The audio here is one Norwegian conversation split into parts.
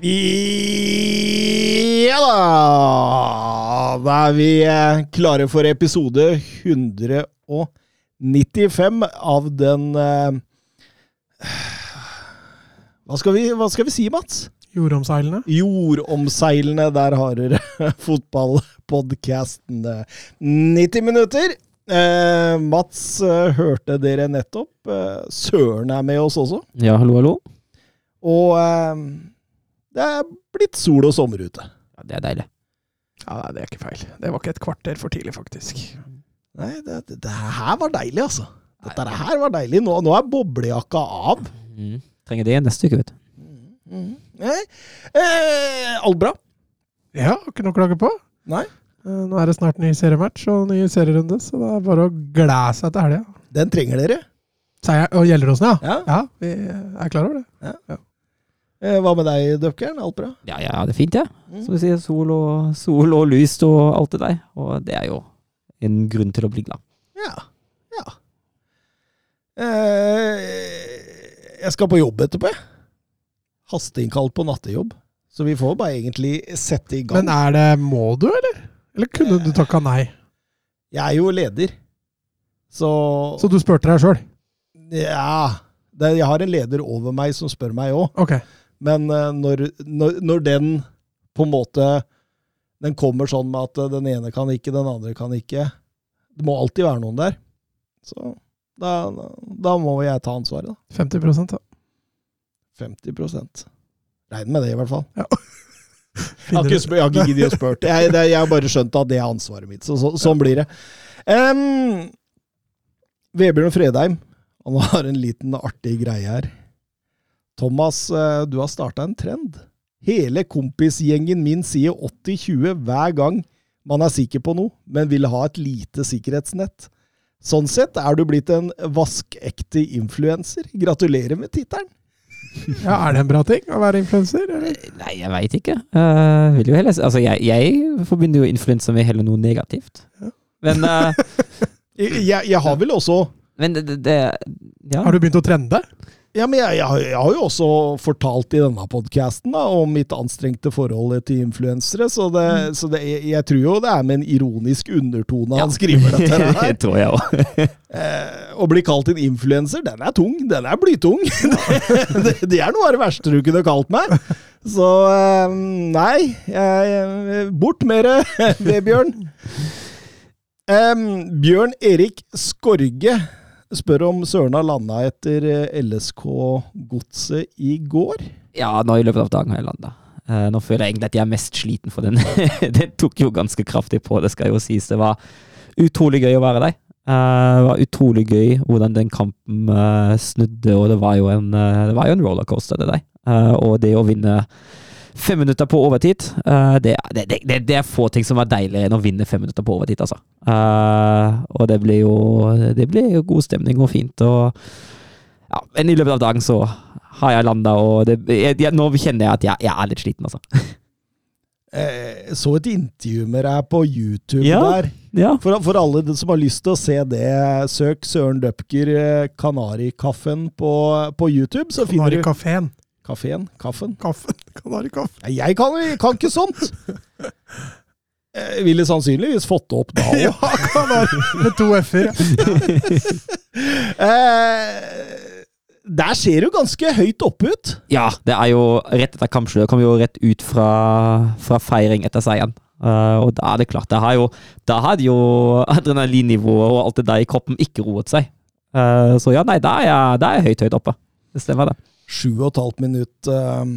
Ja da! Da er vi eh, klare for episode 195 av den eh, hva, skal vi, hva skal vi si, Mats? Jordomseilende. Jordomseilende. Der har dere fotballpodkasten 90 minutter. Eh, Mats eh, hørte dere nettopp. Eh, Søren er med oss også. Ja, hallo, hallo. Og eh, det er blitt sol og sommer ute. Ja, det er deilig. Ja, nei, det er ikke feil. Det var ikke et kvarter for tidlig, faktisk. Nei, det, det, det her var deilig, altså. Dette her var deilig. Nå, nå er boblejakka av. Mm. Trenger det neste uke, vet du. Nei. Eh, alt bra? Ja, ikke noe å klage på. Nei. Eh, Nå er det snart ny seriematch og ny serierunde, så det er bare å glede seg til helga. Den trenger dere. Seier og Gjelleråsen, ja. Ja. Ja, vi er klar over det. Eh, hva med deg, Dupkern? Alt bra? Ja, ja, det er fint, jeg. Ja. Som du sier, sol og, sol og lyst og alt det der. Og det er jo en grunn til å bli glad. Ja. Ja. Eh, jeg skal på jobb etterpå, jeg. Hasteinnkalt på nattejobb. Så vi får bare egentlig sette i gang. Men er det Må du, eller? Eller kunne du takka nei? Jeg er jo leder. Så, Så du spurte deg sjøl? Ja. Det, jeg har en leder over meg som spør meg òg. Ok. Men eh, når, når, når den på en måte Den kommer sånn med at eh, den ene kan ikke, den andre kan ikke Det må alltid være noen der. Så da, da må jeg ta ansvaret, da. 50% da. 50% Regn med det, i hvert fall. Jeg har ikke, jeg har ikke giddet å spørre. Jeg, jeg har bare skjønt at det er ansvaret mitt. Så, så, sånn blir det. Um, Vebjørn Fredheim han har en liten artig greie her. Thomas, eh, du har starta en trend. Hele kompisgjengen min sier 80-20 hver gang man er sikker på noe, men vil ha et lite sikkerhetsnett. Sånn sett er du blitt en vaskekte influenser. Gratulerer med tittelen! Ja, Er det en bra ting å være influenser? Nei, jeg veit ikke. Uh, vil jo heller, altså, jeg, jeg forbinder jo influenser med heller noe negativt. Ja. Men, uh, jeg, jeg har vel også men det, det, det ja. Har du begynt å trende? Ja, men jeg, jeg, har- jeg har jo også fortalt i denne podkasten om mitt anstrengte forhold til influensere, så, det, så det, jeg, jeg tror jo det er med en ironisk undertone han skriver dette det her. tror jeg også. Eh, å bli kalt en influenser, den er tung. Den er blytung. det, det er noe av det verste du kunne kalt meg. Så eh, nei, jeg, bort med det, Vebjørn. Eh, Bjørn Erik Skorge spør om Søren har landa etter eh, LSK-godset i går. Ja, nå i løpet av dagen har jeg landa. nå føler jeg egentlig at jeg er mest sliten, for den Det tok jo ganske kraftig på, det skal jo sies. Det var utrolig gøy å være der. Eh, det var utrolig gøy hvordan den kampen eh, snudde, og det var jo en, eh, det var jo en rollercoaster, det der. Eh, og det å vinne fem minutter på overtid, eh, det, det, det, det er få ting som er deiligere enn å vinne fem minutter på overtid, altså. Eh, og det blir jo det blir jo god stemning og fint. og ja, Men i løpet av dagen så har jeg landa, og det, jeg, jeg, nå kjenner jeg at jeg, jeg er litt sliten, altså. Jeg så et intervju med deg på YouTube Ja. der. Ja. For, for alle som har lyst til å se det, søk Søren Døpker eh, Kanarikaffen på, på YouTube, så finner du Kanarikafeen. Kaffen? Kaffen? Kaffen. Kanarikaffe. Nei, Jeg kan, kan ikke sånt! Jeg ville sannsynligvis fått det opp da òg. Ja, kanari med to f-er. ja. Eh, der ser du ganske høyt oppe ut. Ja, det er jo rett etter kampslutt. Jeg kom jo rett ut fra, fra feiring etter seieren. Uh, og da er det klart, da, har jo, da hadde jo adrenalinnivået og alt det der i kroppen ikke roet seg. Uh, så ja, nei, da er da er jeg høyt, høyt oppe. Det stemmer, det. Sju og et halvt minutt eh,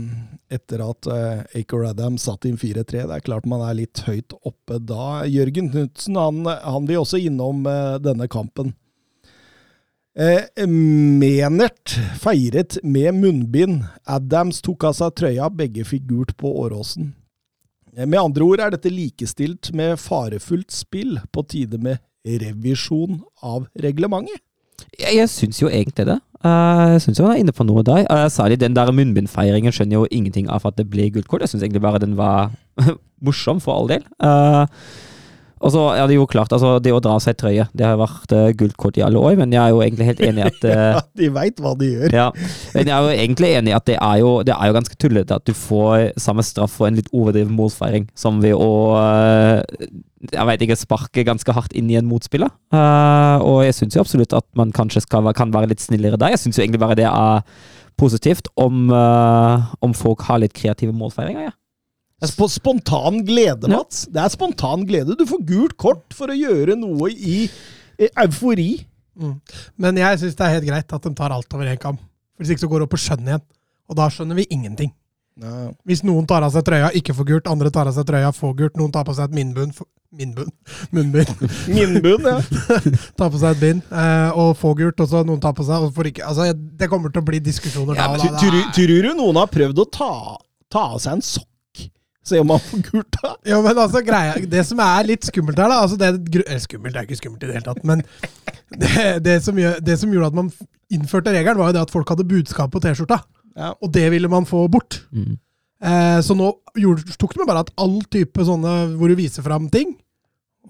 etter at Acor Acre Adam satt inn 4-3. Det er klart man er litt høyt oppe da. Jørgen Knutsen han, han vil også innom eh, denne kampen. Eh, Menert feiret med munnbind. Adams tok av seg trøya, begge fikk gult på Åråsen. Eh, Med andre ord er dette likestilt med farefullt spill, på tide med revisjon av reglementet. Jeg, jeg syns jo egentlig det. Eh, jeg syns han er inne på noe der. Uh, særlig den der munnbindfeiringen skjønner jo ingenting av at det ble gullkort. Jeg syns egentlig bare den var morsom, for all del. Eh, og så er det jo klart, altså det å dra seg trøye, det har vært uh, gullkort i alle år, men jeg er jo egentlig helt enig i at uh, Ja, de veit hva de gjør. Ja, men jeg er jo egentlig enig i at det er jo, det er jo ganske tullete at du får samme straff for en litt overdreven målfeiring som ved å uh, jeg vet ikke, sparke ganske hardt inn i en motspiller. Uh, og jeg syns jo absolutt at man kanskje skal, kan være litt snillere der. Jeg syns jo egentlig bare det er positivt om, uh, om folk har litt kreative målfeiringer. Ja. Sp spontan glede, Mats. Det er spontan glede. Du får gult kort for å gjøre noe i, i eufori. Mm. Men jeg syns det er helt greit at de tar alt over én kam. Hvis ikke så går det opp på skjønn igjen. Og da skjønner vi ingenting. Hvis noen tar av seg trøya, ikke får gult. Andre tar av seg trøya, får gult. Noen tar på seg et. Minnbunn? Minnbund? Munnbind. Minnbund, ja. tar på seg et bind eh, og får gult. Og så noen tar på seg og får ikke. Altså, det kommer til å bli diskusjoner ja da. tror, tror du noen har prøvd å ta, ta av seg en sokk? Se om man får gult da? Ja, men altså, greia, Det som er litt skummelt her, da altså det, Skummelt det er ikke skummelt i det hele tatt, men det, det, som, gjør, det som gjorde at man innførte regelen, var jo det at folk hadde budskap på T-skjorta. Ja. Og det ville man få bort. Mm. Eh, så nå gjorde, tok det med bare at all type sånne hvor du viser fram ting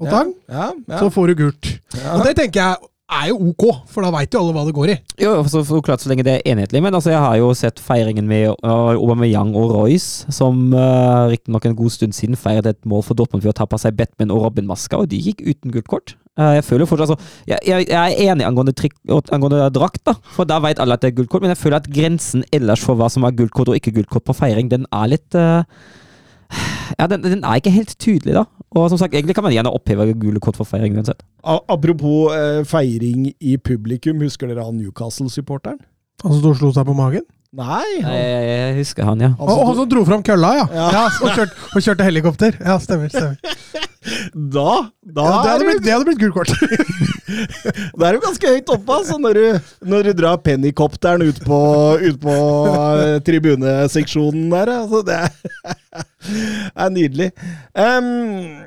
og tang, Ja, ja, så får du gult. ja. Og det tenker jeg er jo ok, for da veit jo alle hva det går i. Jo, så, så klart så lenge det er enhetlig, men altså, jeg har jo sett feiringen med uh, Aubameyang og Royce, som uh, riktignok en god stund siden feiret et mål for Dortmund ved å ta på seg Batman og Robin-maska, og de gikk uten gult kort. Uh, jeg føler fortsatt, altså, jeg, jeg, jeg er enig angående, trikk, angående drakt, da, for da vet alle at det er gult kort, men jeg føler at grensen ellers for hva som er gult kort og ikke gult kort på feiring, den er litt uh, ja, den, den er ikke helt tydelig, da. Og som sagt, egentlig kan man gjerne oppheve gule kort for feiring uansett. Apropos eh, feiring i publikum, husker dere han Newcastle-supporteren? Han som sto og slo seg på magen? Nei, Jeg, han, jeg husker han, ja. han Og som- han som dro fram kølla, ja! Ja. ja og, kjørte, og kjørte helikopter. Ja, stemmer. stemmer. Da, da Ja, det, hadde er blitt, det hadde blitt gult kort. da er du ganske høyt oppe, altså, når du, når du drar pennycopteren ut på, ut på eh, tribuneseksjonen der. Altså, det er, er nydelig. Um,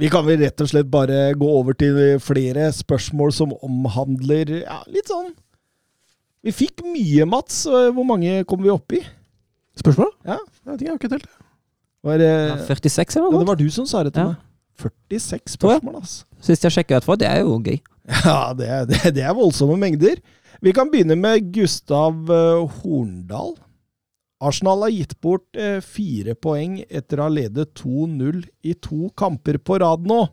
vi kan vel rett og slett bare gå over til flere spørsmål som omhandler ja, litt sånn Vi fikk mye, Mats. Hvor mange kom vi opp i? Spørsmål? Ja. Jeg vet ikke, jeg har ikke telt. Var, det- Ja, 46 eller ja, noe? det var du som sa det til Ja. meg. 46 Tror jeg. spørsmål, altså. Sist jeg sjekka etterpå, det er jo gøy. Ja, det er, det, det er voldsomme mengder. Vi kan begynne med Gustav eh, Horndal. Arsenal har gitt bort eh, fire poeng etter å ha ledet 2-0 i to kamper på rad nå.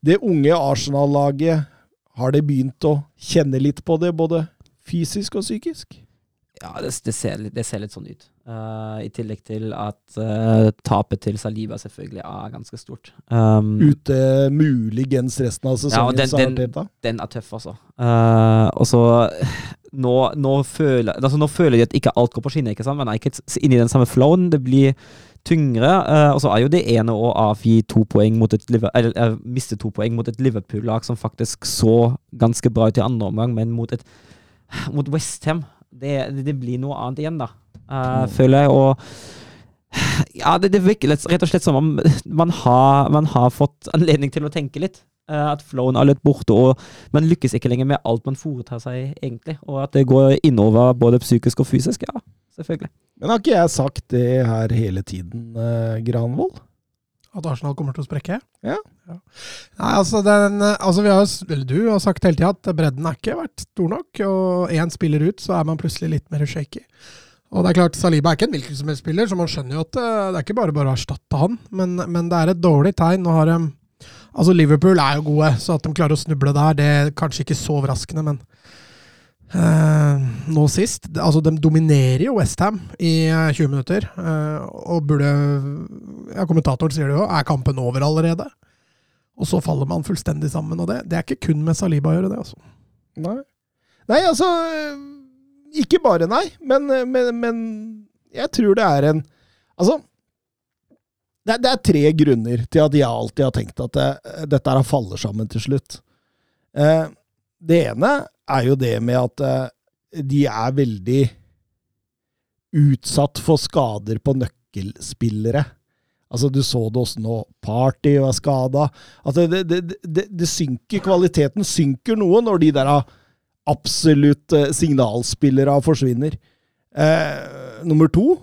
Det unge Arsenal-laget, har det begynt å kjenne litt på det, både fysisk og psykisk? Ja, det, det, ser, det ser litt sånn ut. Uh, I tillegg til at uh, tapet til Saliba selvfølgelig er ganske stort. Um, Ute muligens resten av sesongen, den- sa den- den er tøff, altså. Uh, og så nå, nå, føler, altså, nå føler de at ikke alt går på skinner, ikke sant? Man er ikke inne i den samme flowen. Det blir tyngre. og så er jo det ene å avgi to poeng mot et eller, miste to poeng mot et Liverpool-lag som faktisk så ganske bra ut i andre omgang, men mot et mot Westham det, det, blir noe annet igjen, da. eh, føler jeg. Og ja, det, det virker rett og slett som om man har, man har fått anledning til å tenke litt. Uh, at flowen er litt borte, og man lykkes ikke lenger med alt man foretar seg, egentlig. Og at det går innover både psykisk og fysisk. Ja, selvfølgelig. Men har ikke jeg sagt det her hele tiden, uh, Granvold? At Arsenal kommer til å sprekke? Ja. Nei, altså, den, altså vi har, eller Du har sagt hele tida at bredden har ikke vært stor nok. Og én spiller ut, så er man plutselig litt mer shaky. Og det er klart, Saliba er ikke en hvilken som helst spiller, så man skjønner jo at eh, det er ikke bare bare å erstatte han. Men, men det er et dårlig tegn. Nå har de Altså, Liverpool er jo gode, så at de klarer å snuble der, det er kanskje ikke så overraskende, men eh, nå sist Altså, de dominerer jo Westham i eh, 20 minutter, Uh, og burde ja, Kommentatoren sier det jo, er kampen over allerede? Og så faller man fullstendig sammen. Og det, det er ikke kun med Saliba å gjøre, det. altså. Nei. Nei, altså Ikke bare nei, men, men, men jeg tror det er en Altså det er, det er tre grunner til at jeg alltid har tenkt at det, dette her faller sammen til slutt. Eh, Det ene er jo det med at eh, de er veldig utsatt for skader på nøkkelspillere. Altså, du så det også nå. Party var skada. Altså, det, det, det, det synker, kvaliteten synker noe når de der absolutt eh, signalspillere forsvinner. Eh, nummer to,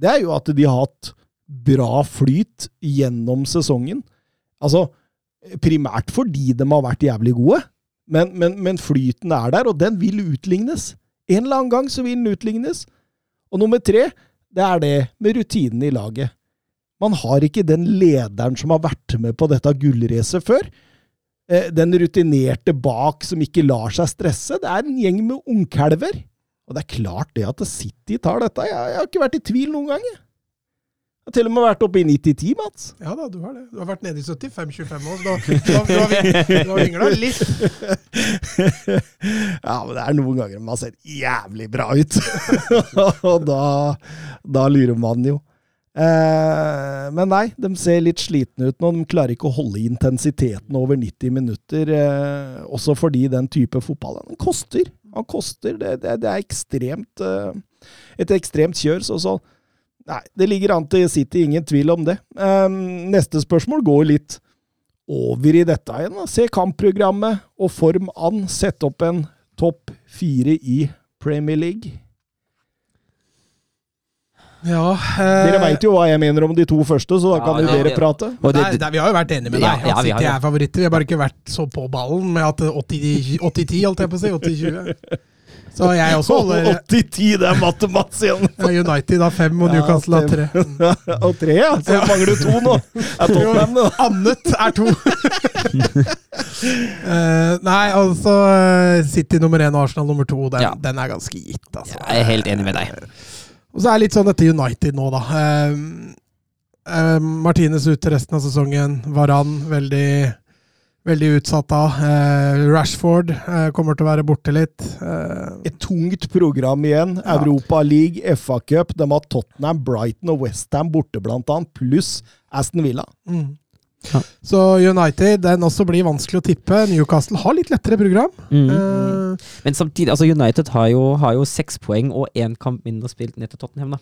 det er jo at de har hatt bra flyt gjennom sesongen. Altså, primært fordi de har vært jævlig gode, men, men, men flyten er der, og den vil utlignes. En eller annen gang så vil den utlignes. Og nummer tre, det er det med rutinen i laget. Man har ikke den lederen som har vært med på dette gullracet før. Eh, Den rutinerte bak som ikke lar seg stresse. Det er en gjeng med ungkalver. Og det er klart det at City tar dette. Jeg har ikke vært i tvil noen gang. Jeg Jeg har til og med vært oppe i 90-10, Mats. Ja da, du har det. Du har vært nede i 75-25 år, så da, da, du har, ving- du litt. ja, men det er noen ganger man ser jævlig bra ut. og da, da lurer man jo. Eh, men nei, de ser litt slitne ut nå. De klarer ikke å holde intensiteten over 90 minutter. Eh, også fordi den type fotball den koster. Han koster. Det, det, det er ekstremt eh, et ekstremt kjør. Så, så Nei, det ligger an til City, ingen tvil om det. Um, neste spørsmål går litt over i dette igjen. da. Se kampprogrammet og form an. Sett opp en topp fire i Premier League. Ja, Dere veit jo hva jeg mener om de to første, så da kan Ja, jo ja, dere ja. prate. Nei, nei, vi har jo vært enige med deg. ja, at vi har City er favoritter. Vi har bare ikke vært så på ballen med at 80-10, holdt jeg på å si. 80-20. Så jeg også holder 80-10, det er matte Mats igjen! United har fem og Newcastle har tre. og tre, ja. Så mangler du to nå. Er Tottenham, det. Annet er to. uh, nei, altså eh, City nummer én og Arsenal nummer to, den, Ja. den er ganske gitt. Altså. jeg er helt enig med deg. Og så er det litt sånn dette United nå, da. Uh, uh, Martinez ute resten av sesongen. Varan veldig, veldig utsatt da. Eh, Rashford eh, kommer til å være borte litt. Eh, Et tungt program igjen. Ja. Europa League, FA Cup. De har Tottenham, Brighton og Westham borte, blant annet. Pluss Aston Villa. mm. Ja. Så United den også blir vanskelig å tippe. Newcastle har litt lettere program. Mm. Uh, Men samtidig, altså United har jo, har jo seks poeng og én kamp mindre spilt ned til Tottenham. da.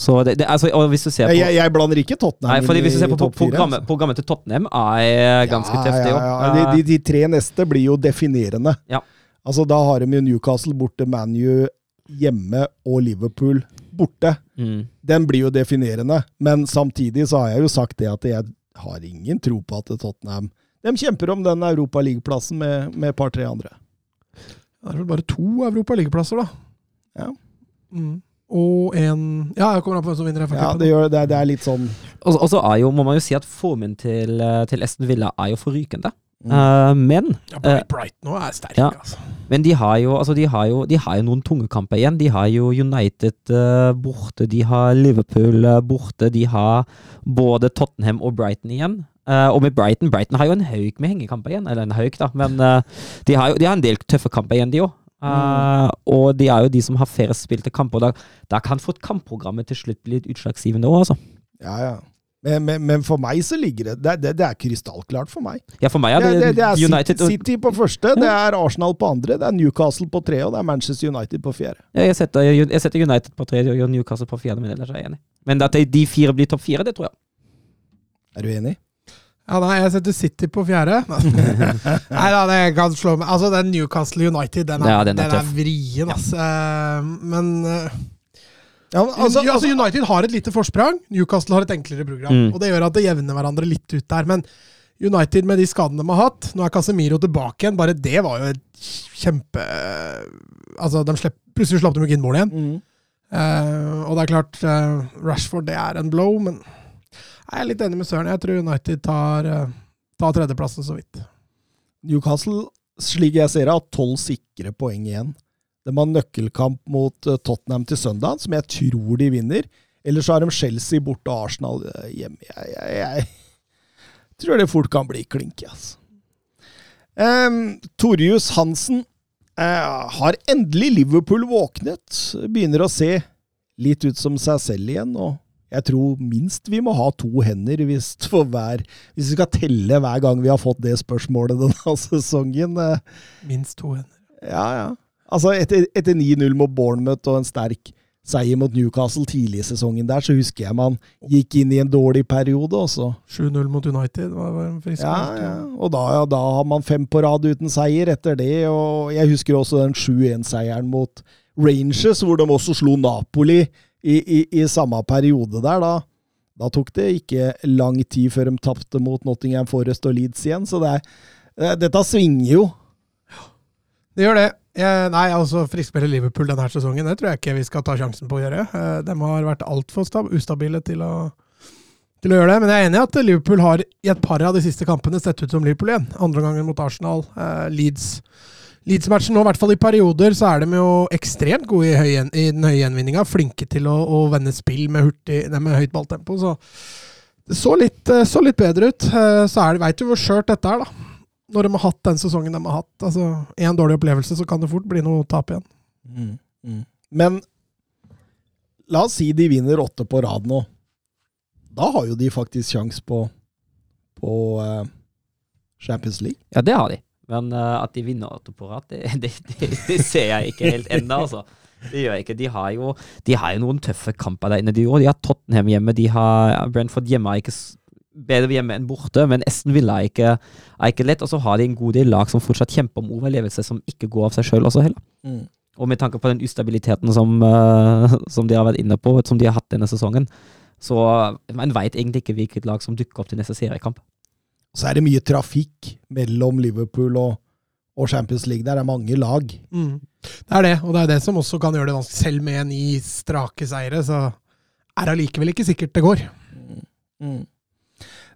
Så det, det, altså, og hvis du ser på Jeg, jeg blander ikke Tottenham Nei, fordi hvis du ser i på topp fire, programmet, altså. programmet til Tottenham er ganske Ja, tøft, det ja, òg. ja. De, de, de tre neste blir jo definerende. Ja. Altså, da har de jo Newcastle borte, ManU hjemme og Liverpool borte. Mm. Den blir jo definerende, men samtidig så har jeg jo sagt det at jeg har ingen tro på at Tottenham De kjemper om den Europa League-plassen med, med et par-tre andre. Det er vel bare to Europa League-plasser, da. Ja. Mm. Og en Ja, jeg kommer an på hvem som vinner. Ja, det, gjør, det, er, det er litt sånn Og og så er jo, må man jo si at formen til, eh, til Esten Villa er jo forrykende. Mm. Eh, men Ja, Brighton Bright, Bright nå er sterk, ja. altså. Men de har jo, altså de har jo, de har jo noen tunge kamper igjen. De har jo United uh, borte, de har Liverpool uh, borte, de har både Tottenham og Brighton igjen. Eh, og med Brighton Brighton har jo en haug med hengekamper igjen. Eller en haug, da, men eh, de, har jo, de har en del tøffe kamper igjen, de òg. og de er jo de som har færrest spilte kamper. Da, da kan fort kampprogrammet til slutt bli litt utslagsgivende òg, altså. Ja, ja. Men, men, men for meg så ligger det Det, det, det er krystallklart for meg. Ja, for meg er det, det, det, det er United City, City på første, det er Arsenal på andre, det er Newcastle på tre, og det er Manchester United på fjerde. Ja, jeg, setter, jeg setter United på tre og Newcastle på fjerde, men ellers er jeg enig. Men at de fire blir topp fire, det tror jeg. Er du enig? Ja, nei, jeg setter City på fjerde. nei da, det kan slå meg. Altså, den Newcastle United, den er, Ja, den den er er, vrien, altså. Eh, Men eh, Ja, altså, altså, altså, United har et lite forsprang. Newcastle har et enklere program. Mm. Og det gjør at det jevner hverandre litt ut der. Men United med de skadene de har hatt Nå er Casemiro tilbake igjen. Bare det var jo et kjempe Altså, de slepp, plutselig slapp de ikke inn mål igjen. mm. Uh, og det er klart, uh, Rashford det er en blow, men jeg er litt enig med Søren. Jeg tror United tar, uh, tar tredjeplassen så vidt. Newcastle, slik jeg ser det, har tolv sikre poeng igjen. De har nøkkelkamp mot eh, Tottenham til søndag, som jeg tror de vinner. Eller så har de Chelsea borte og Arsenal eh, hjemme. Jeg, jeg, jeg tror det fort kan bli klinky, altså. Um, Torjus Hansen uh, har endelig Liverpool våknet. Begynner å se litt ut som seg selv igjen, og Jeg tror minst vi må ha to hender hvis, hver, hvis vi skal telle hver gang vi har fått det spørsmålet denne sesongen. Minst to hender. Ja, ja. Altså, etter, etter 9-0 mot Bournemouth og en sterk seier mot Newcastle tidlig i sesongen der, så husker jeg man gikk inn i en dårlig periode også. 7-0 mot United var en frisk Ja, ja. Og da, ja, da har man fem på rad uten seier etter det. Og jeg husker også den 7-1-seieren mot Rangers, hvor de også slo Napoli i, i, i samme periode der. Da, da tok det ikke lang tid før de tapte mot Nottingham Forest og Leeds igjen. Så det er, eh, dette svinger jo. Det gjør det. Jeg, nei, altså friskmelde Liverpool denne sesongen, det tror jeg ikke vi skal ta sjansen på å gjøre. Eh, De har vært altfor ustabile til å, til å gjøre det. Men jeg er enig i at Liverpool har i et par av de siste kampene sett ut som Liverpool igjen. Andre gangen mot Arsenal. Eh, Leeds Leeds-matchen nå, i hvert fall i perioder, så er de jo ekstremt gode i, høy, i den høye gjenvinninga. Flinke til å, å vende spill med, hurtig, med høyt balltempo. Så det så litt, eh, så litt bedre ut. Så veit du hvor skjørt dette er, da. Når de har hatt den sesongen de har hatt. Altså, Én dårlig opplevelse, så kan det fort bli noe tap igjen. Mm. Men la oss si de vinner åtte på rad nå. Da har jo de faktisk sjans på, på uh, Champions League. Ja, det har de. Men uh, at de vinner åtte på rad, det, det, det, det ser jeg ikke helt ennå, altså. Det gjør jeg ikke. De har jo, de har jo noen tøffe kamper der inne. De, de har Tottenham hjemme, de har Brentford hjemme. ikke bedre hjemme enn borte, men Esten Villa er ikke, er ikke lett. Og så har de en god del lag som fortsatt kjemper om overlevelse, som ikke går av seg sjøl også heller. Mm. Og med tanke på den ustabiliteten som, uh, som de har vært inne på, som de har hatt denne sesongen, så man veit egentlig ikke hvilket lag som dukker opp til neste seriekamp. Så er det mye trafikk mellom Liverpool og, og Champions League. Der er mange lag. Det er det, og det er det som også kan gjøre det vanskelig. Selv med ni strake seire, så er det allikevel ikke sikkert det går. Mm.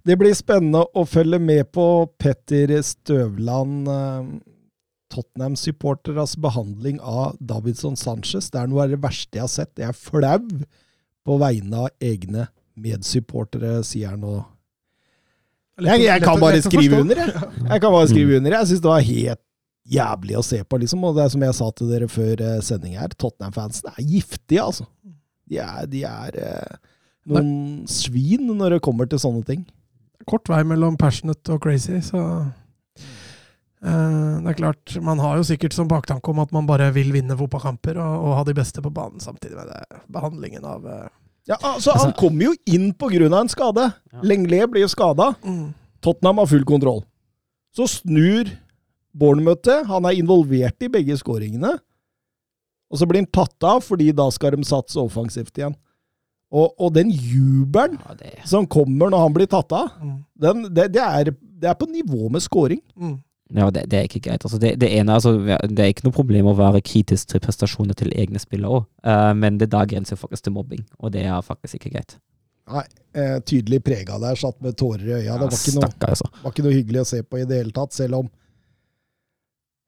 Det blir spennende å følge med på Petter Støvland, eh, Tottenham-supporteres behandling av Davidson Sanchez. Det er noe av det verste jeg har sett. Jeg er flau på vegne av egne medsupportere, sier han nå. Jeg, jeg kan bare skrive under, jeg. Jeg kan bare skrive under. Jeg syns det var helt jævlig å se på, liksom. Og det er som jeg sa til dere før eh, sending her, Tottenham-fansen er giftige, altså. De er, de er eh, noen svin når det kommer til sånne ting. Kort vei mellom passionate og crazy, så eh, Det er klart, man har jo sikkert som baktanke om at man bare vil vinne fotballkamper og, og ha de beste på banen, samtidig med det, behandlingen av eh, Ja, altså, Han Altså- kommer jo inn av en skade. Ja. Lenglet blir skada. mm. Tottenham har full kontroll. Så snur Bournemouth. Han er involvert i begge skåringene. Og så blir han tatt av, fordi da skal de satse offensivt igjen. Og, og den jubelen Ja, det, som kommer når han blir tatt av, Mm. den, det, det, er, det er på nivå med scoring. Mm. ja, det, det er ikke greit. Altså, det, det, ene, altså, det er ikke noe problem å være kritisk til prestasjoner til egne spillere òg, men det da grenser faktisk til mobbing, og det er faktisk ikke greit. Nei, eh, tydelig prega der, satt med tårer i øya. det var ikke, noe, stakker, altså. var ikke noe hyggelig å se på i det hele tatt, selv om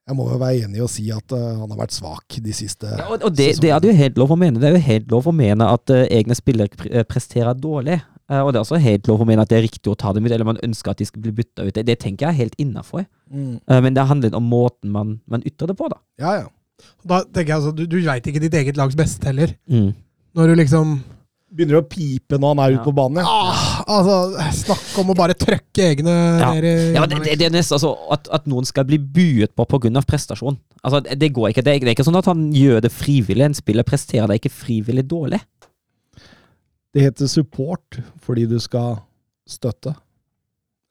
jeg må jo være enig i å si at uh, han har vært svak de siste Ja, og, og det, det er det jo helt lov å mene. Det er jo helt lov å mene at uh, egne spillere pre eh, presterer dårlig. Uh, og det er også helt lov å mene at det er riktig å ta dem ut, eller man ønsker at de skal bli bytta ut. Det, det tenker jeg er helt innafor. Mm. men det handler om måten man, man ytrer det på, da. Ja, ja. Da tenker jeg altså, Du, du veit ikke ditt eget lags beste heller. Mm. Når du liksom Begynner å pipe når han er Ja. ute på banen. Ja. ah, altså, Snakk om å bare trøkke egne Ja. ned i Ja, det, det, det er nesten altså, at, at noen skal bli buet på pga. prestasjon. Altså, det, det går ikke. Det er, det er ikke sånn at han gjør det frivillig. En spiller presterer det ikke frivillig dårlig. Det heter support fordi du skal støtte,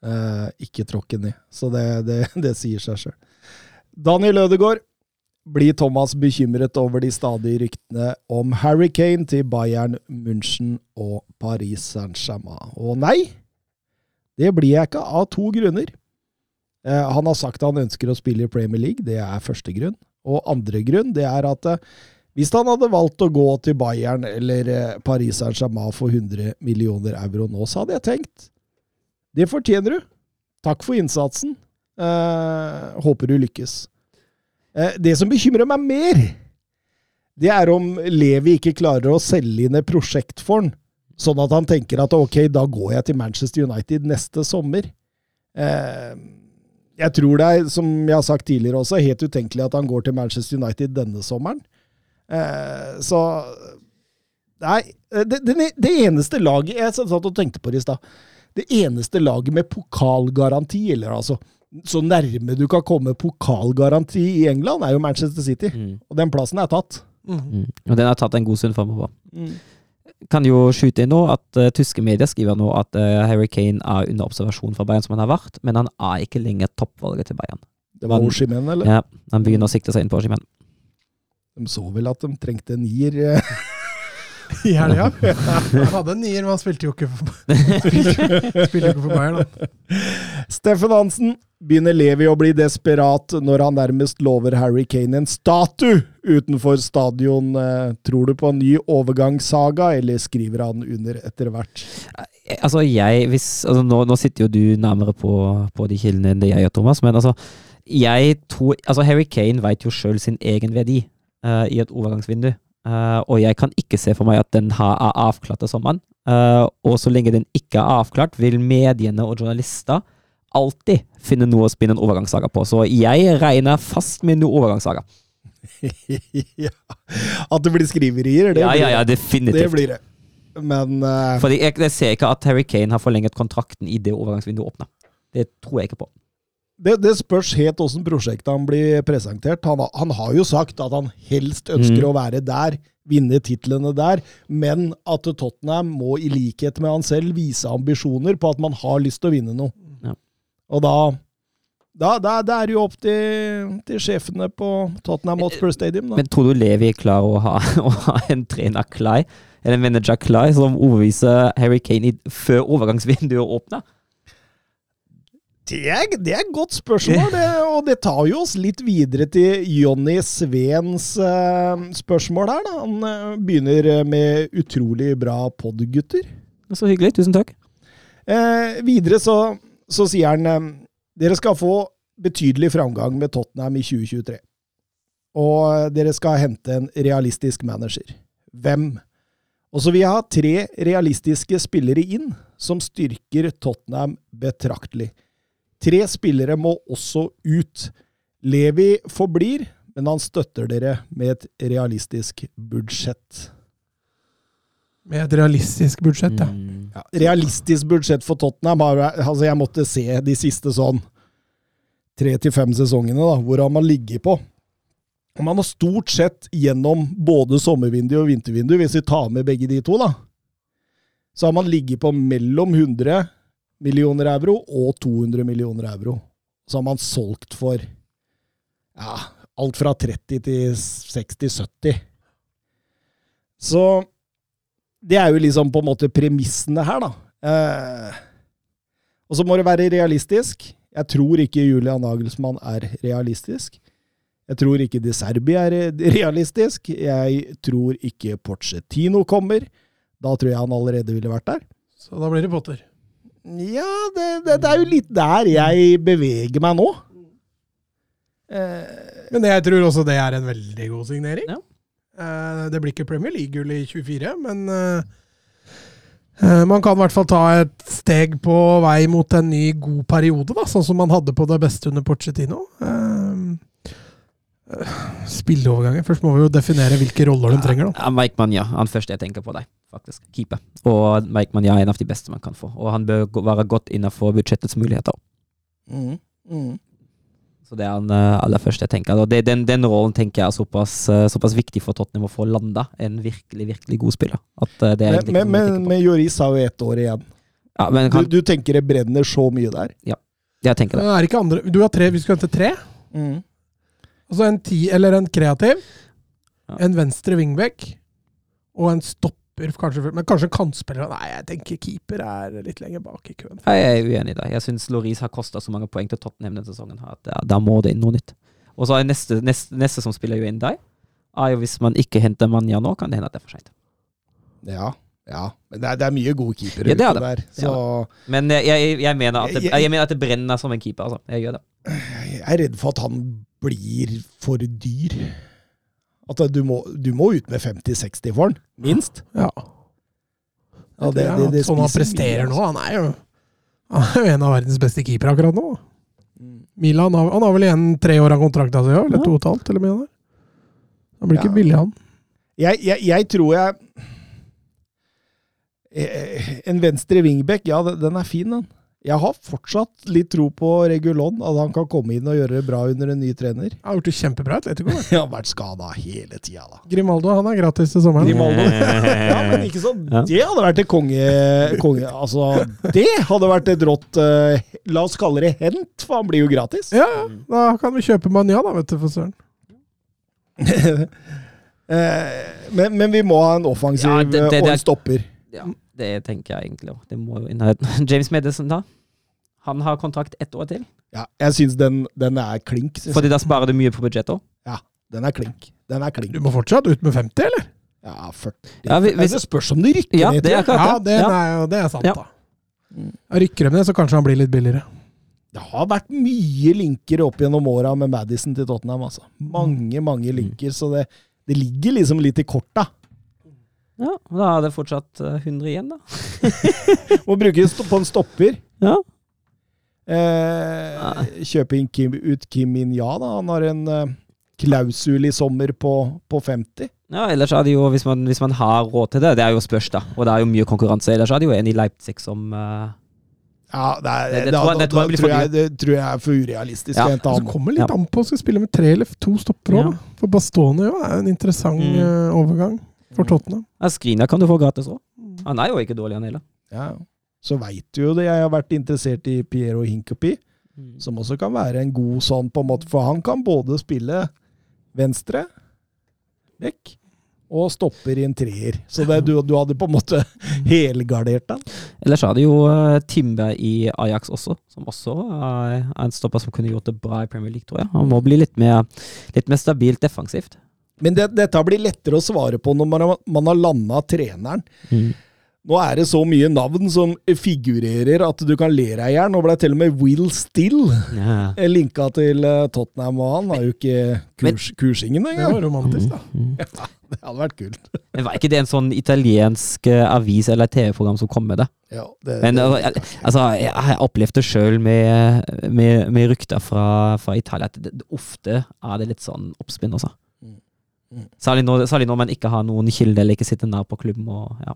eh, ikke tråkke ned. Så det, det, det sier seg sjøl. Daniel Ødegaard. Blir Thomas bekymret over de stadige ryktene om Harry Kane til Bayern München og Paris Saint-Germain? Og nei, det blir jeg ikke, av to grunner. Eh, han har sagt han ønsker å spille i Premier League, det er første grunn. Og andre grunn, det er at eh, hvis han hadde valgt å gå til Bayern eller eh, Paris Saint-Germain for 100 millioner euro nå, så hadde jeg tenkt Det fortjener du. Takk for innsatsen. Eh, håper du lykkes. Eh, det som bekymrer meg mer, det er om Levi ikke klarer å selge inn et prosjekt for han, sånn at han tenker at ok, da går jeg til Manchester United neste sommer. Eh, jeg tror det er, som jeg har sagt tidligere også, helt utenkelig at han går til Manchester United denne sommeren. Eh, så Nei, det, det, det eneste laget Jeg satt og tenkte på det i stad. Det eneste laget med pokalgaranti, eller altså så nærme du kan komme pokalgaranti i England, er jo Manchester City. Mm. Og den plassen er tatt. Mm. Mm. Og den er tatt en god stund framover. Kan jo skyte inn nå at uh, tyske medier skriver nå at uh, Harry Kane er under observasjon for Bayern, som han har vært, men han er ikke lenger toppvalget til Bayern. Det var Oshimen, eller? Ja, han begynner å sikte seg inn på Oshimen. De så vel at de trengte en nier. eh. I helga. Han hadde en nier, men han spilte jo ikke for, spilte, jo ikke for Bayern. Da. Steffen Hansen begynner Levi å bli desperat når han nærmest lover Harry Kane en statue utenfor stadion. Eh, Tror du på en ny overgangssaga, eller skriver han under etter hvert? Altså, jeg hvis, altså, nå, nå sitter jo du nærmere på, på de kildene enn det jeg gjør, Thomas, men altså jeg tror, altså Harry Kane vet jo sjøl sin egen verdi uh, i et overgangsvindu. Eh, og jeg kan ikke se for meg at den har, er avklart til sommeren. Uh, og så lenge den ikke er avklart, vil mediene og journalister alltid finne noe å spinne en overgangssaga på. Så jeg regner fast med noe overgangssaga. ja. At det blir skriverier, det, Ja, blir, ja, ja, definitivt. det blir det. Men uh... Fordi jeg, jeg ser ikke at Harry Kane har forlenget kontrakten i det overgangsvinduet åpna. Det tror jeg ikke på. Det, det spørs helt åssen prosjektet han blir presentert. Han, han har jo sagt at han helst ønsker Mm. å være der, vinne titlene der, men at Tottenham må i likhet med han selv vise ambisjoner på at man har lyst til å vinne noe. Ja. Og da da, da, da er det jo opp til, til sjefene på Tottenham Hotspur Stadium. Da. Men tror du Levi er klar å ha, å ha en trener klar, eller en manager klar, som overbeviser Harry Kane i, før overgangsvinduet åpner? Det er, det er et godt spørsmål, det, og det tar jo oss litt videre til Jonny Svens uh, spørsmål her. Da. Han uh, begynner med utrolig bra pod, gutter. Så hyggelig. Tusen takk. Uh, videre så, så sier han eh, dere skal få betydelig framgang med Tottenham i 2023. Og eh, dere skal hente en realistisk manager. Hvem? Og så vil jeg ha tre realistiske spillere inn, som styrker Tottenham betraktelig. Tre spillere må også ut. Levi forblir, men han støtter dere med et realistisk budsjett. Med et realistisk budsjett, ja. Mm. Ja, realistisk budsjett for Tottenham altså Jeg måtte se de siste sånn tre til fem sesongene, da, hvor har man ligget på. Og Man har stort sett gjennom både sommervindu og vintervindu, hvis vi tar med begge de to, da, så har man ligget på mellom 100 millioner euro og 200 millioner euro. Så har man solgt for ja, alt fra 30 til 60-70. Så det er jo liksom på en måte premissene her, da. Eh, og så må det være realistisk. Jeg tror ikke Julian Nagelsmann er realistisk. Jeg tror ikke De Serbi er realistisk. Jeg tror ikke Porcetino kommer. Da tror jeg han allerede ville vært der. Så da blir det Potter. Ja, det, det, det er jo litt der jeg beveger meg nå. Eh, Men jeg tror også det er en veldig god signering. Ja. Eh, Det blir ikke Premier League-gull i 24, men eh, man kan i hvert fall ta et steg på vei mot en ny god periode, da, sånn som man hadde på det beste under Pochettino. Eh, Spilleoverganger. Først må vi jo definere hvilke roller de trenger. da. Ja, Mike Manja, han første jeg tenker på deg, faktisk. Keeper. Og Mike Manja er en av de beste man kan få. Og han bør være godt innenfor budsjettets muligheter. mm, mm. Så det er han eh, aller første jeg tenker. Og det, den, den rollen tenker jeg er såpass, eh, såpass viktig for Tottenham å få landa en virkelig, virkelig god spiller. At eh, det er Men, men, men, men Joris har jo ett år igjen. Ja, men Du, han, du tenker det brenner så mye der? jeg tenker det. Men er ikke andre, du har tre, vi skal hente tre. Mm. Altså en ti, eller en kreativ, Ja. en venstre wingback og en stopper, kanskje, men kanskje en kantspiller. Nei, jeg tenker keeper er litt lenger bak i køen. Jeg er uenig i det. Jeg syns Loris har kosta så mange poeng til Tottenham denne sesongen her, at da må det inn noe nytt. Og så er neste, neste, neste som spiller jo inn deg, er jo hvis man ikke henter Manja nå, kan det hende at det er for seint. Ja, ja. Men det er, det er mye gode keepere Ja, det er ute der. Det er Så Men eh, jeg, jeg, mener at det, Jeg- jeg mener at det brenner som en keeper, altså. Jeg gjør det. jeg er redd for at han blir for dyr. At du må, du må ut med 50-60 for den, minst. Ja. Ja, det- Ja, det- det sånn han presterer nå. altså. Han er jo han er jo en av verdens beste keepere akkurat nå. Milan har, han har vel igjen tre år av kontrakta si eller Ja. to og et halvt? eller mye der. Han blir ikke billig, han. Jeg, jeg, jeg tror jeg Eh, En venstre wingback, ja, den den er fin, den. Jeg har fortsatt litt tro på Regulon, at han kan komme inn og gjøre det bra under en ny trener. Han har gjort det kjempebra i Atletico. han har vært skada hele tida, da. Grimaldo han er gratis til sommeren. Grimaldo. Ja, men ikke sånn. Ja. Det hadde vært et konge, konge Altså, det hadde vært et rått uh, La oss kalle det hent, for han blir jo gratis. Ja, ja. Da kan vi kjøpe Manja, da, vet du, for søren. Eh, men, men vi må ha en offensiv Ja, det- det- og en stopper. Ja, det tenker jeg egentlig òg. Det må jo inn her. James Madison, da? Han har kontrakt ett år til. Ja, jeg syns den, den er klink. Fordi da sparer du mye på budsjettet òg. Ja, den er klink. Den er klink. Du må fortsatt ut med 50, eller? Ja, 40. Ja, vi- hvis- det spørs om de rykker Ja, ned. det er Ja, det. det Ja. er, jo- det er sant, Ja. da. Rykker de ned, så kanskje han blir litt billigere. Det har vært mye linker opp gjennom åra med Madison til Tottenham. altså. Mange, mange linker, så det, det ligger liksom litt i korta. Ja, og da er det fortsatt eh, 100 igjen, da. Må bruke st- på en stopper. Ja. Eh, kjøpe inn Kim, ut Kim In-ja, da. Han har en eh, klausul i sommer på, på 50. Ja, ellers er det jo, hvis man, hvis man har råd til det, det er jo spørs, da. Og det er jo mye konkurranse. Ellers er det jo en i Leipzig som eh, Ja, det, er, Det- det tror jeg- det tror jeg tror jeg, det tror jeg er for urealistisk Ja, Så kommer litt Ja. an på om skal spille med tre eller to stopper òg. Ja. For Bastone jo er en interessant Mm. eh, overgang for Tottenham. ja, Skrina kan du få gratis òg. Han er jo ikke dårlig, han heller. Ja. Så veit du jo det. Jeg har vært interessert i Piero Hinkopi, som også kan være en god sånn, på en måte, for han kan både spille venstre, bekk, og stopper i en treer. Så det, du, du hadde på en måte helgardert den. Ellers er det jo uh, Timber i Ajax også, som også er en stopper som kunne gjort det bra i Premier League, tror jeg. Han må bli litt mer, litt mer stabilt defensivt. Men det, dette blir lettere å svare på når man, har- man har landa treneren. Nå er det så mye navn som figurerer at du kan le deg i hjel. Nå ble til og med Will Still Ja. linka til eh, Tottenham, og han har jo ikke kurs, kursingen Det var romantisk, da. Mm. Det hadde vært kult. Men var ikke det en sånn italiensk eh, avis eller TV-program som kom med det? Ja, det, Men det, eh, altså, jeg har opplevd det sjøl med, med, med rykter fra, fra Italia, at det, det, ofte er det litt sånn oppspinn også. Særlig når, særlig når man ikke har noen kilde eller ikke sitter nær på klubben. Og, ja.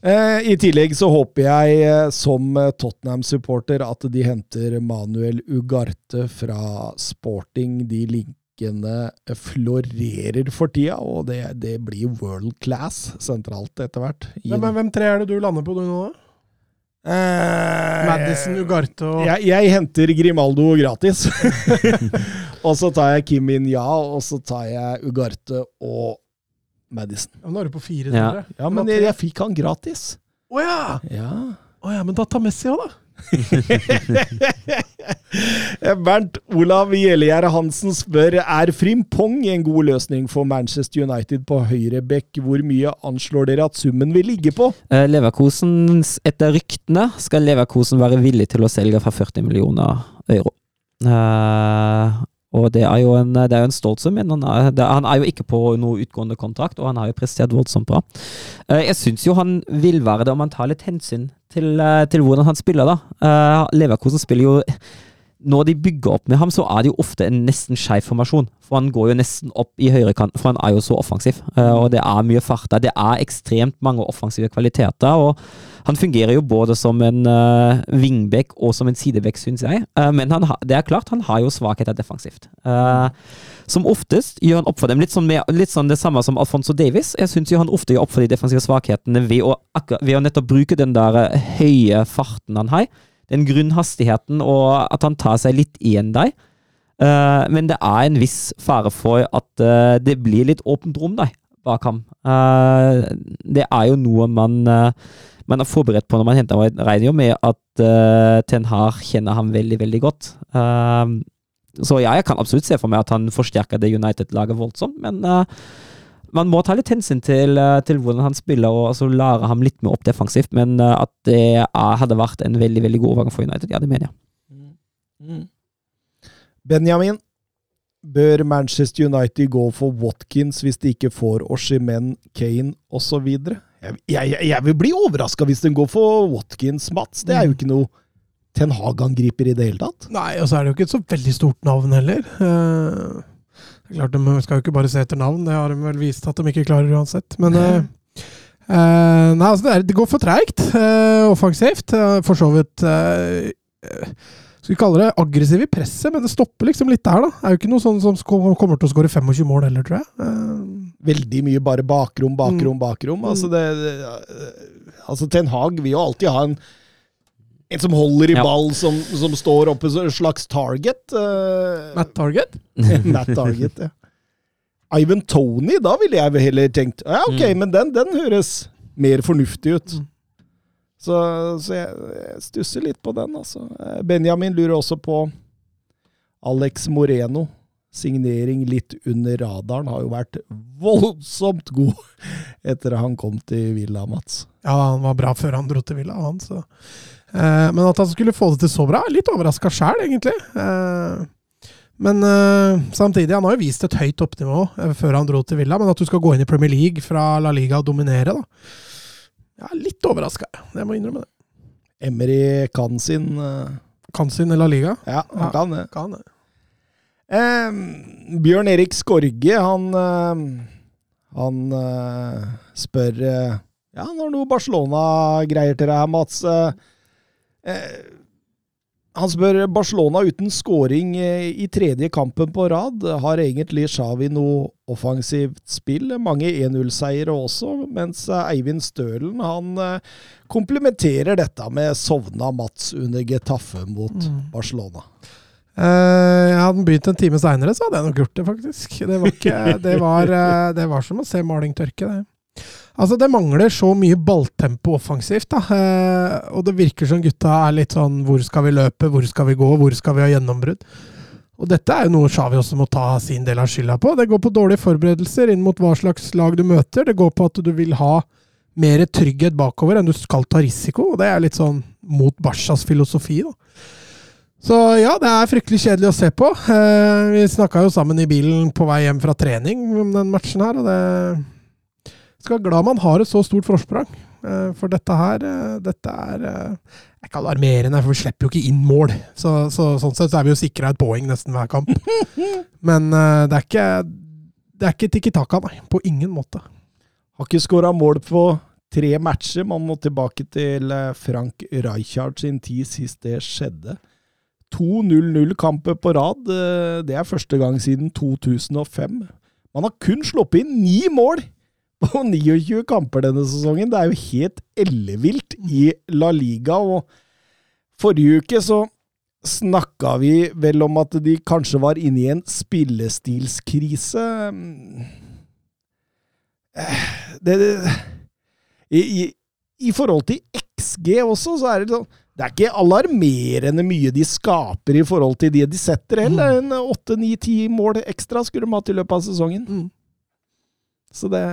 Eh, I tillegg så håper jeg, eh, som eh, Tottenham-supporter, at de henter Manuel Ugarte fra Sporting. De linkene florerer for tida, og det, det blir world class sentralt etter hvert. Men, men hvem tre er det du lander på du nå, da? Eh, Madison, Ugarte og jeg, jeg henter Grimaldo gratis. og så tar jeg Kim In-ja, og så tar jeg Ugarte og Madison. ja, Nå er du på fire. Ja. Ja, men jeg, jeg fikk han gratis. Å ja! Ja. Oh, ja! Men da ta Messi òg, da. Bernt Olav Gjellegjerde Hansen spør er Frimpong en god løsning for Manchester United på høyrebekk. Hvor mye anslår dere at summen vil ligge på? Eh, Leverkosen, etter ryktene, skal Leverkosen være villig til å selge for 40 millioner euro. Eh, og det er jo en, det er en stolt sum, men han er, det, han er jo ikke på noe utgående kontrakt, og han har jo prestert voldsomt bra. Eh, jeg syns jo han vil være det om han tar litt hensyn til, eh, til hvordan han spiller, da. Eh, Leverkosen spiller jo når de bygger opp med ham, så er det jo ofte en nesten skeiv formasjon. For han går jo nesten opp i høyrekanten, for han er jo så offensiv. Og det er mye fart der. Det er ekstremt mange offensive kvaliteter. og han fungerer jo både som en uh, vingbekk og som en sidebekk, syns jeg. Uh, men ha, det er klart, han har jo svakheter defensivt. Uh, som oftest gjør han opp for dem. Litt sånn, med, litt sånn det samme som Alfonso Davis. Jeg syns han ofte gjør opp for de defensive svakhetene ved å, ved å nettopp bruke den der eh, høye farten han har. Den grunnhastigheten og at han tar seg litt igjen der. Uh, men det er en viss fare for at uh, det blir litt åpent rom der bak ham. Uh, det er jo noe man, eh, man er forberedt på når man henter ham. Regner jo med at uh, Ten Har kjenner ham veldig, veldig godt. Uh, så ja, jeg kan absolutt se for meg at han forsterker det United-laget voldsomt, men uh, man må ta litt hensyn til, eh, til hvordan han spiller, og altså lære ham litt mer opp defensivt. Men at det hadde vært en veldig veldig god overgang for United, ja, det mener jeg. Mm. Benjamin, bør Manchester United gå for Watkins hvis de ikke får Oshimen, Kane osv.? Jeg, jeg, jeg vil bli overraska hvis den går for Watkins, Mats. Det er jo ikke noe Ten Hag-angriper i det hele tatt. Nei, og så er det jo ikke et så veldig stort navn heller. Eh, klart, De skal jo ikke bare se etter navn, det har de vel vist at de ikke klarer uansett. Men eh, Eh, nei, altså det, er, det går for treigt eh, offensivt. Eh, for så vidt eh, Skal vi kalle det aggressiv i presset, men det stopper liksom litt der, da. Det er jo ikke noe sånn som kommer til å skåre 25 mål heller, tror jeg. Eh, Veldig mye bare bakrom, bakrom, Mm. bakrom. Altså, det, det, altså Ten Hag vil jo alltid ha en en som holder i Ja. ball, som, som står oppe som en slags target. Uh, Matt Target. Matt Target, ja. Ivan Tony, da ville jeg heller tenkt Ja, ok, Mm. men den, den høres mer fornuftig ut. Mm. Så, så jeg, jeg stusser litt på den, altså. Eh, Benjamin lurer også på Alex Moreno. Signering litt under radaren. Har jo vært voldsomt god etter at han kom til Villa, Mats. Ja, han var bra før han dro til Villa, han, så eh, Men at han skulle få det til så bra, er litt overraska sjæl, egentlig. Eh, men eh, samtidig, han har jo vist et høyt toppnivå før han dro til Villa. Men at du skal gå inn i Premier League fra La Liga og dominere, da. Jeg er litt overraska, jeg må innrømme det. Emery kan sin uh... Kan sin La Liga. Ja, han Ja. kan det. Kan det. Eh, Bjørn Erik Skorge, han uh, Han uh, spør eh, Ja, han har noe Barcelona-greier til deg her, Mats. Uh, eh, han spør Barcelona uten scoring eh, i tredje kampen på rad. Har egentlig Xavi noe offensivt spill? Mange 1-0-seiere også, mens eh, Eivind Stølen han eh, komplementerer dette med sovna Mats under Getafe mot Mm. Barcelona. Uh, hadde han begynt en time seinere, så hadde jeg nok gjort det, faktisk. Det var, ikke, det var, det var som å se maling tørke, det. Altså, det mangler så mye balltempo offensivt, da. Eh, og det virker som gutta er litt sånn Hvor skal vi løpe, hvor skal vi gå, hvor skal vi ha gjennombrudd? Og dette er jo noe Shawi også må ta sin del av skylda på. Det går på dårlige forberedelser inn mot hva slags lag du møter. Det går på at du vil ha mer trygghet bakover enn du skal ta risiko. Og det er litt sånn mot Barcas filosofi, da. Så ja, det er fryktelig kjedelig å se på. Eh, vi snakka jo sammen i bilen på vei hjem fra trening om den matchen her, og det Skal være glad man har et så stort forsprang. Eh, for dette her, eh, dette er eh, er ikke alarmerende, for vi slipper jo ikke inn mål. Så, så sånn sett så er vi jo sikra et poeng nesten hver kamp. Men det er ikke Det er ikke tikki taka, nei. På ingen måte. Har ikke skåra mål på tre matcher. Man må tilbake til Frank Rijkaard sin tid sist det skjedde. To 0-0-kamper på rad. Det er første gang siden 2005. Man har kun sluppet inn ni mål på 29 kamper denne sesongen. Det er jo helt ellevilt i La Liga. og Forrige uke så snakka vi vel om at de kanskje var inne i en spillestilskrise. Eh, Det, det i, i, I forhold til XG også, så er det sånn Det er ikke alarmerende mye de skaper i forhold til det de setter heller. En åtte, ni, ti mål ekstra skulle de hatt i løpet av sesongen. Mm. Så det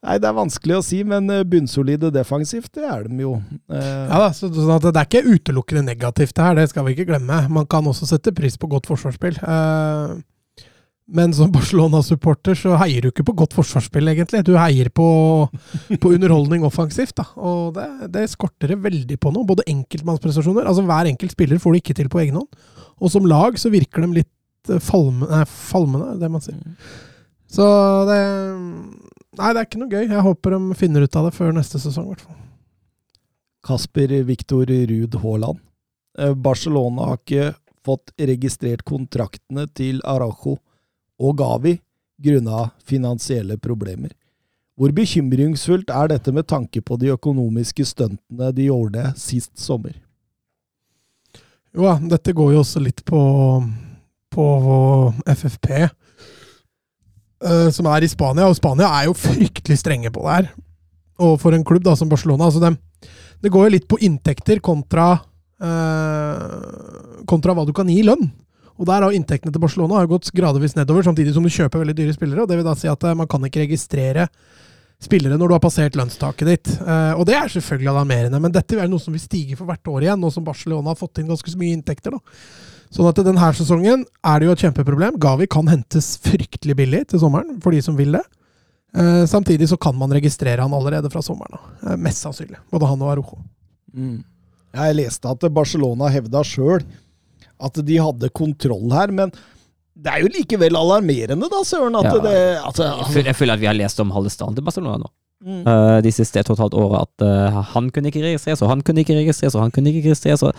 Nei, det er vanskelig å si, men eh, bunnsolide defensivt, det er de jo. Eh, Ja da, så, sånn at Det er ikke utelukkende negativt, det her, det skal vi ikke glemme. Man kan også sette pris på godt forsvarsspill. Eh, men som Barcelona-supporter så heier du ikke på godt forsvarsspill, egentlig. Du heier på, på underholdning offensivt. da. Og det, det skorter det veldig på nå. Både enkeltmannsprestasjoner altså Hver enkelt spiller får det ikke til på egen hånd. Og som lag så virker de litt falmende, falme, nei, falmende, er det man sier. Så det Nei, det er ikke noe gøy. Jeg håper de finner ut av det før neste sesong, i hvert fall. Kasper Viktor Ruud Haaland. Eh, Barcelona har ikke fått registrert kontraktene til Arajo og Gavi grunnet finansielle problemer. Hvor bekymringsfullt er dette med tanke på de økonomiske stuntene de gjorde sist sommer? Jo dette går jo også litt på, på FFP, eh, som er i Spania. Og Spania er jo fryktelig strenge på det her. Og for en klubb da, som Barcelona altså dem, Det går jo litt på inntekter kontra, uh, kontra hva du kan gi i lønn. Og der har inntektene til Barcelona har gått gradvis nedover, samtidig som du kjøper veldig dyre spillere. og Det vil da si at eh, man kan ikke registrere spillere når du har passert lønnstaket ditt. Uh, og det er selvfølgelig alarmerende, men dette er noe som vil stige for hvert år igjen, nå som Barcelona har fått inn ganske mye inntekter. da. Sånn at denne sesongen er det jo et kjempeproblem. Gavi kan hentes fryktelig billig til sommeren, for de som vil det. Eh, samtidig så kan man registrere han allerede fra sommeren. av. Eh, mest sannsynlig. Både han og Arojo. Jeg leste at Barcelona hevda sjøl at de hadde kontroll her, men det er jo likevel alarmerende, da, søren, at Ja. det altså, Jeg føler, at vi har lest om halve staden til Barcelona nå. Mm. Uh, de siste et og et halvt året at uh, han kunne ikke registreres, og han kunne ikke registreres, og han kunne ikke registreres. Og,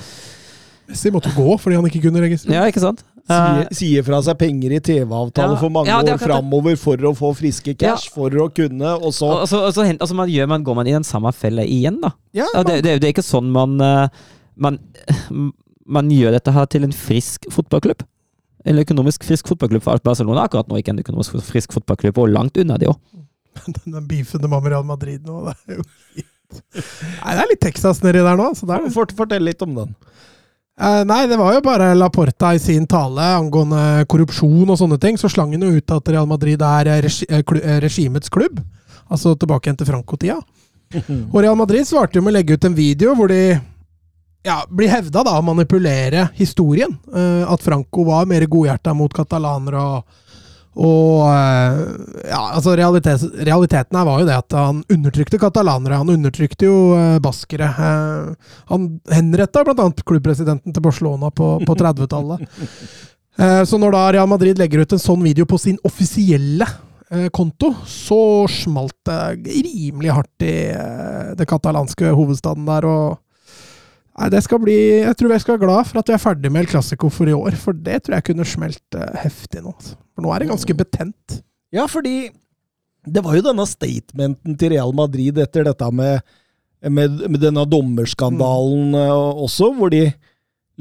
Messi måtte gå fordi han ikke kunne registrere. ja, ikke sant? Sier, Eh, sier fra seg penger i TV-avtale Ja, for mange ja, år framover for å få friske cash, for å kunne, og så og så, og så og så man gjør, man går man i den samme fella igjen, da. Ja, Ja, det, det, det er ikke sånn man, eh, man Man gjør dette her til en frisk fotballklubb. En økonomisk frisk fotballklubb for Barcelona. Akkurat nå ikke en økonomisk frisk fotballklubb, og langt unna det òg. Den beefen de med Real Madrid nå, det er jo fint. Nei, det er litt Texas nedi der nå. Så det er. Fort- Fortell litt om den. Eh, nei, det var jo bare Laporta i sin tale angående korrupsjon og sånne ting. Så slang han jo ut at Real Madrid er eh, regi eh, regimets klubb. Altså tilbake igjen til Franco-tida. Og Real Madrid svarte jo med å legge ut en video hvor de ja, blir hevda da å manipulere historien. At Franco var mer godhjerta mot katalanere og og eh, ja, altså realitet, realiteten her var jo det at han undertrykte katalanere. Han undertrykte jo eh, baskere. Eh, han henretta bl.a. klubbpresidenten til Barcelona på, på 30-tallet. Eh, så når da Real Madrid legger ut en sånn video på sin offisielle konto, så smalt det rimelig hardt i den det katalanske hovedstaden der. og Nei, det skal bli Jeg tror jeg skal være glad for at vi er ferdig med El Clásico for i år, for det tror jeg kunne smelt uh, heftig nå. altså. For nå er det ganske betent. Ja, fordi det var jo denne statementen til Real Madrid etter dette med, med, med denne dommerskandalen mm. også, hvor de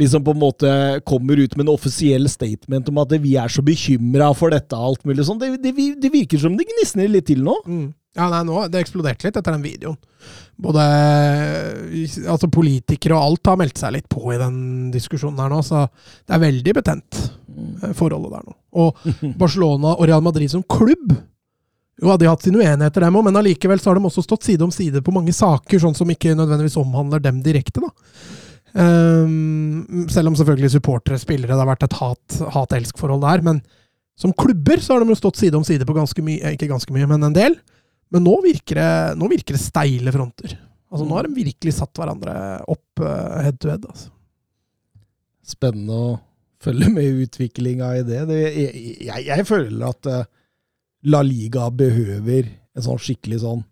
liksom på en måte kommer ut med en offisiell statement om at vi er så bekymra for dette og alt mulig sånn. Det, det, det virker som det gnisner litt til nå. Mm. Ja, nei, nå, Det eksploderte litt etter den videoen. Både altså politikere og alt har meldt seg litt på i den diskusjonen her nå, så det er veldig betent, eh, forholdet der nå. Og Barcelona og Real Madrid som klubb jo, de har hatt sine uenigheter, dem òg, men allikevel så har de også stått side om side på mange saker, sånn som ikke nødvendigvis omhandler dem direkte. da. Um, selv om selvfølgelig supportere, spillere, det har vært et hat- hat-elsk-forhold der. Men som klubber så har de jo stått side om side på ganske mye, ikke ganske mye, men en del. Men nå virker det, nå virker det steile fronter. Altså Nå har de virkelig satt hverandre opp eh, head to head. altså. Spennende å følge med i utviklinga i det. det jeg, jeg, jeg føler at eh, La Liga behøver en sånn skikkelig sånn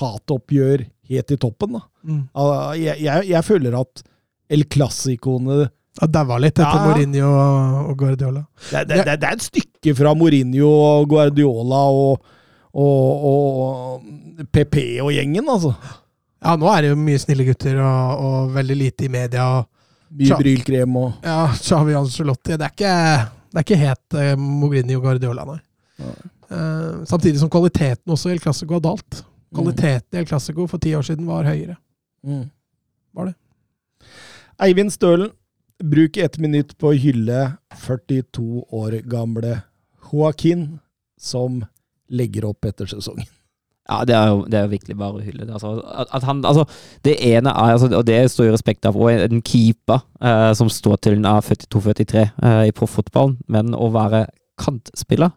hatoppgjør helt i toppen. da. Mm. Altså, Jeg, jeg, føler at El Clásicoene Det daua litt etter Ja. Mourinho og Guardiola. det, det, det, det er et stykke fra Mourinho og Guardiola og, og, og PP og gjengen, altså. Ja, nå er det jo mye snille gutter og, og veldig lite i media. og Mye brylkrem og Ja, Xavi Ancelotti. Det er ikke, det er ikke helt eh, Mogrini og Guardiola, nei. Nei. Eh, samtidig som kvaliteten også i El Clásico har dalt. Kvaliteten i El Clásico for ti år siden var høyere. mm. Var det? Eivind Stølen, bruk ett minutt på å hylle 42 år gamle Joaquin, som legger opp etter sesongen. Ja, det er jo det er jo virkelig bare å hylle det. Altså, at, han, altså, det ene er, altså, og det står i respekt av, og en keeper eh, som står til en er 42-43 eh, i profffotballen, men å være kantspiller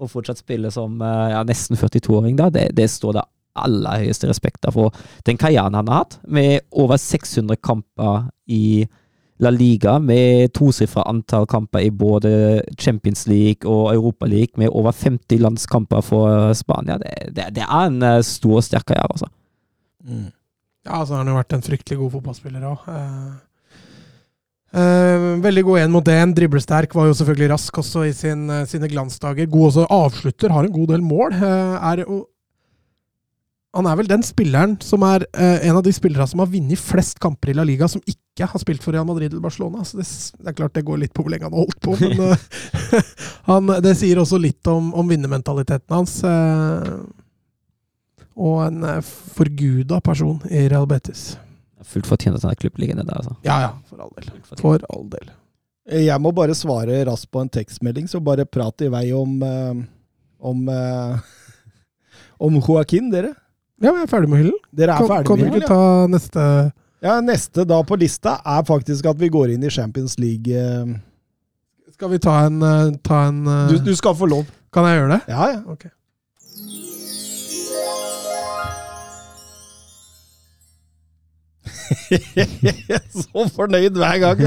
og fortsatt spille som eh, ja, nesten 42-åring, da, det, det står det aller høyeste respekt av. Og den karrieren han har hatt, med over 600 kamper i La Liga, med tosifra antall kamper i både Champions League og Europa League, med over 50 landskamper for Spania, det, det, det er en eh, stor og sterk karriere, altså. Mm. Ja, så har han jo vært en fryktelig god fotballspiller òg. veldig god én mot én. Driblesterk. Var jo selvfølgelig rask også i sin, uh, sine glansdager. God også avslutter. Har en god del mål. Uh, er jo han er vel den spilleren som er eh, en av de spillerne som har vunnet flest kamper i La Liga, som ikke har spilt for Real Madrid eller Barcelona. Så det, det er klart det går litt på hvor lenge han har holdt på, men eh, han, det sier også litt om, om vinnermentaliteten hans. eh, og en uh, forguda person i Real Betis. Fullt fortjent at han er klubbliggende der, altså. Ja ja, for all del. For all del. Jeg må bare svare raskt på en tekstmelding, så bare prat i vei om eh, om, eh, om Joaquin, dere. Ja, vi er ferdig med hyllen. Dere er Kan, ferdig kan du med ikke hyllen, ja. ta neste ja. Neste da på lista er faktisk at vi går inn i Champions League. eh. Skal vi ta en, eh, ta en eh, Du, du skal få lov. Kan jeg gjøre det? Ja, ja. Ok. Så fornøyd hver gang,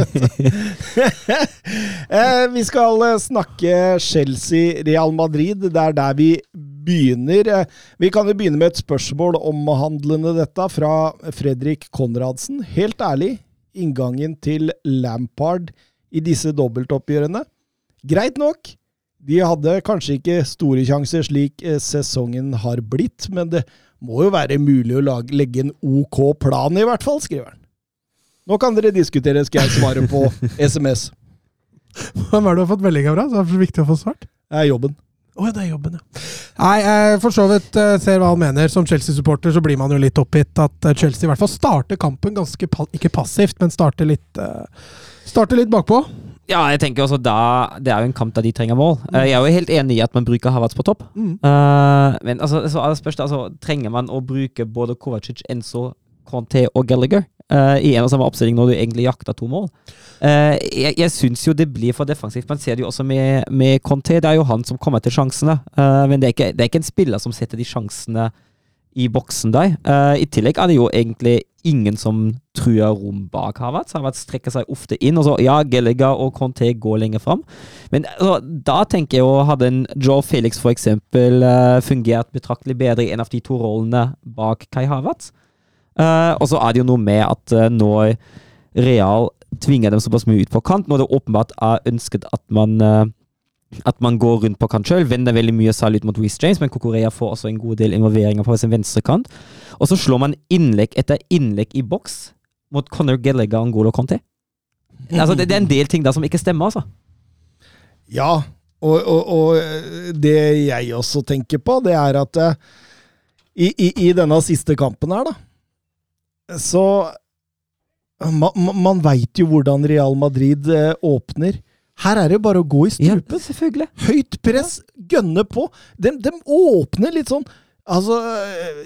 vi skal snakke Chelsea-Real Madrid. Det er der vi begynner. Eh, vi kan jo begynne med et spørsmål omhandlende dette fra Fredrik Konradsen. Helt ærlig, inngangen til Lampard i disse dobbeltoppgjørene? Greit nok. De hadde kanskje ikke store sjanser slik eh, sesongen har blitt, men det må jo være mulig å lage, legge en OK plan, i hvert fall, skriver han. Nå kan dere diskutere, skal jeg svare på SMS. Hvem er det du har fått melding av? da? Så det er viktig å få svart. Det er jobben. Å ja, det er jobben, ja. Nei, jeg for så vidt eh, ser hva han mener. Som Chelsea-supporter så blir man jo litt oppgitt at eh, Chelsea i hvert fall starter kampen ganske ikke passivt, men starter litt, uh, starter litt bakpå. Ja, jeg tenker også da Det er jo en kamp der de trenger mål. Eh, Jeg er jo helt enig i at man bruker Havertz på topp. Mm. Eh, men altså, så det spørs, altså, trenger man å bruke både Kovacic, Enzo, Conte og Gallagher eh, i en og samme oppstilling når du egentlig jakter to mål? Uh, jeg jeg syns jo det blir for defensivt. Man ser det jo også med, med Conte. Det er jo han som kommer til sjansene. Eh, men det er, ikke, det er ikke en spiller som setter de sjansene i boksen der. I tillegg er det jo egentlig ingen som truer rom bak Havertz. Havertz strekker seg ofte inn. og så, ja, Gallagher og Conte går lenger fram. Men altså, da tenker jeg jo, hadde en Joe Felix eksempel eh, fungert betraktelig bedre i en av de to rollene bak Kai Havertz. Eh, og så er det jo noe med at uh, når Real tvinger dem såpass mye ut på kant, når det åpenbart er ønsket at man uh, at man går rundt på kant sjøl. Vender veldig mye særlig ut mot Reece James, men Kokorea får også en god del involveringer på sin venstre kant. Og så slår man innlegg etter innlegg i boks mot Conor Gallagher og Ngolo Conte. Altså, det, det er en del ting der som ikke stemmer, altså. Ja, og, og, og det jeg også tenker på, det er at uh, i, i, i denne siste kampen her, da, så Man, man veit jo hvordan Real Madrid eh, åpner. Her er det bare å gå i strupen. selvfølgelig. Høyt press, gønne på. De, de åpner litt sånn Altså,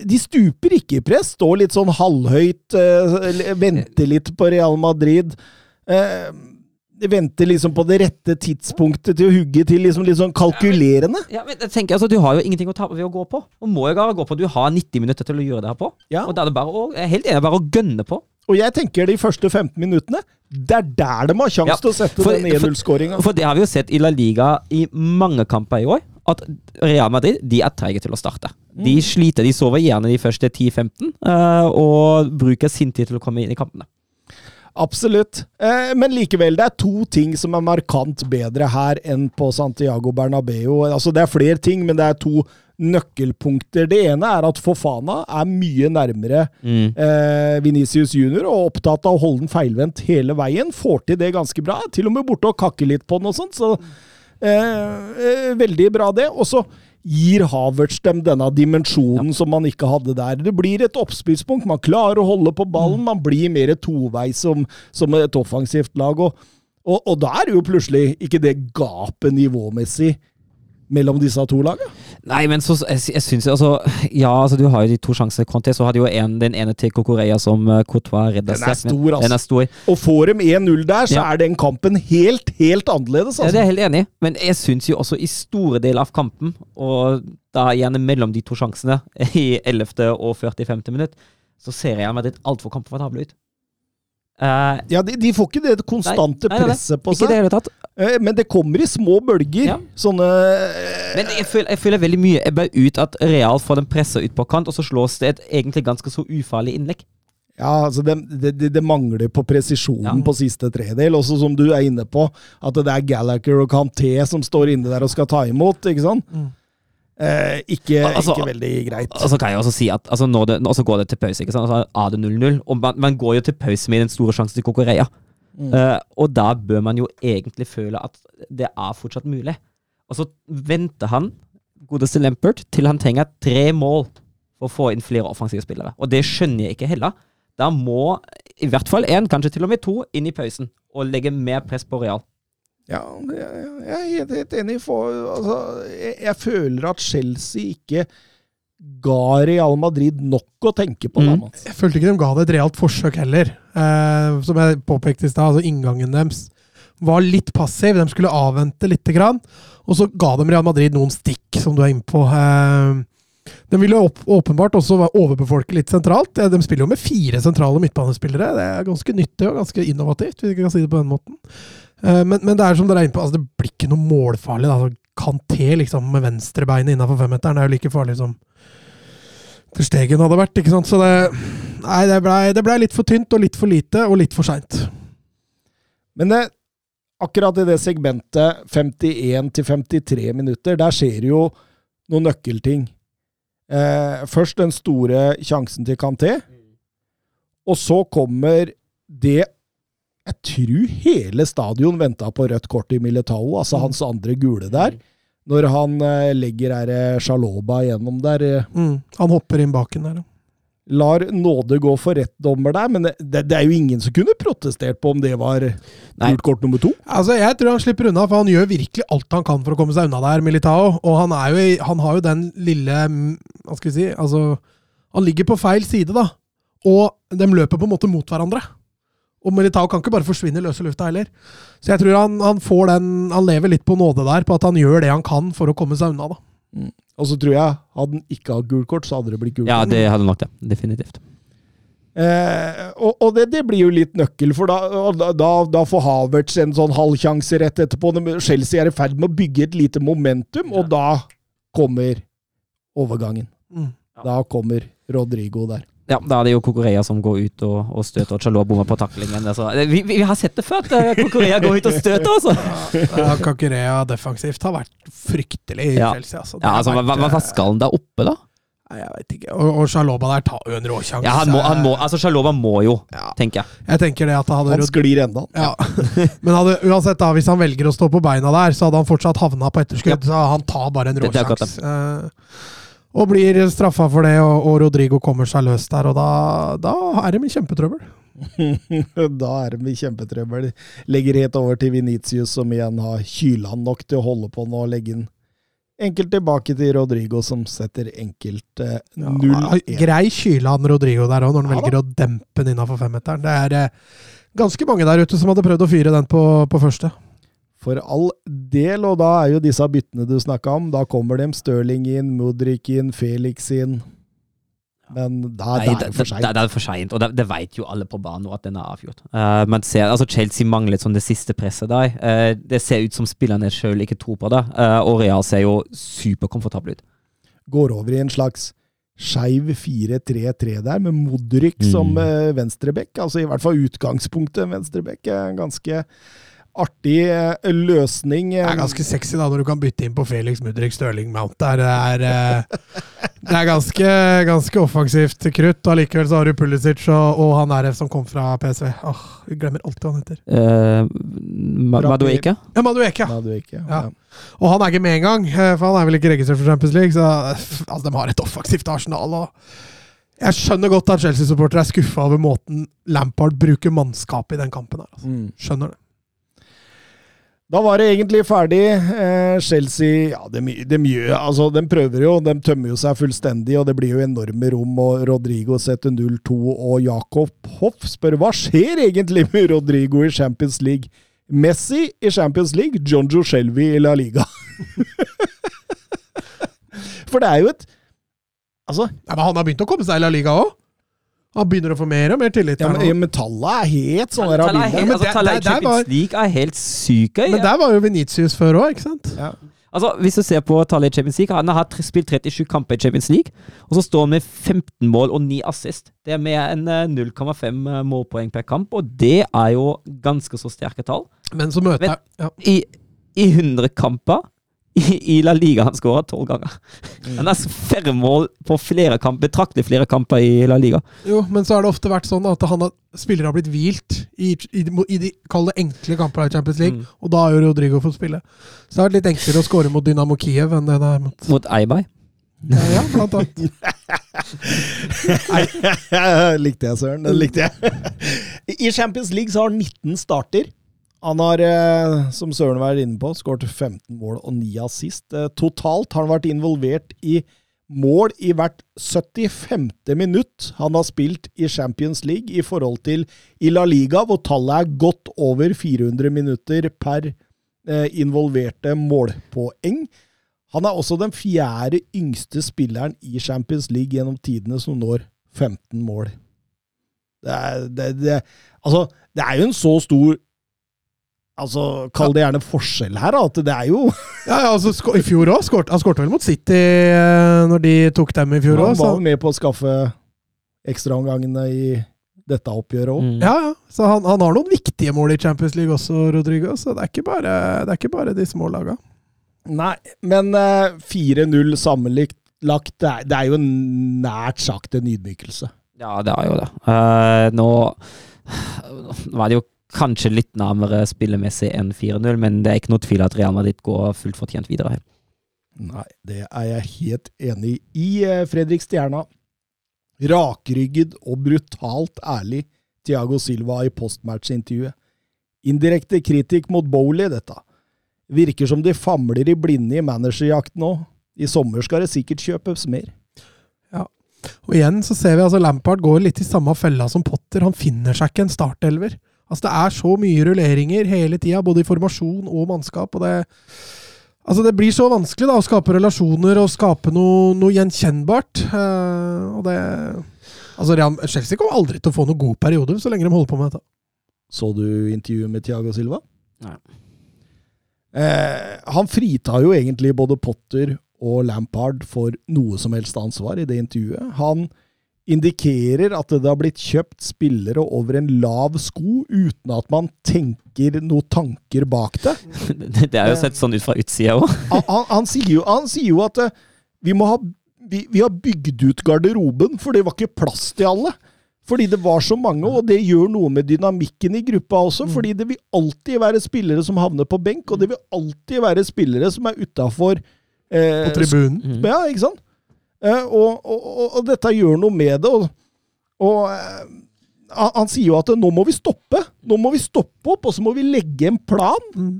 de stuper ikke i press. Står litt sånn halvhøyt, eh, venter litt på Real Madrid. Eh, venter liksom på det rette tidspunktet til å hugge til, liksom litt sånn kalkulerende. Ja, men jeg tenker, altså, Du har jo ingenting å tape ved å gå på. Og må jo bare gå på. Du har 90 minutter til å gjøre det her på. Ja. Og da er det bare å, jeg er helt enig, bare å gønne på. Og jeg tenker de første 15 minuttene, det er der de har sjanse Ja, til å sette for- den 1-0-skåringa. For det har vi jo sett i La Liga i mange kamper i år, at Real Madrid de er treige til å starte. De sliter, de sover gjerne de første 10-15, eh, og bruker sin tid til å komme inn i kampene. Absolutt. Eh, men likevel, det er to ting som er markant bedre her enn på Santiago Bernabeu. Altså, det er flere ting, men det er to nøkkelpunkter. Det ene er at Fofana er mye nærmere Mm. eh, Venicius Junior og opptatt av å holde den feilvendt hele veien. Får til det ganske bra. Til og med borte og kakke litt på den og sånt. Så eh, eh, veldig bra, det. Og så gir Havertz dem denne dimensjonen som man ikke hadde der. Det blir et oppspillspunkt. Man klarer å holde på ballen. Man blir mer toveis som, som et offensivt lag. Og, og, og da er det jo plutselig ikke det gapet nivåmessig mellom disse to lagene. Nei, men så, jeg, jeg syns altså Ja, altså du har jo de to sjansene. Conte, så hadde jo en, den ene til Kokoreya som uh, Courtois redda Den er men stor, altså. Den er stor. Og får dem 1-0 der, så Ja. er den kampen helt, helt annerledes. Altså. Ja, det er jeg helt enig i, men jeg syns jo også i store deler av kampen, og da gjerne mellom de to sjansene, i 11. og 45. minutt, så ser jeg meg Madrid altfor komfortable ut. Eh, Ja, de, de får ikke det konstante Nei, nei, nei, presset på i det seg, tatt. Eh, men det kommer i små bølger. Ja. Sånne uh, Men jeg føler, jeg føler veldig mye ebber ut at Real får den pressa ut på kant, og så slås det et egentlig ganske så ufarlig innlegg. Ja, altså det, det, det, mangler på presisjonen Ja. på siste tredel. Også som du er inne på, at det er Gallagher og Kanté som står inne der og skal ta imot. ikke sant? Mm. Eh, ikke, Altså, ikke veldig greit. Og så kan jeg også si at altså, det, så går det til pause. ikke sant? Altså, er det 0-0? Og man, man går jo til pause med den store sjansen til Kokorea Mm. Eh, og da bør man jo egentlig føle at det er fortsatt mulig. Og så venter han, godeste Lempert, til han trenger tre mål for å få inn flere offensive spillere. Og det skjønner jeg ikke heller. Da må i hvert fall én, kanskje til og med to, inn i pausen og legge mer press på Real. Ja, jeg er helt, helt enig. For, altså, jeg, jeg føler at Chelsea ikke ga Real Madrid nok å tenke på. Mm. Da, Jeg følte ikke de ga det et realt forsøk heller. Eh, som jeg påpekte i stad, altså inngangen deres var litt passiv. De skulle avvente lite grann. Og så ga de Real Madrid noen stikk, som du er inne på. Eh, de ville opp, åpenbart også være- overbefolke litt sentralt. Eh, De spiller jo med fire sentrale midtbanespillere. Det er ganske nyttig og ganske innovativt, hvis vi kan si det på den måten. Eh, men, men det er som dere er inne på, altså, det blir ikke noe målfarlig. Da. Altså, Kanté liksom, med venstrebeinet innafor femmeteren er jo like farlig som til Stegen hadde vært. ikke sant? Så det Nei, det blei ble litt for tynt og litt for lite og litt for seint. Men det, akkurat i det segmentet 51 til 53 minutter, der skjer jo noen nøkkelting. Eh, først den store sjansen til Kanté, og så kommer det Jeg tror hele stadion venta på rødt kort i Militao, altså Mm. hans andre gule der. Når han eh, legger er det Sjaloba gjennom der. eh, Mm. Han hopper inn baken der. ja. lar nåde gå for rett dommer der, men det, det er jo ingen som kunne protestert på om det var gult kort nummer to. Altså, Jeg tror han slipper unna, for han gjør virkelig alt han kan for å komme seg unna der, Militao. Og han, er jo, i- han har jo den lille mm, Hva skal vi si altså, Han ligger på feil side, da. Og de løper på en måte mot hverandre. Og Militao kan ikke bare forsvinne i løse lufta heller. Så jeg tror han, han får den Han lever litt på nåde der, på at han gjør det han kan for å komme seg unna, da. Og så tror jeg, hadde han ikke hatt gult kort, så hadde det blitt gult Ja, det hadde nok det. Definitivt. Eh, og og det, det blir jo litt nøkkel, for da, da, da, får Havertz en sånn halvsjanse rett etterpå. Chelsea er i ferd med å bygge et lite momentum, og da kommer overgangen. Mm. Da kommer Rodrigo der. Ja, da er det jo Kokorea som går ut og, og støter, og Chalot bommer på taklingen. Altså, vi, vi, vi har sett det før, at eh, Kokorea går ut og støter, altså! Ja, Kokorea defensivt har vært fryktelig i Ja. Chelsea. Altså. Ja, altså, vært, hva, hva eh, skal han der oppe, da? Nei, jeg vet ikke. Og, og Sjaloba der tar jo en råsjanse. Ja, han må, han må, altså Shalova må jo, Ja. tenker jeg. Jeg tenker det at Han, hadde Han sklir enda. Ja. Men hadde, uansett, da, hvis han velger å stå på beina der, så hadde han fortsatt havna på etterskudd. Så han tar bare en Det- det og blir straffa for det, og, og Rodrigo kommer seg løs der, og da, da er de i kjempetrøbbel. da er de i kjempetrøbbel. Legger helt over til Venitius, som igjen har kyla nok til å holde på nå og legge den enkelt tilbake til Rodrigo, som setter enkelt eh, Ja, 0-1. grei kyle han Rodrigo der òg, når han Ja velger å dempe den innafor femmeteren. Det er eh, ganske mange der ute som hadde prøvd å fyre den på, på første. For all del, og da er jo disse byttene du snakka om, da kommer dem Stirling inn, Mudrik inn, Felix inn. Men da, Nei, er det, det for det, seint. det er for seint, og det, det vet jo alle på banen nå at den er avgjort. Uh, man ser, altså Chelsea manglet sånn det siste presset der. Uh, det ser ut som spillerne sjøl ikke tror på det, uh, og Real ser jo superkomfortable ut. Går over i en slags skeiv 4-3-3 der, med Modric Mm. som uh, venstreback. Altså i hvert fall utgangspunktet venstreback. Ganske artig eh, løsning. Det er ganske sexy da når du kan bytte inn på Felix Mudrik Stirling Mount der. Det er, eh, det er ganske, ganske offensivt krutt. og Allikevel så har du Pulisic og, og han RF som kom fra PSV. Åh, Vi glemmer alltid hva han heter. Uh, Madueke? Ja, Madueke. Du. Ja. Og han er ikke med engang, eh, for han er vel ikke registrert for Champions League. Så altså, de har et offensivt arsenal. og Jeg skjønner godt at Chelsea-supportere er skuffa over måten Lampard bruker mannskapet i den kampen. her. Altså. Mm. Skjønner det. Da var det egentlig ferdig. Eh, Chelsea ja, de, de, altså, de prøver jo, de tømmer jo seg fullstendig, og det blir jo enorme rom. og Rodrigo setter 0-2, og Jakob Hoff spør hva skjer egentlig med Rodrigo i Champions League? Messi i Champions League, John Joe Shelby i La Liga. For det er jo et Altså, Ja, men han har begynt å komme seg i La Liga òg. Han begynner å få mer og mer tillit. ja, men, men tallet er helt sånn der er helt- altså, tallet i Champions League er helt syke. Men der var jo Venitius før òg, ikke sant? Ja. Altså, Hvis du ser på tallet i Champions League, han har spilt 37 kamper i Champions League, og så står han med 15 mål og 9 assist. Det er mer enn eh, 0,5 målpoeng per kamp, og det er jo ganske så sterke tall. Men så møter jeg ja. I, i 100 kamper i, i La Liga han skåra 12 ganger. Han har færre mål på flere kamper, betraktelig flere kamper i La Liga. Jo, men så har det ofte vært sånn at han har, spillere har blitt hvilt i, i, de- i de kalde, enkle kampene i Champions League, Mm. og da har jo Rodrigo fått spille. Så det har vært litt enklere å skåre mot Dynamo Kiev enn det det er mot Mot Eibai. Ja, ja, blant annet. likte jeg, Søren. Den likte jeg. I Champions League så har han 19 starter. Han har, eh, som Søren var inne på, skåret 15 mål og 9 assist. Eh, Totalt har han vært involvert i mål i hvert 75. minutt han har spilt i Champions League, i forhold til i La Liga, hvor tallet er godt over 400 minutter per eh, involverte målpoeng. Han er også den fjerde yngste spilleren i Champions League gjennom tidene som når 15 mål. Det er, det, det, altså, det er jo en så stor Altså, Kall det gjerne forskjell her, da. At det er jo Ja, ja, altså, I fjor òg. Han skårte vel mot City eh, når de tok dem i fjor Han var jo med på å skaffe ekstraomgangene i dette oppgjøret òg. Mm. Ja, ja. Så han, han har noen viktige mål i Champions League også, Rodrigo. Så det er ikke bare, det er ikke bare de små laga. Nei, men eh, 4-0 sammenlagt, det er, det er jo nært sagt en ydmykelse. Ja, det er jo det. Uh, nå var det jo kanskje litt nærmere spillemessig enn 4-0, men det er ikke noe tvil at Real Madrid går fullt fortjent videre. her. Nei, det er jeg helt enig i. Eh, Fredrik Stjerna. Rakrygget og brutalt ærlig Tiago Silva i postmatch-intervjuet. Indirekte kritikk mot Bowley, dette. Virker som de famler i blinde i managerjakt nå. I sommer skal det sikkert kjøpes mer. Ja, Og igjen så ser vi altså Lampard går litt i samme fella som Potter. Han finner seg ikke en startelver. Altså Det er så mye rulleringer hele tida, både i formasjon og mannskap. og det Altså Det blir så vanskelig da å skape relasjoner og skape noe, noe gjenkjennbart. Uh, og det Altså Real, Chelsea kommer aldri til å få noen god periode så lenge de holder på med dette. Så du intervjuet med Tiago Silva? Nei. Eh, han fritar jo egentlig både Potter og Lampard for noe som helst ansvar i det intervjuet. Han indikerer at det har blitt kjøpt spillere over en lav sko uten at man tenker noen tanker bak det. Det, er jo sett sånn ut fra utsida òg. Han, han, han, sier, jo, han sier jo at eh, vi, må ha, vi, vi har bygd ut garderoben, for det var ikke plass til alle. Fordi det var så mange, og det gjør noe med dynamikken i gruppa også. Fordi det vil alltid være spillere som havner på benk, og det vil alltid være spillere som er utafor eh, På tribunen. Mm. ja, ikke sant? Eh, og, og, og, dette gjør noe med det. Og, og eh, han, sier jo at nå må vi stoppe. Nå må vi stoppe opp, og så må vi legge en plan. Mm.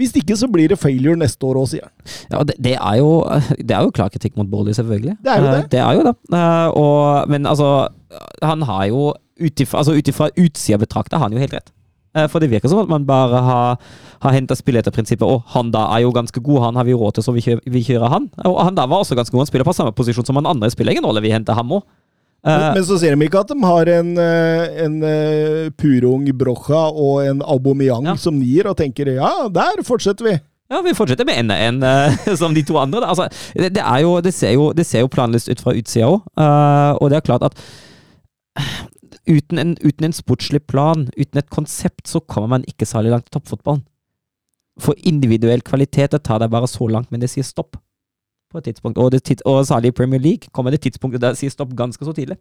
Hvis ikke så blir det failure neste år òg, sier han. Ja, det, det, er jo, det er jo klar kritikk mot Bolly, selvfølgelig. Det er jo det. Eh, Det er jo det. Eh, og, men altså, han har jo ut ifra altså, utsida betrakta har han jo helt rett. Eh, For det virker som at man bare har, har henta spillet etter prinsippet Og han da er jo ganske god, han har vi råd til, så vi kjører, han. Og han da var også ganske god, han spiller på samme posisjon som han andre. Spiller ingen rolle, vi henter ham òg. Men, men så ser de ikke at de har en, eh, en eh, purung Brocha og en Aubameyang Ja. som nier, og tenker ja, der fortsetter vi. Ja, vi fortsetter med enda en uh, som de to andre. Altså, det, det, er jo, det, ser jo, det ser jo planløst ut fra utsida òg. og det er klart at uten en, uten en sportslig plan, uten et konsept, så kommer man ikke særlig langt i toppfotballen. For individuell kvalitet det tar deg bare så langt, men det sier stopp. På et tidspunkt. Og, det, og særlig i Premier League kommer det tidspunktet der det sier stopp ganske så tidlig.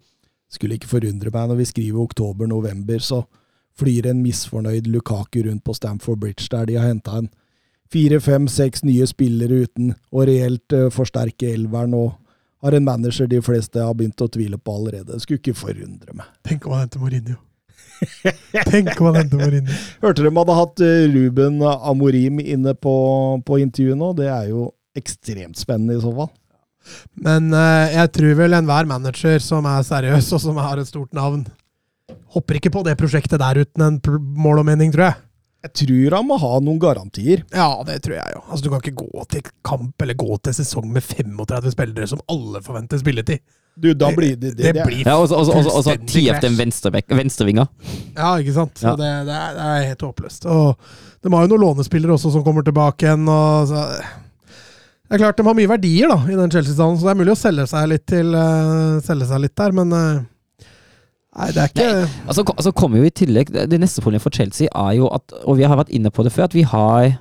Skulle ikke forundre meg når vi skriver oktober-november, så flyr en misfornøyd Lukaku rundt på Stamford Bridge, der de har henta en fire, fem, seks nye spillere uten å reelt eh, forsterke elveren, og har en manager de fleste har begynt å tvile på allerede. Skulle ikke forundre meg. Tenk om han henter Mourinho. Tenk om han henter Mourinho. Hørte de hadde hatt eh, Ruben Amorim inne på, på intervjuet nå? Det er jo ekstremt spennende i så fall. Men uh, jeg tror vel enhver manager som er seriøs, og som har et stort navn, hopper ikke på det prosjektet der uten en mål og mening, tror jeg. Jeg tror han må ha noen garantier. Ja, det tror jeg jo. Altså, Du kan ikke gå til kamp eller gå til sesong med 35 spillere som alle forventer spilletid. Du, da blir det, det, Det det blir Ja, og så- og så- og så- og så Fullstendig ti efter en venstrevinga. Ja, ikke sant? Ja. det, det, er, det er helt håpløst. Og de har jo noen lånespillere også som kommer tilbake igjen. Og så, det er klart de har mye verdier da, i den Chelsea-stallen, så det er mulig å selge seg litt, til, uh, selge seg litt der, men eh, Nei, det er ikke Altså, altså kommer jo i tillegg Det neste problemet for Chelsea er jo at Og vi har vært inne på det før, at vi har,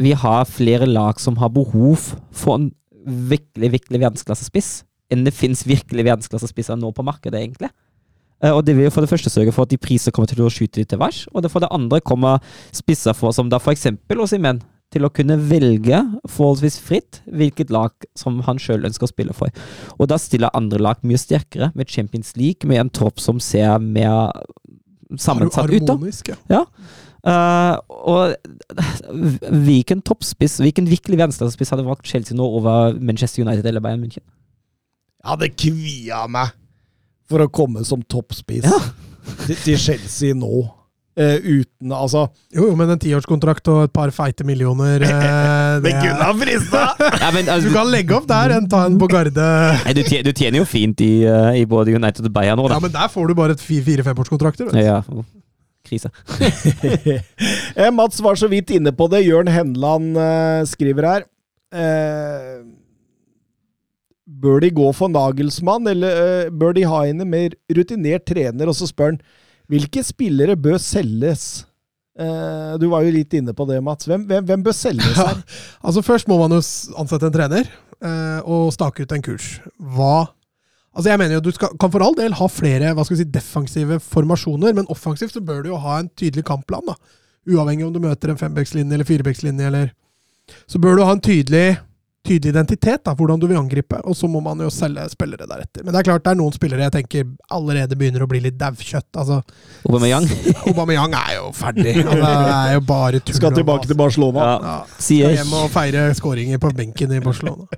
vi har flere lag som har behov for en virkelig, virkelig verdensklassespiss enn det finnes virkelig verdensklassespisser nå på markedet, egentlig. Eh, Og det vil jo for det første sørge for at de priser kommer til å skyte litt til værs, og det for det andre kommer spisser for, som da for eksempel Osimhen, til å kunne velge forholdsvis fritt hvilket lag som han sjøl ønsker å spille for. Og da stiller andre lag mye sterkere, med Champions League, med en tropp som ser mer sammensatt ut. da. Ja. Uh, og hvilken toppspiss, hvilken virkelig venstrespiss hadde valgt Chelsea nå over Manchester United eller Bayern München? Jeg hadde kvia meg for å komme som toppspiss Ja. til, til Chelsea nå. Eh, uten Altså Jo, jo, men en tiårskontrakt og et par feite millioner uh, det kunne ha frista! Ja, men, Du kan legge opp der, en, ta en på Garde. nei, du, tjener, du tjener jo fint i, uh, i både United og Bayern nå, Ja, men der får du bare fire-femårskontrakter. vet. Ja, krise. Eh, Mats var så vidt inne på det. Jørn Henland skriver her. Eh, bør de gå for Nagelsmann, eller bør de ha en mer rutinert trener? Og så spør han hvilke spillere bør selges? Eh, du var jo litt inne på det, Mats. Hvem, hvem, hvem bør selges her? Altså Først må man jo ansette en trener eh, og stake ut en kurs. Hva Altså jeg mener jo Du skal, kan for all del ha flere hva skal vi si, defensive formasjoner, men offensivt så bør du jo ha en tydelig kampplan. da. Uavhengig om du møter en fembekslinje eller firebekslinje. eller Så bør du ha en tydelig, tydelig identitet, da, hvordan du vil angripe. Og så må man jo selge spillere deretter. Men det er klart det er noen spillere jeg tenker allerede begynner å bli litt daukjøtt. Altså, Aubameyang. Aubameyang er jo ferdig. Han er jo bare tull. Skal tilbake til Barcelona. Ja. Ja. Skal hjem og feire skåringer på benken i Barcelona.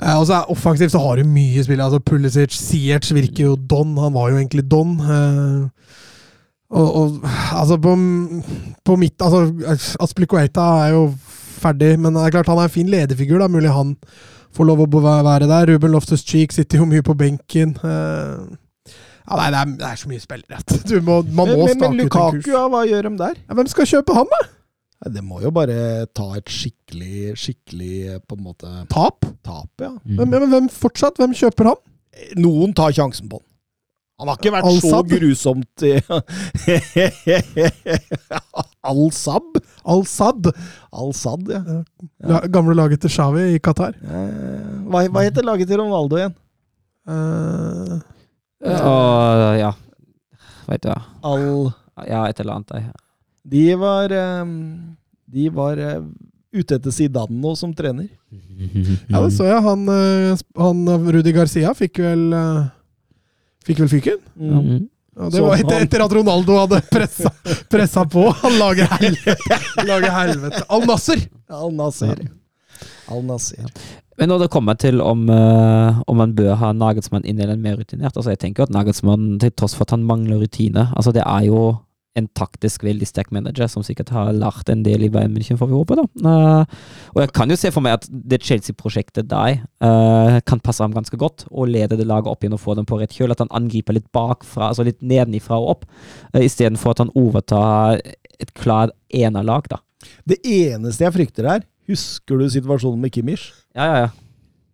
Eh, og så er Offensivt så har du mye spill. altså Pulisic, Ziyech virker jo don. Han var jo egentlig don. Eh, og, og altså på, på mitt altså Aspilicueta er jo ferdig, men det er klart han er en fin lederfigur. da, Mulig han får lov å være der. Ruben Loftus-Cheek sitter jo mye på benken. Eh, ja, nei, det er, det er så mye spillere. Du må, man Men, må men, men stake ut en Lukaku, kurs. ja, hva gjør de der? Ja, hvem skal kjøpe han, da? Det må jo bare ta et skikkelig, skikkelig eh, på en måte Tap? tap, ja. Mm. Hvem, men, hvem fortsatt? Hvem kjøper han? Noen tar sjansen på den. Han har ikke vært så Al så grusomt i- Al-Sab? Al-Sad. Al-Sad, ja. ja. gamle laget til Xavi i Qatar. Eh, Hva, hva heter laget til Ronaldo igjen? Eh, uh, ja Veit du hva. Al... Ja, et eller annet. De var De var ute etter Zidane nå som trener. ja, det så jeg. Han, eh, han Rudi Garcia fikk vel eh, Fikk vel fyken. Ja. Og det var etter, etter at Ronaldo hadde pressa, pressa på. Han lager helvete. Lager helvete. Al-Nasser! Al Nasser. Al ja. Men når det kommer til om, uh, om man bør ha Nagelsmann inn eller mer rutinert altså Jeg tenker at Nagelsmann, til tross for at han mangler rutine altså Det er jo en taktisk veldig sterk manager som sikkert har lært en del i Bayern München, får vi håpe. da. Uh, og jeg kan jo se for meg at det Chelsea-prosjektet der uh, kan passe ham ganske godt, og lede det laget opp igjen og få dem på rett kjøl. At han angriper litt bakfra, altså litt nedenifra og opp, uh, istedenfor at han overtar et klart enerlag, da. Det eneste jeg frykter her Husker du situasjonen med Kimmich? Ja, ja, ja.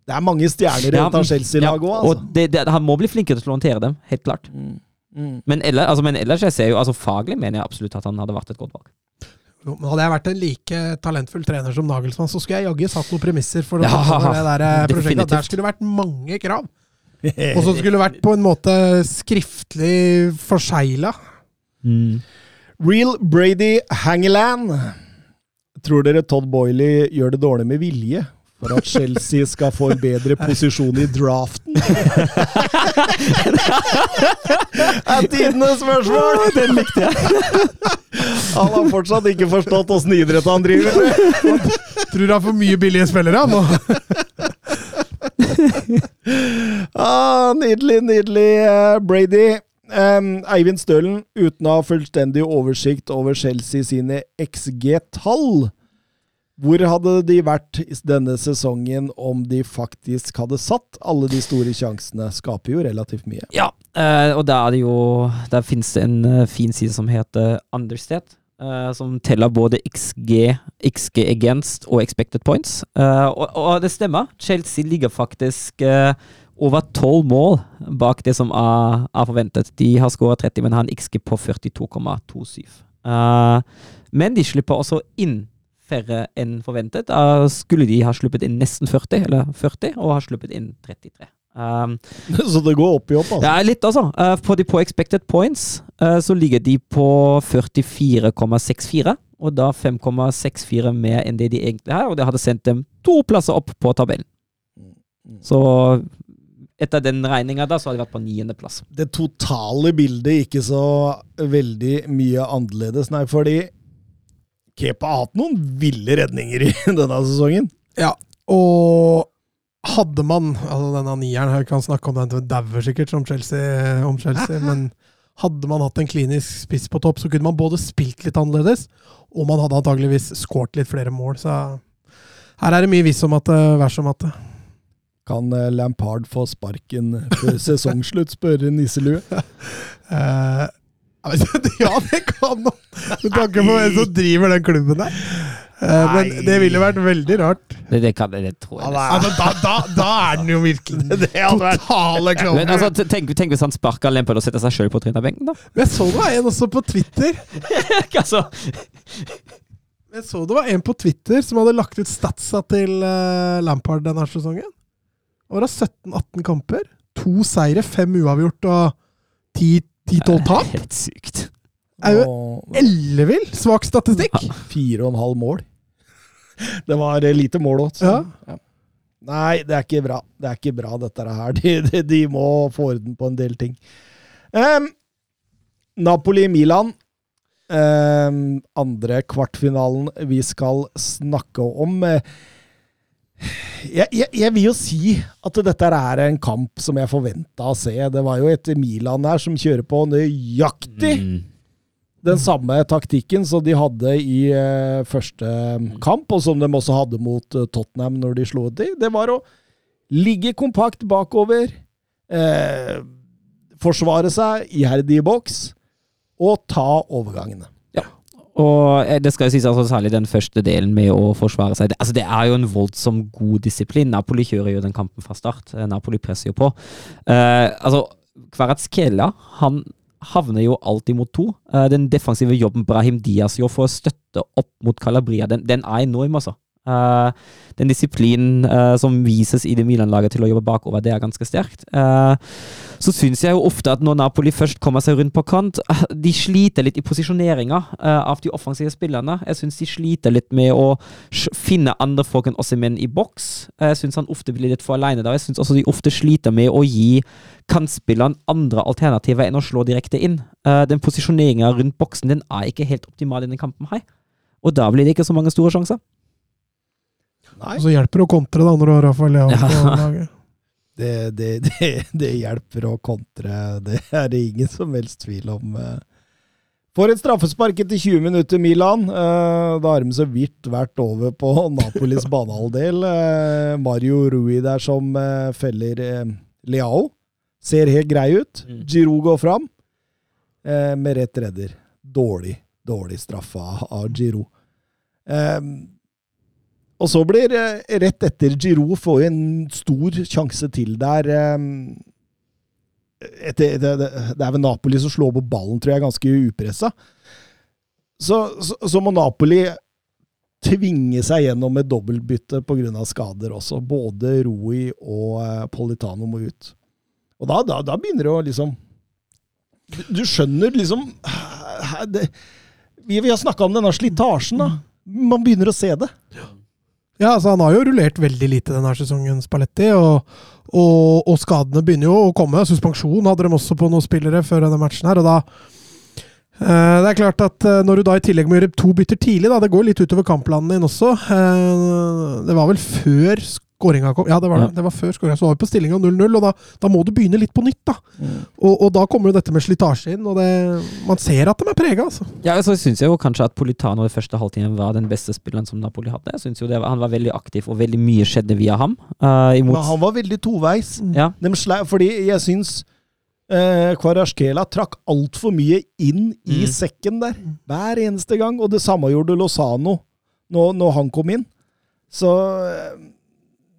Det er mange stjerner i Ja, dette Chelsea-laget òg, altså. Og det, det, han må bli flinkere til å håndtere dem, helt klart. Mm. Mm. Men ellers, altså, men ellers jeg ser jo, altså faglig mener jeg absolutt at han hadde vært et godt valg. Jo, men Hadde jeg vært en like talentfull trener som Nagelsmann, så skulle jeg jaggu satt noen premisser for å Ja, det der eh, prosjektet. definitivt. Der skulle det vært mange krav. Og så skulle det vært på en måte skriftlig forsegla. Real Brady Hangeland. Tror dere Todd Boiley gjør det dårlig med vilje? For at Chelsea skal få en bedre posisjon i draften? er tidenes spørsmål! Den likte jeg. Han har fortsatt ikke forstått åssen idrett han driver med. Tror han får mye billige spillere nå? Ah, nydelig, nydelig, eh, Brady. Um, Eivind Stølen, uten å ha fullstendig oversikt over Chelsea sine XG-tall. Hvor hadde de vært denne sesongen om de faktisk hadde satt alle de store sjansene? Skaper jo relativt mye. Ja, eh, og der, er jo Der finnes det en eh, fin side som heter Understed. eh, som teller både XG, XG against og expected points. Og, og det stemmer. Chelsea ligger faktisk over tolv mål bak det som er, er forventet. De har skåret 30, men har en XG på 42,27. Eh, men de slipper også inn færre enn forventet. Da skulle de ha sluppet inn nesten 40, eller 40, og har sluppet inn 33. Um, Så det går opp i opp, altså. ja, litt, altså. Uh, på de på expected points uh, så ligger de på 44,64. Og da 5,64 mer enn det de egentlig har, og det hadde sendt dem to plasser opp på tabellen. Så etter den regninga da, så hadde de vært på niendeplass. Det totale bildet ikke så veldig mye annerledes, nei, fordi Kepa har hatt noen ville redninger i denne sesongen. Ja, og hadde man altså Denne nieren her kan snakke om den til dauer sikkert, som Chelsea, om Chelsea, men hadde man hatt en klinisk spiss på topp, så kunne man både spilt litt annerledes, og man hadde antageligvis skåret litt flere mål. Så her er det mye viss om at det vers som at det. Kan eh, Lampard få sparken før sesongslutt, spør Nisselue. Eh, Ja, det kan han! Med tanke på hvem som driver den klubben der. Eh, Men Nei. det ville vært veldig rart. Det, det, kan, det tror jeg. Ja, Altså, da, da, da er den jo virkelig Det hadde totale klovnen. altså, tenk, tenk hvis han sparker Lampard og setter seg sjøl på trenerbenken, da. Jeg så det var en også på Twitter. altså, Jeg så det var en på Twitter som hadde lagt ut statsa til uh, Lampard denne sesongen. Det var 17-18 kamper. To seire, fem uavgjort og 10-12 tap. Helt sykt. Er jo ellevill svak statistikk. fire og en halv mål. Det var eh, lite mål òg. Ja. Nei, det er ikke bra. Det er ikke bra, dette her. De, de, de må få orden på en del ting. Um, Napoli-Milan. Um, andre kvartfinalen vi skal snakke om. Eh, Jeg, jeg, jeg vil jo si at dette er en kamp som jeg forventa å se. Det var jo et Milan her som kjører på nøyaktig Mm. den samme taktikken som de hadde i uh, første kamp, og som de også hadde mot uh, Tottenham når de slo ut i Det var å ligge kompakt bakover, uh, forsvare seg iherdig i boks, og ta overgangene. Og eh, det skal jo sies altså særlig den første delen med å forsvare seg. Altså det er jo en voldsom god disiplin. Napoli kjører jo den kampen fra start. Eh, Napoli presser jo på. Uh, altså, Kvaratskhelia, han havner jo alltid mot to. Uh, den defensive jobben Brahim Diaz gjør for å støtte opp mot Calabria, den, den er enorm, altså. Eh, den disiplinen eh, som vises i det Milan-laget til å jobbe bakover, det er ganske sterkt. Eh, så syns jeg jo ofte at når Napoli først kommer seg rundt på kant, de sliter litt i posisjoneringa av de offensive spillerne. Jeg syns de sliter litt med å finne andre folk enn Ossimen i boks. Jeg syns han ofte blir litt for aleine der. Jeg syns også de ofte sliter med å gi kantspilleren andre alternativer enn å slå direkte inn. Den posisjoneringa rundt boksen den er ikke helt optimal i denne kampen her. Og da blir det ikke så mange store sjanser. Og så hjelper det å kontre da når du har Rafael Leao på laget. det, det, det, det hjelper å kontre. Det er det ingen som helst tvil om. eh. For et straffespark etter 20 minutter, Milan. Eh, Da har de så vidt vært over på Napolis banehalvdel. Eh, Mario Rui der som feller Leao. Ser helt grei ut. Mm. Giroud går fram med rett redder. Dårlig, dårlig straffa av- av Giroud. Og så blir eh, rett etter Giroud får en stor sjanse til der. eh, etter, det, det er vel Napoli som slår på ballen, tror jeg, ganske upressa. Så, så, så må Napoli tvinge seg gjennom et dobbeltbytte pga. skader også. Både Rui og eh, Politano må ut. Og da, da, da begynner det å liksom Du, du skjønner liksom det, Vi, vi har snakka om denne slitasjen, da. Man begynner å se det. Ja, altså Han har jo rullert veldig lite denne sesongen, Spalletti. Og, og, og skadene begynner jo å komme. Suspensjon hadde de også på noen spillere før denne matchen. her, og da eh, Det er klart at eh, når du da i tillegg må gjøre to bytter tidlig, da, det går litt utover kampplanen din også. Eh, det var vel før skåringa kom Ja, det var, Ja. det. det var før skåringa. Så var vi på stillinga 0-0, og da, da må du begynne litt på nytt. da. Og, og da kommer jo dette med slitasje inn, og det, man ser at de er prega. Altså. Ja, så syns jeg jo kanskje at Politano i første halvtime var den beste spilleren som Napoli hadde. Jeg synes jo det var, Han var veldig aktiv, og veldig mye skjedde via ham. Uh, imot, Men han var veldig toveis. ja, De slei, fordi jeg syns eh, Kvarasjkela trakk altfor mye inn i Mm. sekken der. Hver eneste gang. Og det samme gjorde Lozano når, når han kom inn. Så eh,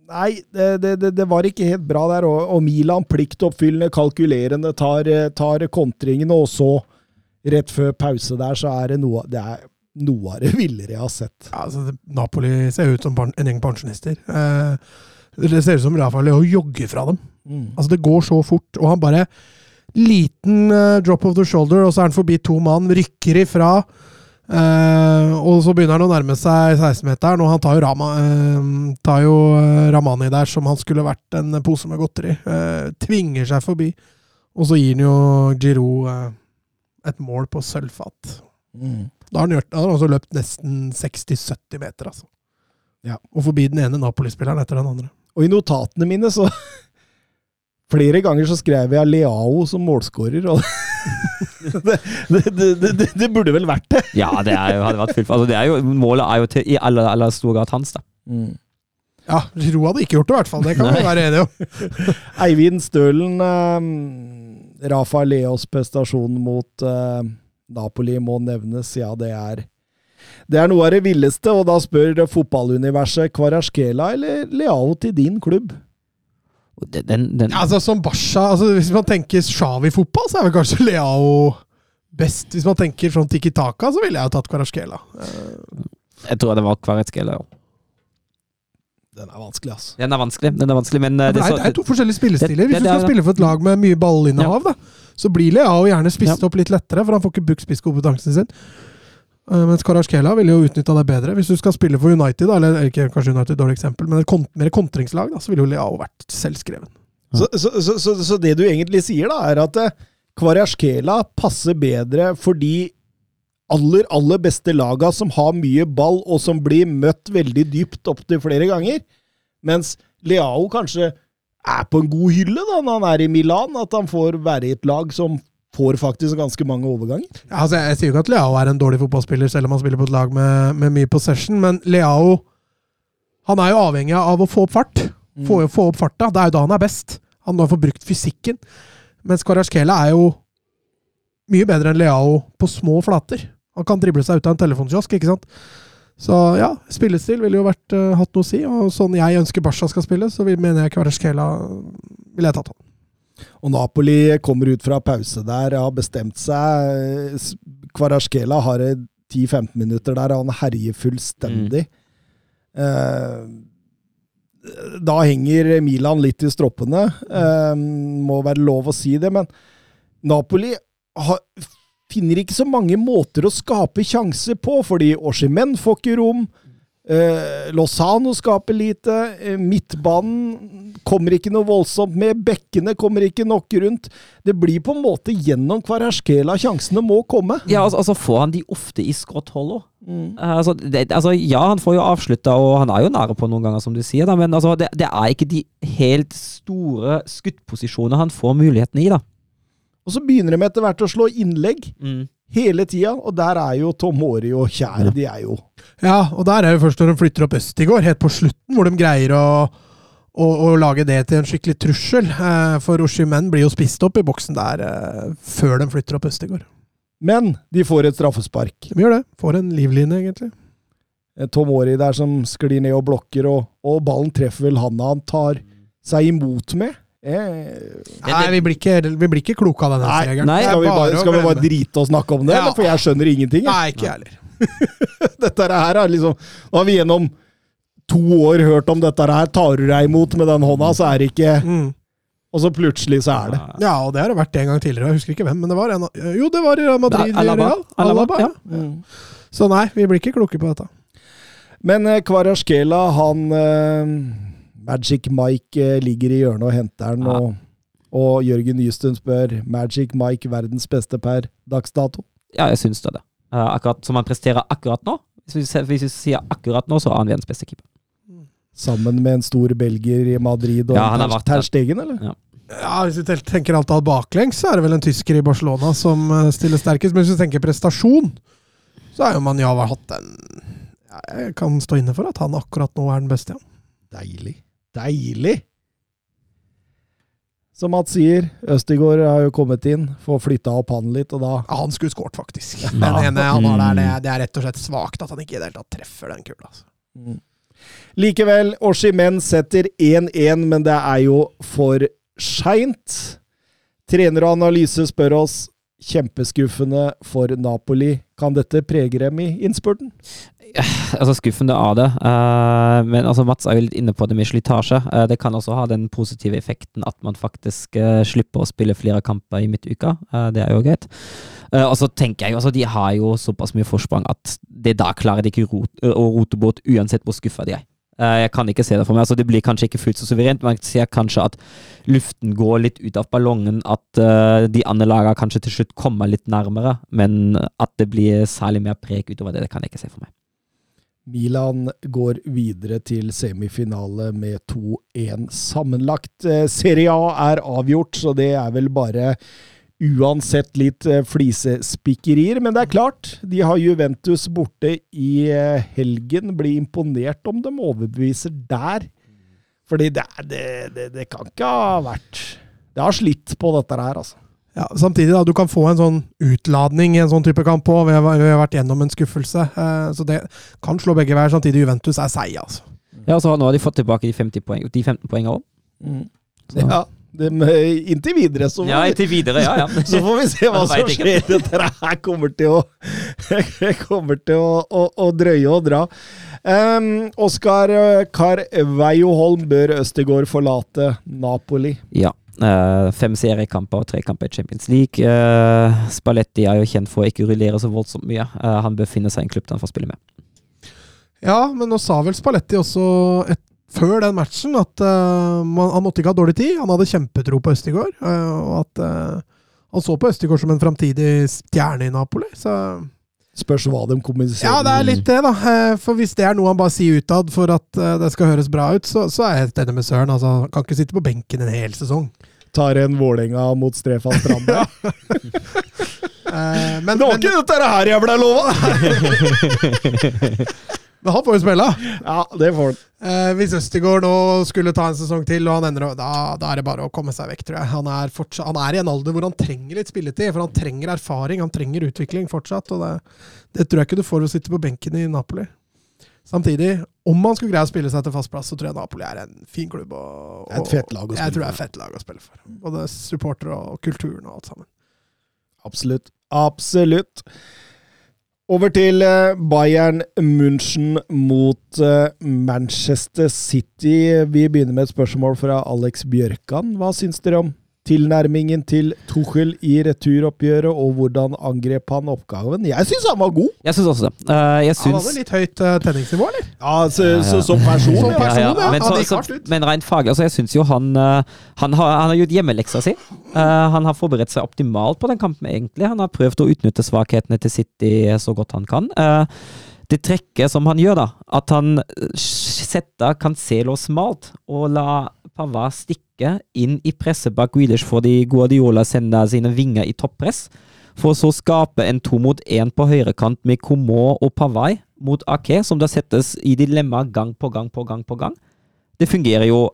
Nei, det, det, det, var ikke helt bra der. Og, og Milan pliktoppfyllende, kalkulerende, tar, eh, tar kontringene, og så, rett før pause der, så er det noe Det er noe av det villere jeg har sett. Ja, altså, Napoli ser ut som en gjeng pensjonister. Eh, det ser ut som Rafael Leo jogger fra dem. Mm. Altså, det går så fort, og han bare Liten eh, drop of the shoulder, og så er han forbi to mann, rykker ifra. Eh, og så begynner han å nærme seg 16-meteren, og han tar jo, Rama, uh, tar jo eh, Ramani der som han skulle vært en pose med godteri. Uh, tvinger seg forbi. Og så gir han jo Giroud eh, et mål på sølvfat. Mm. Da har han, gjort, har han også løpt nesten 60-70 meter, altså. Ja. Og forbi den ene Napoli-spilleren etter den andre. Og i notatene mine så Flere ganger så skrev jeg Leao som målskårer, og det, det, det, det, det burde vel vært det. ja det er jo, hadde vært fullt. Altså, jo, målet er jo til, i aller, aller stor grad hans. da. Ja, Ro hadde ikke gjort det, i hvert fall. Det kan vi være enige om. Eivind Stølen eh, Rafa Leos prestasjon mot eh, Napoli må nevnes. Ja, det er det er noe av det villeste, og da spør fotballuniverset Kvarasjkela eller Leao til din klubb? Den, den, Ja, altså som Basha, altså Hvis man tenker Shawi-fotball, så er vel kanskje Leao best. Hvis man tenker sånn Tiki Taka, så ville jeg jo tatt Kvarasjkela. jeg tror det var Kvaretskhelia. Den er vanskelig, altså. Den er vanskelig, den er vanskelig men eh, Det er, så- det er to forskjellige spillestiler. Hvis du skal spille for et lag med mye ballinnehav, da, så blir Leao gjerne spist Ja. opp litt lettere, for han får ikke brukt spisskompetansen sin. Uh, mens Karaskela ville jo utnytta det bedre. Hvis du skal spille for United, da, eller ikke kanskje United dårlig eksempel, men et kont mer kontringslag, da, så ville jo Leao vært selvskreven. Så, så, så, så, så det du egentlig sier, da, er at eh, Kvarasjkela passer bedre for de aller, aller beste laga som har mye ball, og som blir møtt veldig dypt opptil flere ganger. Mens Leao kanskje er på en god hylle da, når han er i Milan. At han får være i et lag som får faktisk ganske mange overganger. Ja, altså, jeg sier jo ikke at Leao er en dårlig fotballspiller, selv om han spiller på et lag med, med mye possession, men Leao han er jo avhengig av å få opp fart. Få, få opp farta. Det er jo da han er best. Han må få brukt fysikken. Mens Kvarasjkela er jo mye bedre enn Leao på små flater. Han kan drible seg ut av en telefonkiosk, ikke sant? Så ja, spillestil ville jo vært, uh, hatt noe å si. Og sånn jeg ønsker Basha skal spille, så mener jeg Kvarasjkela ville jeg tatt han. Og Napoli kommer ut fra pause der, har bestemt seg. S- Kvarasjkela har eh, 10-15 minutter der han herjer fullstendig. Eh, da henger Milan litt i stroppene. Eh, må være lov å si det, men Napoli har, finner ikke så mange måter å skape sjanser på, fordi Oshimen får ikke rom. Eh, Lozano skaper lite. Eh, midtbanen kommer ikke noe voldsomt med. Bekkene kommer ikke nok rundt. Det blir på en måte gjennom Kvarasjkela sjansene må komme. Ja, altså, altså får han de ofte i skrått hold òg. Mm. Altså, altså, ja, han får jo avslutta, og han er jo nære på noen ganger, som du sier, da, men altså, det, det er ikke de helt store skuddposisjonene han får muligheten i, da. Og så begynner de etter hvert å slå innlegg hele tida, og der er jo Tomori og Kjær. De er jo Ja, og der er jo først når de flytter opp Østigård, helt på slutten, hvor de greier å, å, å lage det til en skikkelig trussel. for for Oshimen blir jo spist opp i boksen der eh, før de flytter opp Østigård. Men de får et straffespark. De gjør det. Får en livline, egentlig. Eh, Tomori der som sklir ned og blokker, og, og ballen treffer vel handa han tar seg imot med. Nei, vi blir ikke, vi blir ikke kloke av denne regelen. skal vi bare, skal vi bare drite og snakke om det, Ja. for jeg skjønner ingenting. jeg. Nei, ikke jeg heller. Dette her er liksom Nå har vi gjennom to år hørt om dette her. Tar du deg imot med den hånda, så er det ikke Mm. Og så plutselig så er det. Ja, og det har det vært en gang tidligere. Jeg husker ikke hvem, men det var en Jo, det var i Madrid. Da, Alaba. Real. Alaba, Alaba, ja. Mm. Så nei, vi blir ikke kloke på dette. Men eh, Kvarasjkela, han eh, Magic Mike eh, ligger i hjørnet og henter den, Ja. og, og Jørgen Nystuen spør Magic Mike verdens beste per dags dato. Ja, jeg syns det. det. Eh, akkurat som han presterer akkurat nå. Hvis vi, hvis vi sier akkurat nå, så er han verdens beste keeper. Sammen med en stor belgier i Madrid og Ja, han har vært. Ter Stegen, eller? Ja, Hvis vi tenker alt av baklengs, så er det vel en tysker i Barcelona som eh, stiller sterkest. Men hvis vi tenker prestasjon, så er jo Manjava hatt en ja, Jeg kan stå inne for at han akkurat nå er den beste. Ja. Deilig. Deilig! Som Mats sier, Østigård har jo kommet inn, får flytta opp han litt, og da Ja, han skulle skåret, faktisk. Den ene han har der, det, er- det er rett og slett svakt at han ikke i det hele tatt treffer den kula. Altså. Mm. Likevel, Oshimen setter 1-1, men det er jo for seint. Trener og analyse spør oss kjempeskuffende for Napoli. Kan dette prege dem i innspurten? Altså Skuffende av det. eh, men altså Mats er jo litt inne på det med slitasje. Eh, det kan også ha den positive effekten at man faktisk eh, slipper å spille flere kamper i midtuka. Det er jo greit. Og så tenker jeg jo, altså De har jo såpass mye forsprang at det da klarer de ikke å rote bort uansett hvor skuffa de er. Eh, jeg kan ikke se det for meg. altså Det blir kanskje ikke fullt så suverent. Man ser kanskje at luften går litt ut av ballongen. At uh, de andre lagene kanskje til slutt kommer litt nærmere. Men at det blir særlig mer preg utover det, det kan jeg ikke se for meg. Milan går videre til semifinale med 2-1 sammenlagt. Eh, Serie A er avgjort, så det er vel bare uansett litt eh, flisespikkerier. Men det er klart, de har Juventus borte i eh, helgen. Blir imponert om de overbeviser der. Fordi det, det, det, det kan ikke ha vært Det har slitt på dette her, altså. Ja, samtidig, da, du kan få en sånn utladning i en sånn type kamp òg. Vi, har- vi har vært gjennom en skuffelse. Eh, så det kan slå begge veier. Samtidig, Juventus er seige, altså. Ja, så nå har de fått tilbake de, 50 poeng, de 15 poengene òg. Mm. Ja, det med, inntil videre så, Ja, inntil videre, ja, ja. så får vi se hva som skjer. Dette her kommer til å, kommer til å, å, å drøye og dra. Um, Oskar Carveio Holm, bør Østegård forlate Napoli? Ja. Uh, fem seriekamper og tre kamper i Champions League. Uh, Spalletti er jo kjent for å ikke rullere så voldsomt mye. Uh, han bør finne seg en klubb han får spille med. Ja, men nå sa vel Spalletti også et, før den matchen at uh, man, han måtte ikke ha dårlig tid. Han hadde kjempetro på Østigård, uh, og at uh, han så på Østigård som en framtidig stjerne i Napoli. Så Spørs hva de kommuniserer. ja, det er litt det, da. Eh, For hvis det er noe han bare sier utad for at eh, det skal høres bra ut, så, så er jeg helt enig med Søren. Altså, han kan ikke sitte på benken en hel sesong. Tar en Vålerenga mot Strefan Strande. Eh, Men, Det var men, ikke dette her jeg ble lova! men han får jo spille! Ja, det får han. Eh, hvis Østigård nå skulle ta en sesong til, og han ender, da, da er det bare å komme seg vekk, tror jeg. Han er, fortsatt, han er i en alder hvor han trenger litt spilletid, for han trenger erfaring, han trenger utvikling fortsatt. og Det, det tror jeg ikke du får ved å sitte på benken i Napoli. Samtidig, om han skulle greie å spille seg til fast plass, så tror jeg Napoli er en fin klubb. Og, er et fett lag å spille Jeg tror det er for. et fett lag å spille for. Både supportere og kulturen og alt sammen. Absolutt. Absolutt. Over til eh, Bayern München mot eh, Manchester City. Vi begynner med et spørsmål fra Alex Bjørkan. Hva syns dere om tilnærmingen til Tuchel i returoppgjøret, og hvordan angrep han oppgaven? Jeg syns han var god! Jeg syns også det. Uh, jeg Han syns hadde litt høyt uh, tenningsnivå, eller? Ja, så, Ja, ja. så, som person. Som ja. person, ja. Men, så, så, men rent faglig, altså jeg syns jo han, uh, han, har, han har gjort hjemmeleksa si. Eh, han har forberedt seg optimalt på den kampen, egentlig. Han har prøvd å utnytte svakhetene til City så godt han kan. Eh, det trekket som han gjør, da, at han eh, setter Cancelo smalt og la Pavard stikke inn i presset bak Grealish fordi Guardiola sender sine vinger i toppress, for så skape en to mot én på høyrekant med Coman og Pavard mot Ake, som da settes i dilemma gang på gang på gang på gang. Det fungerer jo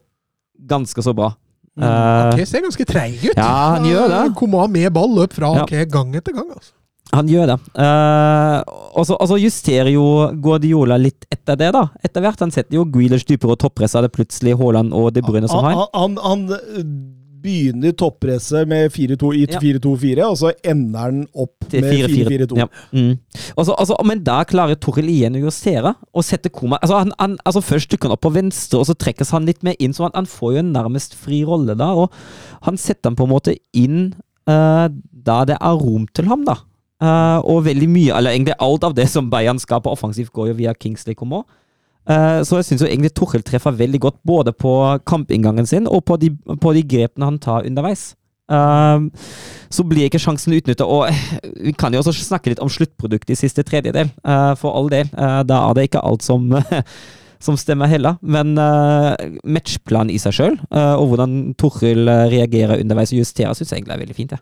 ganske så bra. Ake Ok, ser ganske treig ut. Ja, han gjør det. Koma med ball, løp fra Ja. Gang etter gang. altså. Han gjør det. Uh, og så og så justerer jo Guardiola litt etter det, da. Etter hvert. Han setter jo Grealish dypere og toppresser det plutselig Haaland og De Bruyne som har. Han, han, han eh, begynner toppresset med 4-2 i 4-2-4, og så ender han opp med 4-4. 4-4-2. Ja. Mm. Altså, men da klarer Toril igjen å justere og sette Koma altså, han, han, altså Først dukker han opp på venstre, og så trekkes han litt mer inn, så han, han får jo en nærmest fri rolle da. Og han setter han på en måte inn uh, da det er rom til ham, da. Eh, og veldig mye, eller egentlig alt av det som Bayern skaper offensivt, går jo via Kingsley Coman. Uh, så jeg syns egentlig Tuchel treffer veldig godt både på kampinngangen sin og på de, på de grepene han tar underveis. Uh, så blir ikke sjansen utnytta. Og vi kan jo også snakke litt om sluttproduktet i siste tredjedel, for all del. Da er det ikke alt som som stemmer heller, men uh, matchplan i seg sjøl, og hvordan Torhild uh, reagerer underveis og justerer, syns jeg egentlig er veldig fint. Ja.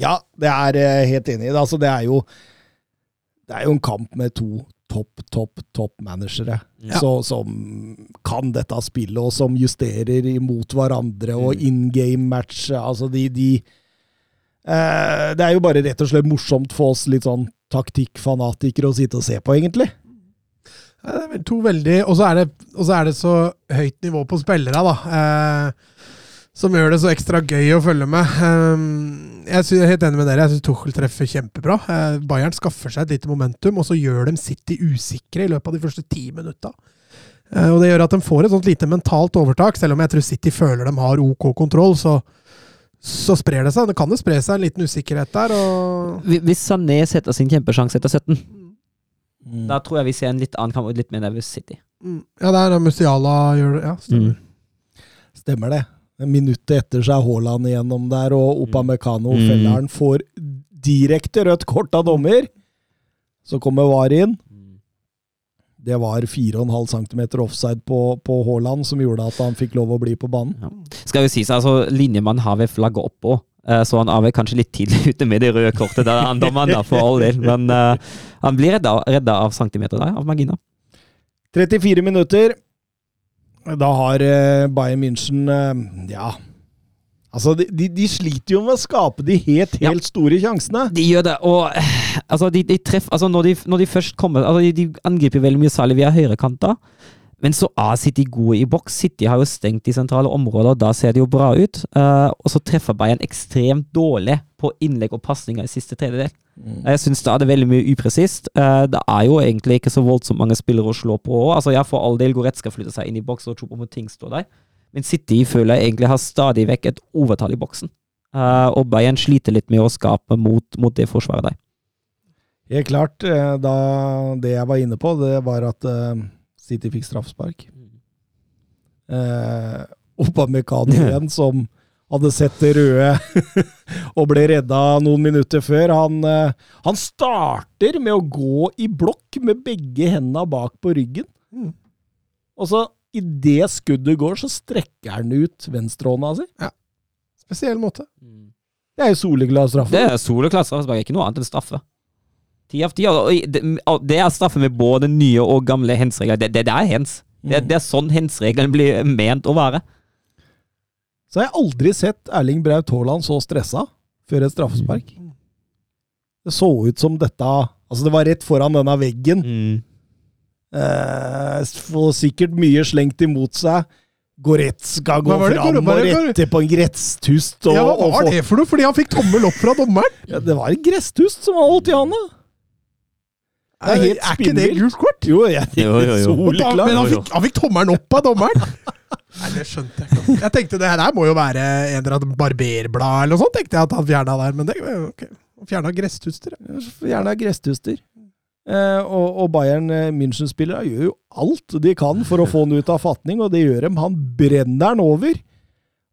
Ja, det er jeg helt enig i. Altså, det er jo Det er jo en kamp med to topp, topp, topp managere Ja. så, som kan dette spillet, og som justerer imot hverandre, og Mm. in game match. Altså, de, de eh, Det er jo bare rett og slett morsomt for oss litt sånn taktikkfanatikere å sitte og se på, egentlig. Ja, Det er vel to veldig Og så er, det- så er det så høyt nivå på spillere, da. Eh, som gjør det så ekstra gøy å følge med. Eh, jeg, er helt enig med dere. Jeg syns Tuchel treffer kjempebra. Eh, Bayern skaffer seg et lite momentum, og så gjør de City usikre i løpet av de første ti minutta. Eh, og det gjør at de får et sånt lite mentalt overtak, selv om jeg tror City føler de har OK kontroll. så så sprer det seg. Det kan jo spre seg en liten usikkerhet der. og... Hvis Sané setter sin kjempesjanse etter 17, Mm. da tror jeg vi ser en litt annen kamp og litt mer nervøs City. Mm. Ja, det er Musiala gjør det. Ja, stemmer. Mm. Stemmer det. Minuttet etter så er Haaland igjennom der, og Opamecano, Mm. felleren, får direkte rødt kort av dommer. Så kommer VAR inn. Det var 4,5 cm offside på, på Haaland som gjorde at han fikk lov å bli på banen. Skal jo sies, altså Linjemannen har vel flagget oppå, eh, så han er vel kanskje litt tidlig ute med det røde kortet. Der han dommeren, da, for all del. Men uh, han blir redda, redda av centimeter der, av marginer. 34 minutter. Da har eh, Bayern München eh, Ja. Altså, de, de, sliter jo med å skape de helt, Ja. helt store sjansene. De gjør det, og eh, altså, de, de treffer altså, når, de, når de først kommer altså, de, de angriper veldig mye særlig via høyrekanter. Men så er City gode i boks. City har jo stengt de sentrale områder, og da ser det jo bra ut. Uh, og så treffer Bayern ekstremt dårlig på innlegg og pasninger i siste tredjedel. Jeg syns da er veldig mye upresist. Eh, det er jo egentlig ikke så voldsomt mange spillere å slå på. Altså, ja, for all del, Goretz skal flytte seg inn i boks, og tro på Choupo-Moting står der. Men City føler jeg egentlig har stadig vekk et overtall i boksen. Eh, og Bayern sliter litt med å skape mot, mot det forsvaret der. Helt klart. eh, Da, det jeg var inne på, det var at City fikk straffespark. Eh, Upamecano igjen, som hadde sett det røde og ble redda noen minutter før. Han, eh, han starter med å gå i blokk med begge hendene bak på ryggen. Mm. Og så, idet skuddet går, så strekker han ut venstrehånda si. Spesiell måte. Det er jo soleklar straffe. Det er soleklar straffe, ikke noe annet enn straffe. Ti av ti. Det, det er straffe med både nye og gamle hens-regler. Det, det, det er hens. Det, det er sånn hens-reglene blir ment å være. Så har jeg aldri sett Erling Braut Haaland så stressa før et straffespark. Det så ut som dette Altså, det var rett foran denne veggen. Eh, får sikkert mye slengt imot seg. Goretzka går fram og retter på en gresstust. Og, Ja, hva var det for noe? Fordi han fikk tommel opp fra dommeren? Ja, det var en gresstust som var holdt i handa! Det er helt er ikke det gult kort? Jo, jeg, Jo, jo, jo. Soleklart. men han fikk, han fikk tommelen opp av dommeren! Nei, det skjønte jeg ikke. Jeg tenkte det her må jo være en eller annen barberblad eller noe sånt, tenkte jeg at han fjerna der. Men det ok. Han fjerna gresstuster. Fjerna gresstuster. Eh, og, og Bayern eh, München-spillere gjør jo alt de kan for å få han ut av fatning, og det gjør dem. Han brenner den over.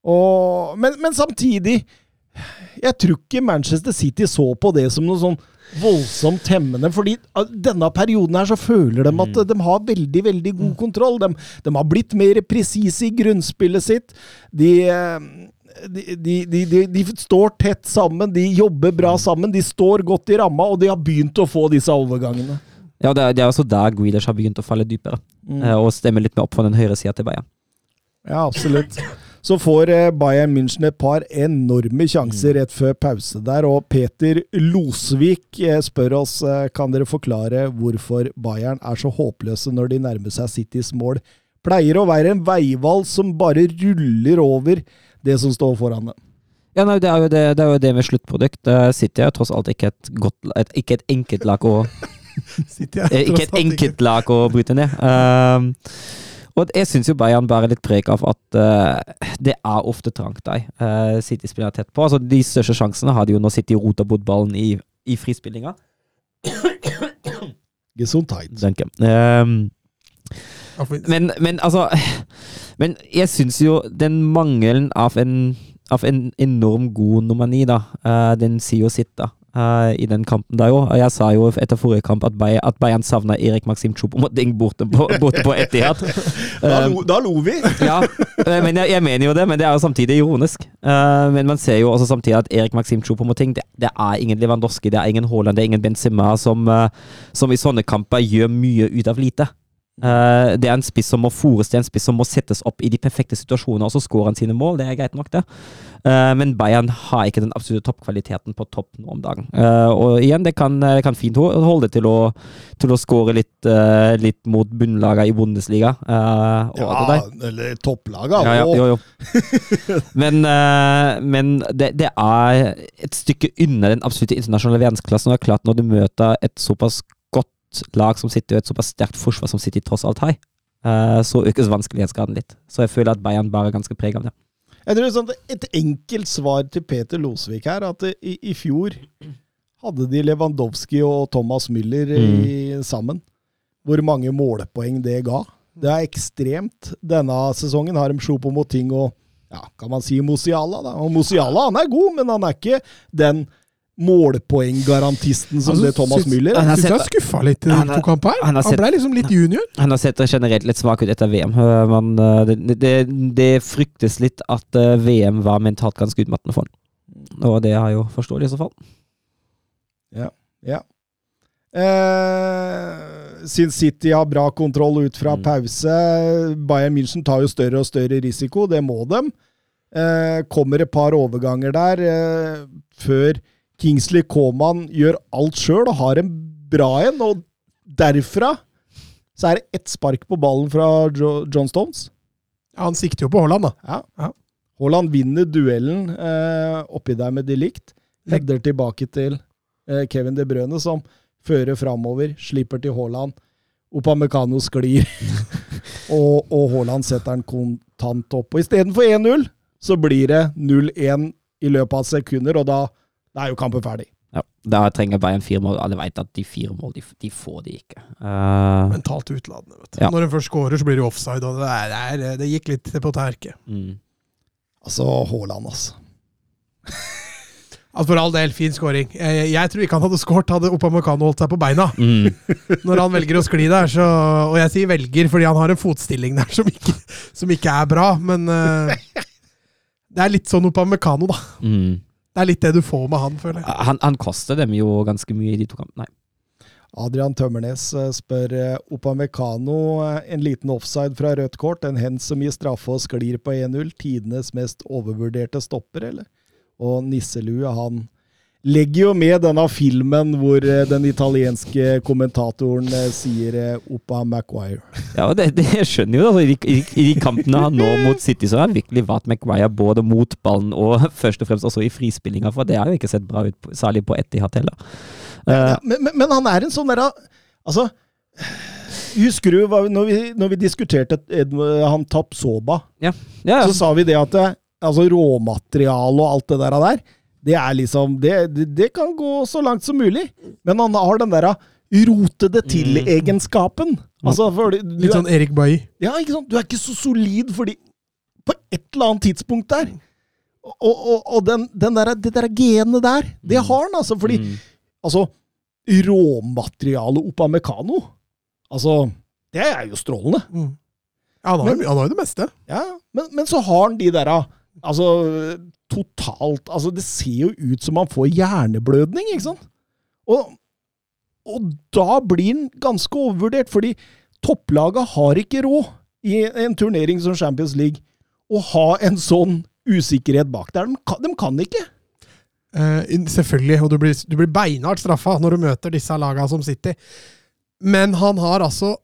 Og, men, men samtidig Jeg tror ikke Manchester City så på det som noe sånn voldsomt hemmende, fordi denne perioden her så føler de at de har veldig, veldig god kontroll. De, de har blitt mer presise i grunnspillet sitt. De, eh, de, de, de, de, de står tett sammen, de jobber bra sammen, de står godt i ramma, og de har begynt å få disse overgangene. Ja, det er, det er også der Greeders har begynt å falle dypere, mm. og stemme litt mer opp for den høyre sida til Bayern. Ja, absolutt. Så får eh, Bayern München et par enorme sjanser rett før pause der, og Peter Losvik eh, spør oss eh, kan dere forklare hvorfor Bayern er så håpløse når de nærmer seg Citys mål. Pleier å være en veivall som bare ruller over det som står foran dem. Ja, nei, det er jo det, det, er jo det med sluttprodukt. City er tross alt ikke et, godt, et, ikke et enkelt lag å City Eh, Ikke et enkelt lag å bryte ned. Um, og jeg syns jo Bayern bærer litt preg av at uh, det er ofte trangt der. Uh, City spiller tett på. Altså, de største sjansene hadde jo når City rota bort ballen i, i frispillinga. Gesundheit. Danke. Um, men, men altså Men jeg syns jo den mangelen av en, av en enorm god nummer ni, da, uh, den sier jo sitt, da. Eh, I den kampen der. Og Jeg sa jo etter forrige kamp at, at Bayern savna Erik Maxim Choupo-Moting borte på, borte på Etihad. Da, lo, da lo vi! ja, eh, men jeg, jeg mener jo det, men det er jo samtidig ironisk. Eh, men man ser jo også samtidig at Erik Maxim Choupo-Moting det, det er ingen Lewandowski, det er ingen Haaland, det er ingen Benzema som, eh, som i sånne kamper gjør mye ut av lite. Eh, det er en spiss som må fôres, det er en spiss som må settes opp i de perfekte situasjoner, og så skårer han sine mål. Det er greit nok, det. Uh, men Bayern har ikke den absolutte toppkvaliteten på topp nå om dagen. Uh, og igjen, det kan, det kan fint holde til å, til å skåre litt, litt mot bunnlagene i Bundesliga. Ja, eller topplagene Ja, ja, jo, jo. Men, men det, det er et stykke unna den absolutte internasjonale verdensklassen. Og det er klart, når du møter et såpass lag som sitter i et såpass sterkt forsvar som City tross alt har, eh, så økes vanskelighetsgraden litt. Så jeg føler at Bayern bare er ganske preget av det. Jeg tror sånn, at Et enkelt svar til Peter Losvik her, at i, i fjor hadde de Lewandowski og Thomas Müller i, sammen. Hvor mange målepoeng det ga. Det er ekstremt. Denne sesongen har de Sjopo Moting og ja, kan man si Mosiala, Da. Og Mosiala han er god, men han er ikke den målpoenggarantisten som Altså, det Thomas synes, Müller Han er. har Syns jeg sett- skuffa litt i Han de to kampene her. han Han ble liksom litt junior. Han har sett generelt litt svak ut etter VM. Men eh, det, det, det fryktes litt at eh, VM var mentalt ganske utmattende for han. Og det har jo forståelig i så fall. Ja. Eh, Sin City har bra kontroll ut fra Mm. pause. Bayern München tar jo større og større risiko, det må dem. Eh, kommer et par overganger der eh, før Kingsley Coman gjør alt sjøl og har en bra en. Og derfra så er det ett spark på ballen fra jo John Stones. Ja, han sikter jo på Haaland, da. Ja. Ja. Haaland vinner duellen eh, oppi der med de likt. Header tilbake til eh, Kevin De Brøne, som fører framover. Slipper til Haaland. Opamecano sklir, og, og Haaland setter den kontant opp. Og istedenfor 1-0, så blir det 0-1 i løpet av sekunder, og da, da er jo kampen ferdig. Ja, da trenger Bayern fire mål. Alle vet at de fire mål, de, de får de ikke. Uh, Mentalt utladende. vet du. Ja. Når en først scorer, så blir det jo offside, og det, er, det, er, det gikk litt på tærke. mm. Altså, Haaland, altså. Altså For all del, fin scoring. Jeg, jeg tror ikke han hadde skåret hadde Opamecano holdt seg på beina. Mm. Når han velger å skli der, så Og jeg sier velger fordi han har en fotstilling der som ikke, som ikke er bra, men uh, Det er litt sånn Opamecano, da. Mm. Det er litt det du får med han, føler jeg. Han, han koster dem jo ganske mye i de to kampene. Adrian Tømmernes eh, spør eh, Opamecano eh, en liten offside fra rødt kort. En hens som gir straffe og sklir på 1-0. Tidenes mest overvurderte stopper, eller? Og Nisselue, han legger jo med denne filmen hvor eh, den italienske kommentatoren eh, sier eh, Opa Maguire. Ja, det, det skjønner jo. Altså, i, i, I kampene han nå mot City, så har han virkelig vært Maguire både mot ballen og først og fremst også i frispillinga, for det har jo ikke sett bra ut, særlig på Etihad heller. Ja, men, men, men han er en sånn derre Altså, husker du når, vi, når vi diskuterte han Tapsoba, ja, ja. så sa vi det at altså råmaterialet og alt det der, der det er liksom det, det, det kan gå så langt som mulig. Men han har den derre rote det til-egenskapen. Altså, du, du Litt sånn Erik Bailly. Ja, ikke sant? Du er ikke så solid fordi På et eller annet tidspunkt der. Og, og, og den, den der, det der genet der, det har han, altså. Fordi Mm. altså Råmaterialet Opamecano Altså, det er jo strålende. Mm. Ja, han har, jo- det meste. Ja, men, men så har han de derra Altså, totalt Altså, det ser jo ut som han får hjerneblødning, ikke sant? Og, og da blir han ganske overvurdert, fordi topplaget har ikke råd i en turnering som Champions League å ha en sånn usikkerhet bak der. De kan, de kan ikke. Uh, selvfølgelig, og du blir, du blir beinhardt straffa når du møter disse laga som City. Men han har altså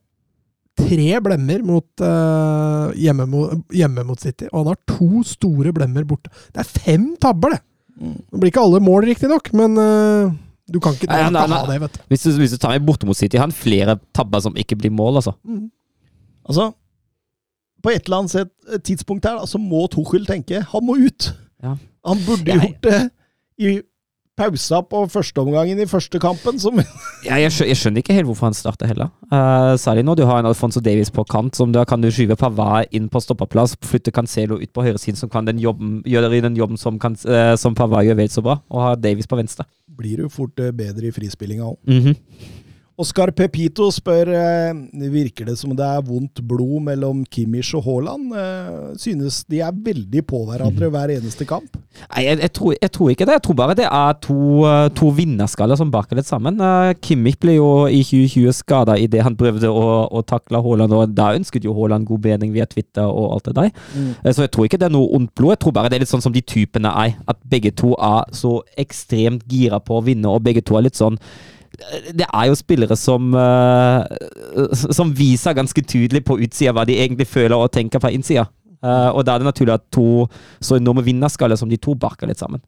tre blemmer mot, uh, hjemme, mot, hjemme mot City, og han har to store blemmer borte. Det er fem tabber, det! Det blir ikke alle mål, riktignok, men uh, du kan ikke, du Nei, kan nei, nei. ha det, vet du. Hvis, du, hvis du tar en borte mot City, har han flere tabber som ikke blir mål, altså. Mm. Altså, på et eller annet eh, tidspunkt her, så så må Tuchel tenke han må ut. Ja. Han burde Jeg- gjort det i pausa på førsteomgangen i første kampen. Som, Ja, jeg, skjønner, jeg skjønner ikke helt hvorfor han starter heller. Uh, særlig når du har en Alfonso Davies på kant, som da kan du skyve Pavard inn på stoppeplass, flytte Cancelo ut på høyresiden, som kan den jobben, gjøre den jobben som, kan, uh, som Pavard gjør vel så bra, og ha Davies på venstre. blir jo fort eh, bedre i frispillinga òg. Oskar Pepito spør eh, virker det som det er vondt blod mellom Kimmich og Haaland. Eh, synes de er veldig på hverandre hver eneste kamp. Nei, jeg, jeg, tror, jeg tror ikke det. Jeg tror bare det er to, eh, to vinnerskaller som baker litt sammen. Kimmich ble jo i 2020 skada idet han prøvde å, å takle Haaland, og da ønsket jo Haaland god bedring via Twitter og alt det der. Mm. Så jeg tror ikke det er noe ondt blod. Jeg tror bare det er litt sånn som de typene er. At begge to er så ekstremt gira på å vinne, og begge to er litt sånn det er jo spillere som eh, Som viser ganske tydelig på utsida hva de egentlig føler og tenker fra innsida. Eh, og da er det naturlig at to så enorme vinnerskaller som de to barker litt sammen.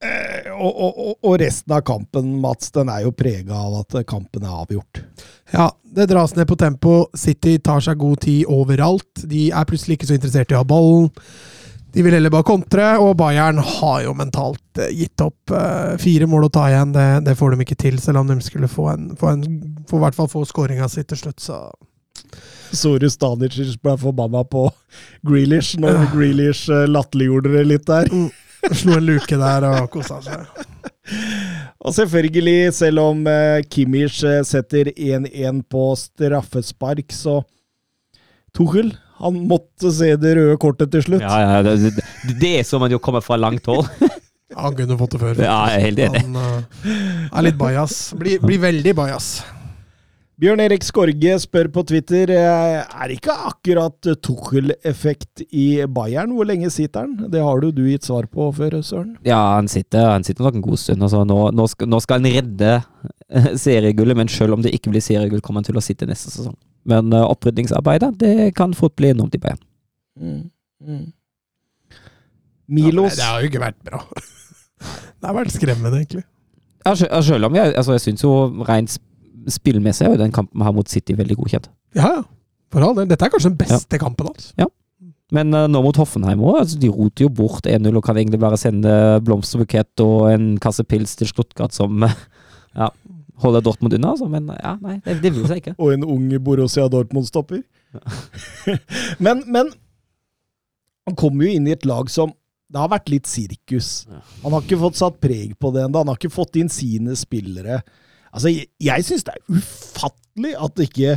Eh, og, og, og- og resten av kampen, Mats, den er jo prega av at kampen er avgjort. Ja, det dras ned på tempo. City tar seg god tid overalt. De er plutselig ikke så interessert i å ha ballen. De vil heller bare kontre, og Bayern har jo mentalt eh, gitt opp. Eh, fire mål å ta igjen, det, det får de ikke til, selv om de skulle få en, få en få i hvert fall få skåringa si til slutt, så Soru Stanicic ble forbanna på Grealish når Grealish eh, latterliggjorde det litt der. Slo en luke der og kosa seg. Og selvfølgelig, selv om Kimmich setter 1-1 på straffespark, så Tuchel, han måtte se det røde kortet til slutt. Ja, ja, det, det, det er som man jo kommer fra langt hold. Han kunne fått det før. Ja, jeg er helt enig. Han uh, er litt bajas. Blir, blir veldig bajas. Bjørn Erik Skorge spør på Twitter eh, er det ikke akkurat Tuchel-effekt i Bayern. Hvor lenge sitter han? Det har du du gitt svar på før, Søren. Ja, han sitter, han sitter nok en god stund. Altså, nå, nå, skal, nå skal han redde eh, seriegullet, men selv om det ikke blir seriegull, kommer han til å sitte neste sesong. Men uh, opprydningsarbeidet det kan fort bli enormt i Bayern. Mm. Mm. Ja, men det har jo ikke vært bra. Det har vært skremmende, egentlig. Ja, selv om jeg, altså, jeg syns jo rent spillmessig er jo den kampen her har mot City veldig godkjent. Ja, ja. For all del. Dette er kanskje den beste kampen hans. Men uh, nå mot Hoffenheim òg, altså, de roter jo bort 1-0 og kan egentlig bare sende blomsterbukett og en kasse pils til Stuttgart som uh, ja, holder Dortmund unna. Altså. Men ja, nei, det, det vil seg ikke. og en ung Borussia Dortmund-stopper. men, men han kommer jo inn i et lag som Det har vært litt sirkus. Han har ikke fått satt preg på det ennå. Han har ikke fått inn sine spillere. Altså, jeg, jeg syns det er ufattelig at ikke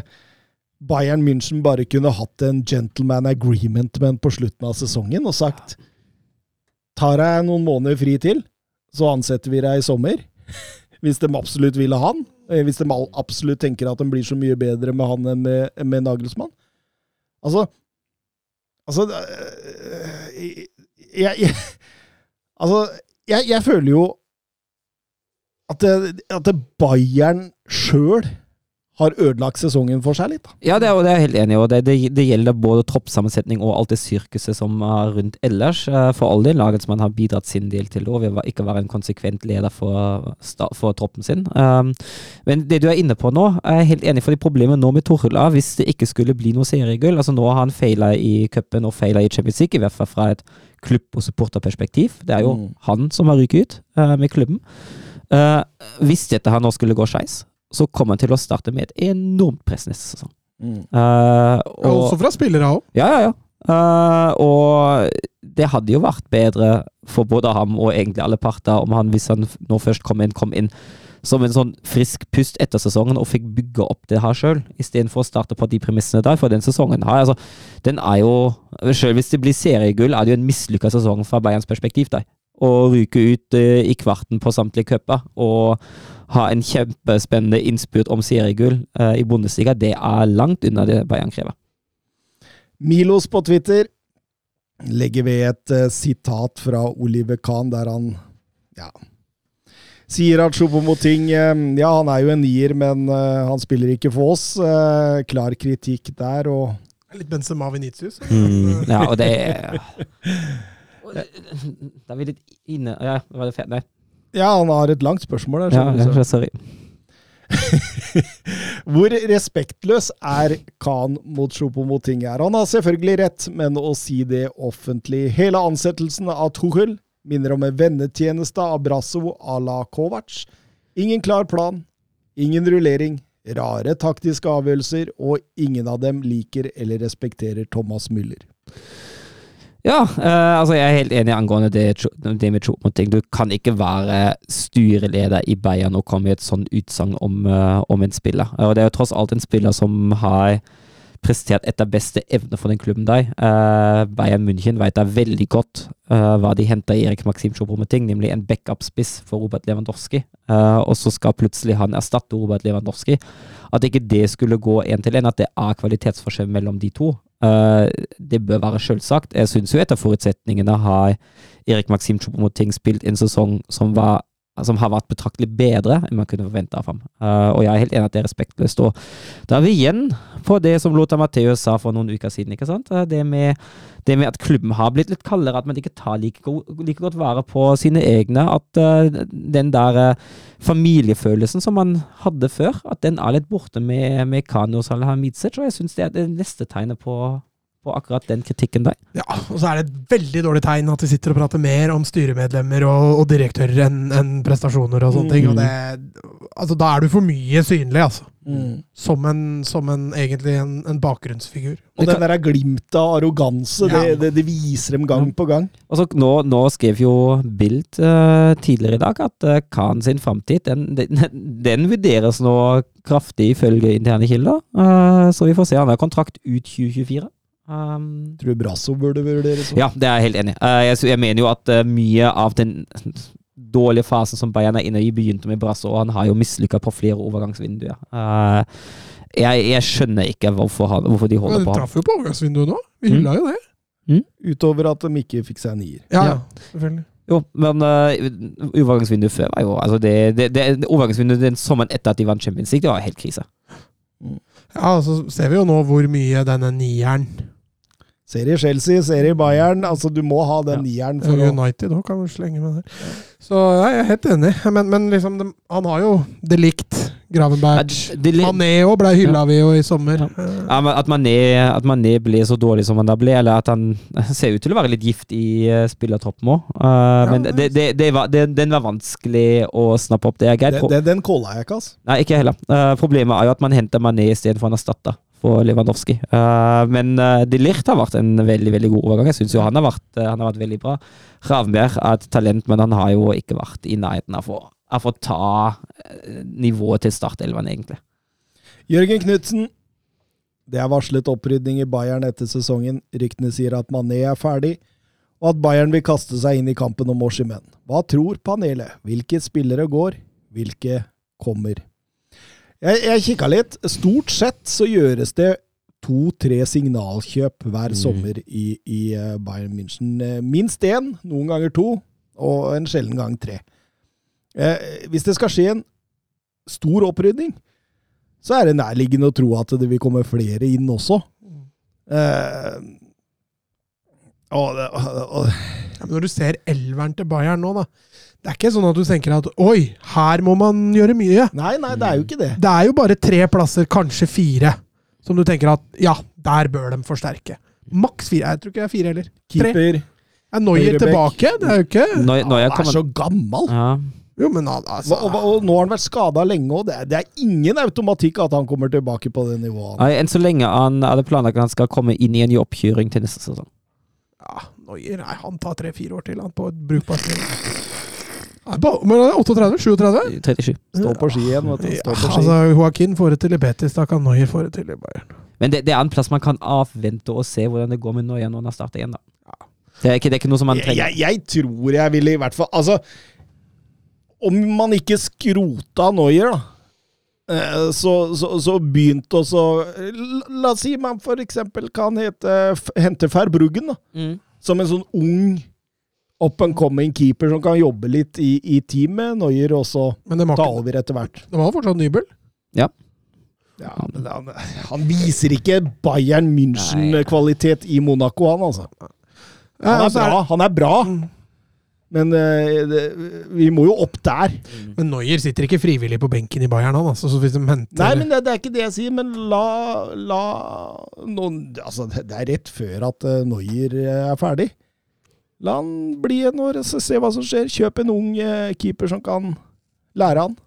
Bayern München bare kunne hatt en gentleman agreement med på slutten av sesongen og sagt Tar deg noen måneder fri til, så ansetter vi deg i sommer. Hvis de absolutt vil ha han. Eh, Hvis de absolutt tenker at de blir så mye bedre med han enn med, med Nagelsmann. Altså Altså øh, jeg, jeg, Altså, jeg, jeg føler jo at, at Bayern sjøl har ødelagt sesongen for seg litt. da. Ja, det er, det er jeg helt enig i. det, det, det gjelder både troppssammensetning og alt det sirkuset som er rundt ellers. Eh, For all del Nagelsmann har bidratt sin del til det, og vil ikke være en konsekvent leder for, for troppen sin. Um, men det du er inne på nå, er jeg helt enig for de problemene nå med Torhull er hvis det ikke skulle bli noe seriegull altså Nå har han feila i cupen og feila i Champions League, i hvert fall fra et klubb- og supporterperspektiv. Det er jo Mm. han som har ryket ut eh, med klubben. Eh, hvis dette her nå skulle gå skeis, så kommer han til å starte med et enormt press neste sesong. Eh, Og også fra spillere òg. ja, ja, ja. Uh, og det hadde jo vært bedre for både ham og egentlig alle parter om han, hvis han nå først kom inn, kom inn som en sånn frisk pust etter sesongen og fikk bygge opp det her sjøl, istedenfor å starte på de premissene der. For den sesongen her, altså, den er jo Sjøl hvis det blir seriegull, er det jo en mislykka sesong fra Bayerns perspektiv. Der. Å ryke ut eh, i kvarten på samtlige cuper og ha en kjempespennende innspurt om seriegull eh, i Bundesliga, det er langt unna det Bayern krever. Milos på Twitter legger ved et uh, sitat fra Oliver Kahn, der han ja, sier at Choupo-Moting eh, Ja, han er jo en nier, men uh, han spiller ikke for oss. Klar kritikk der, og Litt Benzema Venitius. Mm, ja, og det er Da er vi litt inne Ja, var det? Nei. Ja, han har et langt spørsmål der. Ja, ja, sorry. Hvor respektløs er Khan mot Choupo-Moting her? Han har selvfølgelig rett, men å si det offentlig Hele ansettelsen av Tuchel minner om en vennetjeneste av Brasso à la Kovac. Ingen klar plan, ingen rullering, rare taktiske avgjørelser, og ingen av dem liker eller respekterer Thomas Müller. Ja, eh, altså jeg er helt enig angående det, det med Choupo-Moting. Du kan ikke være styreleder i Bayern og komme med et sånt utsagn om, uh, om en spiller. Og det er jo tross alt en spiller som har prestert etter beste evne for den klubben der. Uh, Bayern München vet da veldig godt uh, hva de henter Erik Maxim Choupo-Moting, nemlig en backup-spiss for Robert Lewandowski. Og så skal plutselig han erstatte Robert Lewandowski. At ikke det skulle gå én til én, at det er kvalitetsforskjell mellom de to, det bør være selvsagt. Jeg syns jo etter forutsetningene har Erik Maxim Choupo-Moting spilt en sesong som var som har vært betraktelig bedre enn man kunne forvente av ham. Uh, og jeg er helt enig at det er respektløst. Og da er vi igjen på det som Lothar Matheus sa for noen uker siden. ikke sant? Eh, Det med, det med at klubben har blitt litt kaldere, at man ikke tar like, go like godt vare på sine egne. At uh, den der uh, familiefølelsen som man hadde før, at den er litt borte med, med Kani og Salahamidzic. Og jeg syns det er det neste tegnet på, på akkurat den kritikken der. Ja, og så er det et veldig dårlig tegn at de sitter og prater mer om styremedlemmer og, og direktører enn en prestasjoner og sånne ting. Og det, altså, da er du for mye synlig, altså. Som en, som en egentlig en, en bakgrunnsfigur. Og den der glimtet av arroganse, det, Ja. det, det viser dem gang på gang. Og så nå, nå skrev jo Bild uh, tidligere i dag at uh, Khan sin framtid, den, den, den vurderes nå kraftig ifølge interne kilder. Uh, så vi får se. Han har kontrakt ut 2024. Um, Tror du Brasso burde vurderes sånn? ja, det er jeg helt enig i. Eh, jeg, jeg mener jo at uh, mye av den dårlige fasen som Bayern er inne i, begynte med Brasso, og han har jo mislykka på flere overgangsvinduer. Uh, jeg, jeg skjønner ikke hvorfor, han, hvorfor de Men holder de på. traff jo på overgangsvinduet nå. Vi Mm. jo det. Utover at de ikke fikk seg nier. Ja, Ja. selvfølgelig. Jo, men uh, overgangsvinduet før var jo altså det, det, det, Overgangsvinduet den sommeren etter at de vant Champions League, det var helt krise. Ja, så ser vi jo nå hvor mye denne nieren Serie Chelsea, serie Bayern. Altså, du må ha den nieren for United òg kan du slenge med der. Så ja, jeg er helt enig. Men, men liksom, de, han har jo det likt. Gravenberg. Mané òg ble hylla vi jo i sommer. Ja. Eh, Ja, at Mané, at Mané ble så dårlig som han da ble, eller at han ser ut til å være litt gift i uh, spillertroppen òg. men det, det, det var, det, den var vanskelig å snappe opp. Det er greit. Den, den, den calla jeg ikke, altså. Nei, ikke heller. Uh, problemet er jo at man henter Mané istedenfor en erstatter for Lewandowski. Eh, men uh, De Ligt har vært en veldig veldig god overgang. Jeg syns jo han har, vært, eh, han har vært veldig bra. Ravnberg er et talent, men han har jo ikke vært i nærheten av å, av ta eh, nivået til startelveren, egentlig. Jørgen Knutsen. Det er varslet opprydning i Bayern etter sesongen. Ryktene sier at Mané er ferdig, og at Bayern vil kaste seg inn i kampen om Oshimen. Hva tror panelet? Hvilke spillere går? Hvilke kommer? Jeg, jeg kikka litt. Stort sett så gjøres det to-tre signalkjøp hver Mm. sommer i, i eh, Bayern München. Eh, Minst én, noen ganger to, og en sjelden gang tre. Eh, hvis det skal skje en stor opprydning, så er det nærliggende å tro at det vil komme flere inn også. Eh, og, og, og, Ja, når du ser elveren til Bayern nå, da Det er ikke sånn at du tenker at oi, her må man gjøre mye. Nei, nei, det er jo ikke det. Det er jo bare tre plasser, kanskje fire, som du tenker at ja, der bør de forsterke. Maks fire. Jeg tror ikke det er fire heller. Tre. Keeper Er Noyer tilbake? Det er jo ikke når jeg Han er kommer, så gammel! ja. Jo, men altså Og, og, og nå har han vært skada lenge, og det er, det er ingen automatikk at han kommer tilbake på det nivået. Nei, Enn så lenge han hadde planlagt at han skal komme inn i en oppkjøring til neste sesong. Ja, Noyer Nei, han tar tre-fire år til, han, på et brukbart nivå. Men er 38? 37? 37. Står på ski igjen, vet du. Ja, Står på ski. altså, Joaquin får det til i Betis, da kan Neuer få det til i Bayern. Men det, det er en plass man kan avvente og se hvordan det går med Noia når han har startet igjen. da. Det er, ikke, det er ikke noe som man trenger. jeg, jeg tror jeg ville i hvert fall Altså, om man ikke skrota Neuer, da. eh, Så, så, så begynte også la- La oss si man for eksempel kan hete, hente Verbruggen, da. Mm. Som en sånn ung up and coming keeper som kan jobbe litt i, i teamet. Neuer også Men det ta over etter hvert. De har fortsatt Nybel. Ja, men han, han viser ikke Bayern München-kvalitet i Monaco, han altså. Han er altså, bra, han er bra. Mm. Men eh, det, vi må jo opp der. Men Noyer sitter ikke frivillig på benken i Bayern, han. Altså, så hvis de henter Nei, men det, det er ikke det jeg sier. Men la, la noen Altså, det er rett før at Noyer eh, er ferdig. La han bli en år, så se hva som skjer. Kjøp en ung eh, keeper som kan lære han.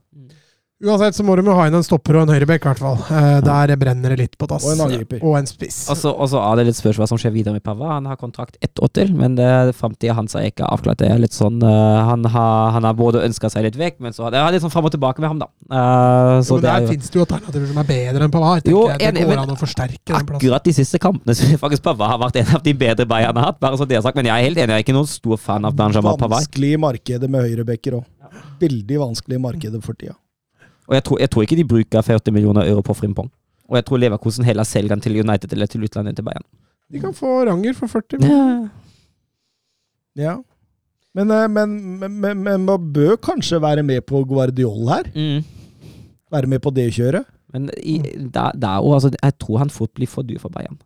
Uansett så må de jo ha inn en stopper og en høyrebekk, i hvert fall. Eh, der brenner det litt på dass. Og en angriper. Og en spiss. Og så og så er det litt spørsmål hva som skjer videre med Pava. Han har kontrakt ett år til, men det- framtida hans er ikke avklart. Det er litt sånn uh, Han har, han har både ønska seg litt vekk, men så det er litt sånn fram og tilbake med ham, da. Uh, så jo, men der er jo finnes det jo alternativer som er bedre enn Pavard. Jo, jeg. Det går men an å forsterke den plassen. Akkurat de siste kampene syns jeg faktisk Pava har vært en av de bedre Bayern har hatt. Bare så det er sagt, Men jeg er helt enig, jeg er ikke noen stor fan av Benjamin Pava. Vanskelig markedet med høyrebekker òg. Veldig vanskelig markedet for tida. Og jeg tror, jeg tror ikke de bruker 40 millioner euro på Frimpong. Og jeg tror Leverkosen heller selger den til United eller til utlandet enn til Bayern. De kan få Ranger for 40 millioner. Ja. Men, eh, men, men, men, men man bør kanskje være med på Guardiol her? Mm. Være med på det kjøret? Men i, da, da, altså, jeg tror han fort blir for dyr for Bayern.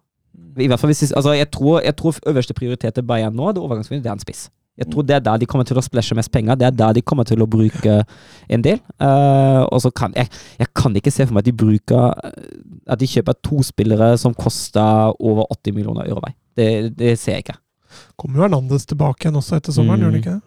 I hvert fall hvis altså, jeg, tror, jeg tror øverste prioritet til Bayern nå, det er overgangsvinduet, det er en spiss. Jeg tror det er der de kommer til å splæsje mest penger. Det er der de kommer til å bruke en del. Uh, og så kan jeg, jeg kan ikke se for meg at de bruker At de kjøper to spillere som koster over 80 millioner euro hver. Det, det ser jeg ikke. Kommer jo Hernandez tilbake igjen også etter sommeren, Mm. gjør han ikke det?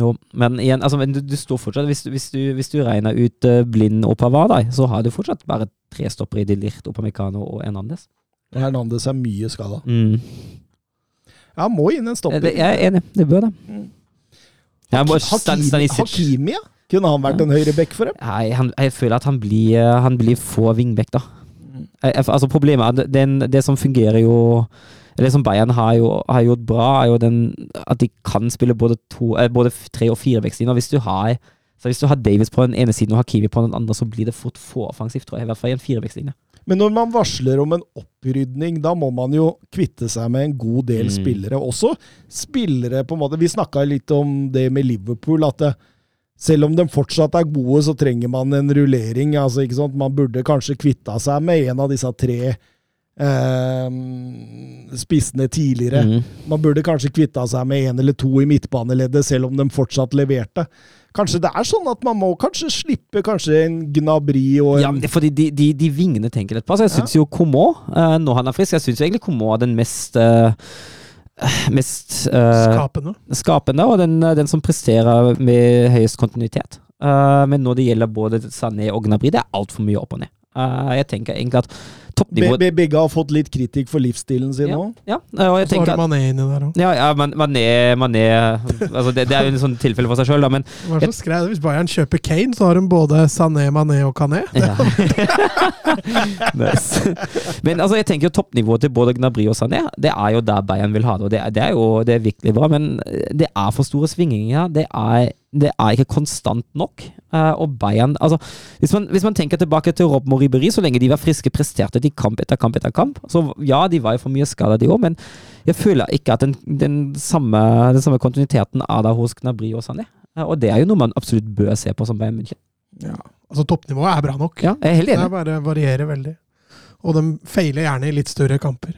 Jo, men igjen, altså, men du, du står fortsatt Hvis, du- hvis, du, hvis du regner ut uh, Blind og Pavard, så har du fortsatt bare tre stoppere i De Lirt, Opamecano og Hernandez. Hernandez er mye skada. Mm. Ja, må inn en stopper. Det, jeg er enig, det bør det. Mm. Hakimi, Hakimi, ja? Kunne han vært en høyreback for dem? Nei, han, jeg føler at han blir, eh, han blir få vingbekk, da. Jeg, jeg, altså Problemet er den, det som fungerer jo Det som Bayern har, jo, har gjort bra, er jo den, at de kan spille både, to, eh, både tre- og firebackslinjer. Hvis du har så hvis du har Davies på den ene siden og Hakimi på den andre, så blir det fort for offensivt, tror jeg. I hvert fall i en firebackslinje. Men når man varsler om en opprydning, da må man jo kvitte seg med en god del Mm. spillere. Også spillere på en måte Vi snakka litt om det med Liverpool, at det, selv om de fortsatt er gode, så trenger man en rullering. altså? Man burde kanskje kvitta seg med en av disse tre eh, spissene tidligere. Mm. Man burde kanskje kvitta seg med en eller to i midtbaneleddet, selv om de fortsatt leverte. Kanskje det er sånn at man må kanskje slippe kanskje en Gnabri og en Ja, men det er fordi de, de, de vingene tenker litt på. Så jeg syns jo Comot, eh, når han er frisk, jeg syns egentlig Comot er den mest eh, mest uh, Skapende. skapende, og den, den som presterer med høyest kontinuitet. Uh, men når det gjelder både Sané og Gnabry, det er altfor mye opp og ned. Eh, jeg tenker egentlig at toppnivået be begge har fått litt kritikk for livsstilen sin ja, nå. ja, eh, og jeg Så har du Mané inni der òg. ja, ja, Mané, man man er altså det, det er jo en sånn tilfelle for seg sjøl, da, men Hva er det som skrev? Hvis Bayern kjøper Kane, så har de både Sané, Mané og Kané. Ja. nice. Men altså, jeg tenker jo toppnivået til både Gnabry og Sané, det er jo der Bayern vil ha det. Og det er, det er jo det er virkelig bra, men det er for store svinginger. Det er, det er ikke konstant nok. Eh, og Bayern altså, hvis man, hvis man tenker tilbake til Rob Moriberi, så lenge de var friske, presterte de kamp etter kamp etter kamp. Så ja, de var jo for mye skada, de òg, men jeg føler ikke at den, den, samme, den samme kontinuiteten er der hos Gnabry og Sané. Eh, og det er jo noe man absolutt bør se på som Bayern München. Ja. Altså, toppnivået er bra nok. Ja, jeg er helt Det enig. er bare varierer veldig. Og de feiler gjerne i litt større kamper.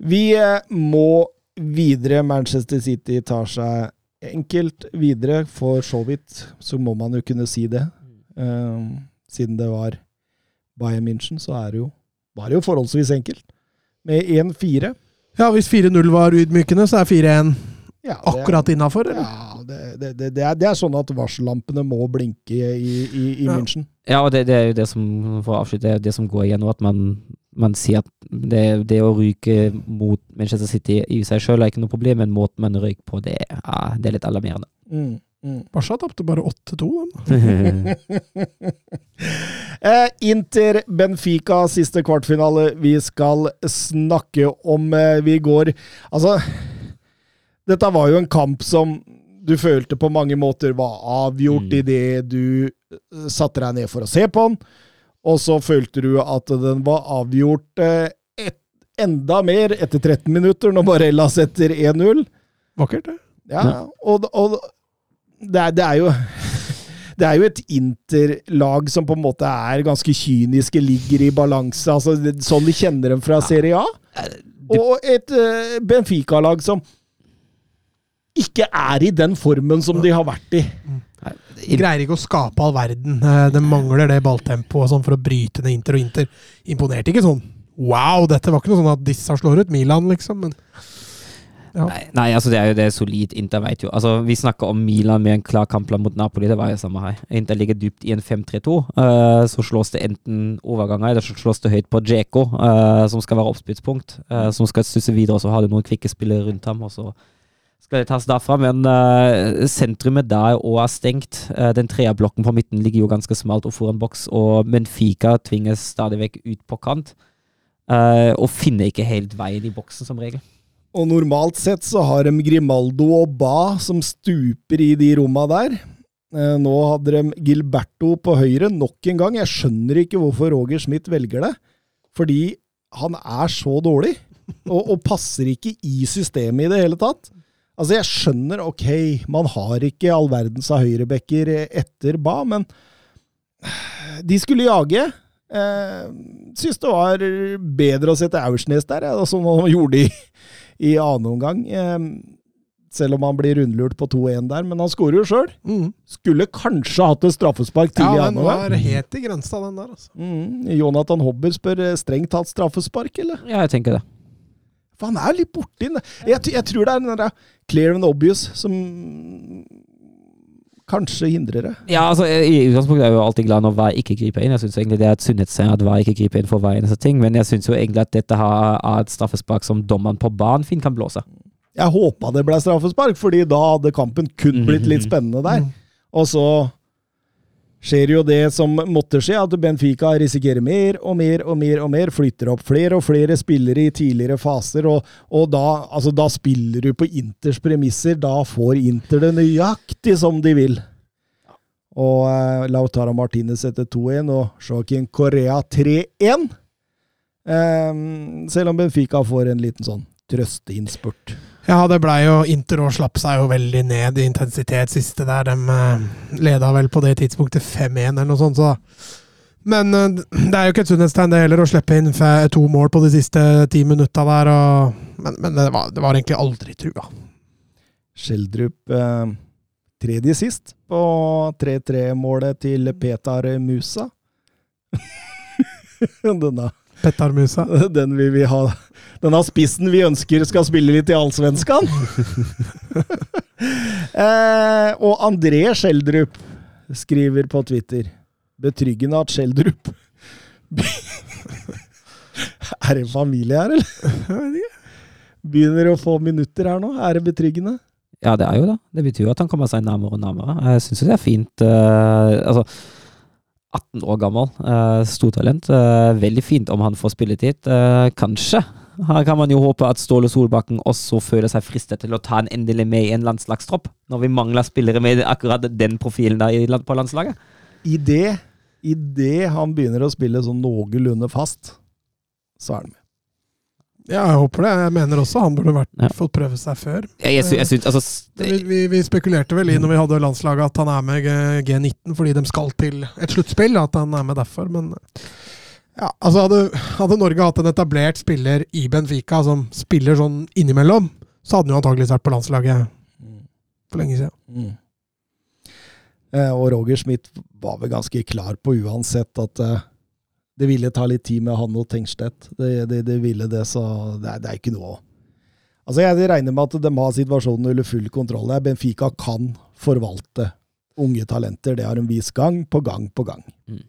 Vi eh, må videre. Manchester City tar seg enkelt videre. For så vidt så må man jo kunne si det. Um, siden det var Bayern München, så er det jo, var det jo forholdsvis enkelt. Med 1-4. Ja, hvis 4-0 var ydmykende, så er 4-1 Ja, akkurat innafor, eller? Ja, det, det, det, er, det er sånn at varsellampene må blinke i, i, i. München. Ja, og det, det er jo det som for å avslutte, det, er det som går igjen nå, at man, man sier at det, det å ryke mot Manchester City i seg sjøl er ikke noe problem, men måten man røyker på, det er, det er litt alarmerende. Mm, mm. Barca tapte bare 8-2. Eh, Inter Benfica, siste kvartfinale vi skal snakke om. Eh, vi går Altså, dette var jo en kamp som du følte på mange måter var avgjort Mm. idet du eh, satte deg ned for å se på den, og så følte du at den var avgjort eh, et, enda mer etter 13 minutter, når Barella setter 1-0. Vakkert, det. Ja, og, og det, er, det er jo Det er jo et interlag som på en måte er ganske kyniske, ligger i balanse. altså Sånn de kjenner dem fra Serie A. Og et eh, Benfica-lag som ikke er i den formen som de har vært i. De greier ikke å skape all verden. Det mangler det balltempoet sånn for å bryte ned Inter, og Inter imponerte ikke sånn. Wow, dette var ikke noe sånn at disse slår ut Milan, liksom. Men ja. Nei, nei, altså det er jo det solid. Inter vet jo. Altså, vi snakker om Milan med en klar kampplan mot Napoli, det var jo samme her. Inter ligger dypt i en 5-3-2. Uh, så slås det enten overganger, eller så slås det høyt på Djeko, uh, som skal være oppspillspunkt. Uh, som skal stusse videre, og så har du noen kvikke spillere rundt ham, og så skal det tas derfra. Men uh, sentrumet der òg er stengt. Uh, den treerblokken på midten ligger jo ganske smalt og foran boks, og Benfica tvinges stadig vekk ut på kant. Uh, og finner ikke helt veien i boksen, som regel. Og normalt sett så har de Grimaldo og Ba som stuper i de romma der. Nå hadde de Gilberto på høyre nok en gang. Jeg skjønner ikke hvorfor Roger Schmidt velger det. Fordi han er så dårlig, og, og passer ikke i systemet i det hele tatt. Altså, jeg skjønner, ok, man har ikke all verdens av høyrebekker etter Ba, men de skulle jage. Eh, Syns det var bedre å sette Aursnes der, ja, som han gjorde i, i annen omgang. Eh, selv om han blir rundlurt på 2-1 der, men han skårer jo sjøl. Mm. Skulle kanskje hatt et straffespark ja, tidlig i den annen omgang. var helt i grensa, den der. altså. Mm. Jonathan Hobber spør eh, strengt tatt straffespark, eller? Ja, jeg tenker det. For han er jo litt borti den. Jeg, jeg tror det er den der clear and obvious som kanskje hindrer det. Ja, altså, I utgangspunktet er jeg jo alltid glad når VAR ikke griper inn. Jeg syns egentlig det er et sunnhetstegn at VAR ikke griper inn for hver eneste ting, men jeg syns jo egentlig at dette har, er et straffespark som dommeren på banen fint kan blåse. Jeg håpa det ble straffespark, fordi da hadde kampen kun blitt litt spennende der. Mm. Og så skjer jo det som måtte skje, at Benfica risikerer mer og mer og mer og mer. Flytter opp flere og flere spillere i tidligere faser, og, og da, altså, da spiller du på Inters premisser. Da får Inter det nøyaktig som de vil. Og eh, Lautaro Martinez setter 2-1 og Joaquin Correa 3-1. Eh, selv om Benfica får en liten sånn trøsteinnspurt. Ja, det blei jo Inter og slapp seg jo veldig ned i intensitet siste der. De eh, leda vel på det tidspunktet 5-1 eller noe sånt, så Men eh, det er jo ikke et sunnhetstegn det heller, å slippe inn to mål på de siste ti minutta der. Og, men men det, var, det var egentlig aldri trua. Skjeldrup eh, tredje sist på 3-3-målet til Petar Musa. Denne, Petar Musa. den vil vi ha Denne spissen vi ønsker skal spille litt i Allsvenskan. eh, og André Skjeldrup skriver på Twitter Betryggende at Skjeldrup Er det familie her, eller? Begynner å få minutter her nå. Er det betryggende? Ja, det er jo det. Det betyr jo at han kommer seg nærmere og nærmere. Jeg syns det er fint. Uh, altså, 18 år gammel, uh, stortalent. Uh, veldig fint om han får spilletid. Uh, kanskje her kan man jo håpe at Ståle Solbakken også føler seg fristet til å ta en endelig med i en landslagstropp, når vi mangler spillere med akkurat den profilen der på landslaget. I det, i det han begynner å spille sånn noenlunde fast, så er han med. Ja, jeg håper det. Jeg mener også han burde vært, Ja. fått prøve seg før. Jeg, jeg, synes, jeg synes, altså Vi, vi, vi spekulerte vel i når vi hadde landslaget at han er med G- G19 fordi de skal til et sluttspill, at han er med derfor, men ja, altså hadde, hadde Norge hatt en etablert spiller i Benfica som spiller sånn innimellom, så hadde han jo antakeligvis vært på landslaget for lenge siden. Mm. Eh, og Roger Schmidt var vel ganske klar på uansett at eh, det ville ta litt tid med han og Tengstedt. Det, det, det ville det, så det er, det er ikke noe Altså, Jeg regner med at de har situasjonen under full kontroll. der. Benfica kan forvalte unge talenter. Det har de vist gang på gang på gang. Mm.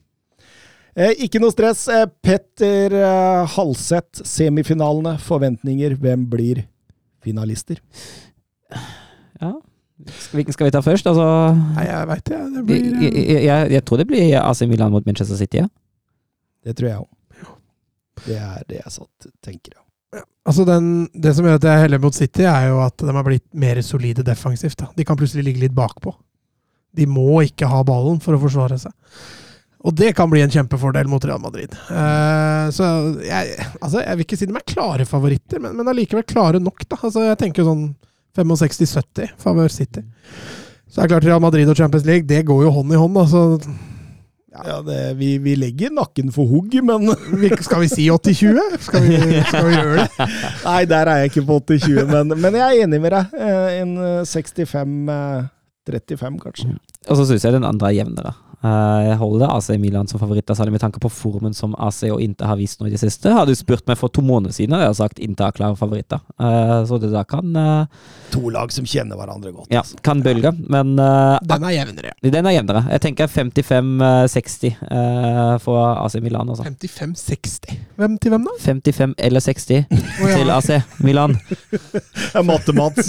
Eh, ikke noe stress. Eh, Petter eh, Halseth, semifinalene. Forventninger. Hvem blir finalister? Ja. Hvilken skal vi ta først? Altså Nei, jeg veit det. Det jeg, blir jeg, jeg, jeg tror det blir AC Milan mot Manchester City. Ja. Det tror jeg òg. Det er det jeg satt, tenker. Ja. Altså den, Det som gjør at jeg heller mot City, er jo at de har blitt mer solide defensivt. Da. De kan plutselig ligge litt bakpå. De må ikke ha ballen for å forsvare seg. Og det kan bli en kjempefordel mot Real Madrid. Uh, så jeg, altså jeg vil ikke si de er klare favoritter, men, men allikevel klare nok. da. Altså Jeg tenker sånn 65-70 favør City. Så det er klart Real Madrid og Champions League, det går jo hånd i hånd. Altså, Ja, det, vi, vi legger nakken for hugg, men vi, skal vi si 80-20? Skal, vi- skal vi gjøre det? Nei, der er jeg ikke på 80-20, men, men jeg er enig med deg. Eh, En eh, 65-35, kanskje. Og så syns jeg den andre er jevnere. Eh, Jeg holder AC Milan som favoritter, særlig med tanke på formen som AC og Inter har vist nå i det siste. Hadde du spurt meg for to måneder siden, hadde jeg sagt Inter er klare favoritter. Eh, Så det der kan eh, To lag som kjenner hverandre godt. Ja, altså. kan bølge, men Den er jevnere. den er jevnere. Jeg tenker 55-60 eh, for AC Milan. Altså. 55-60. Hvem til hvem, da? 55 eller 60 Å, ja. til AC Milan. Ja, Matte-Mats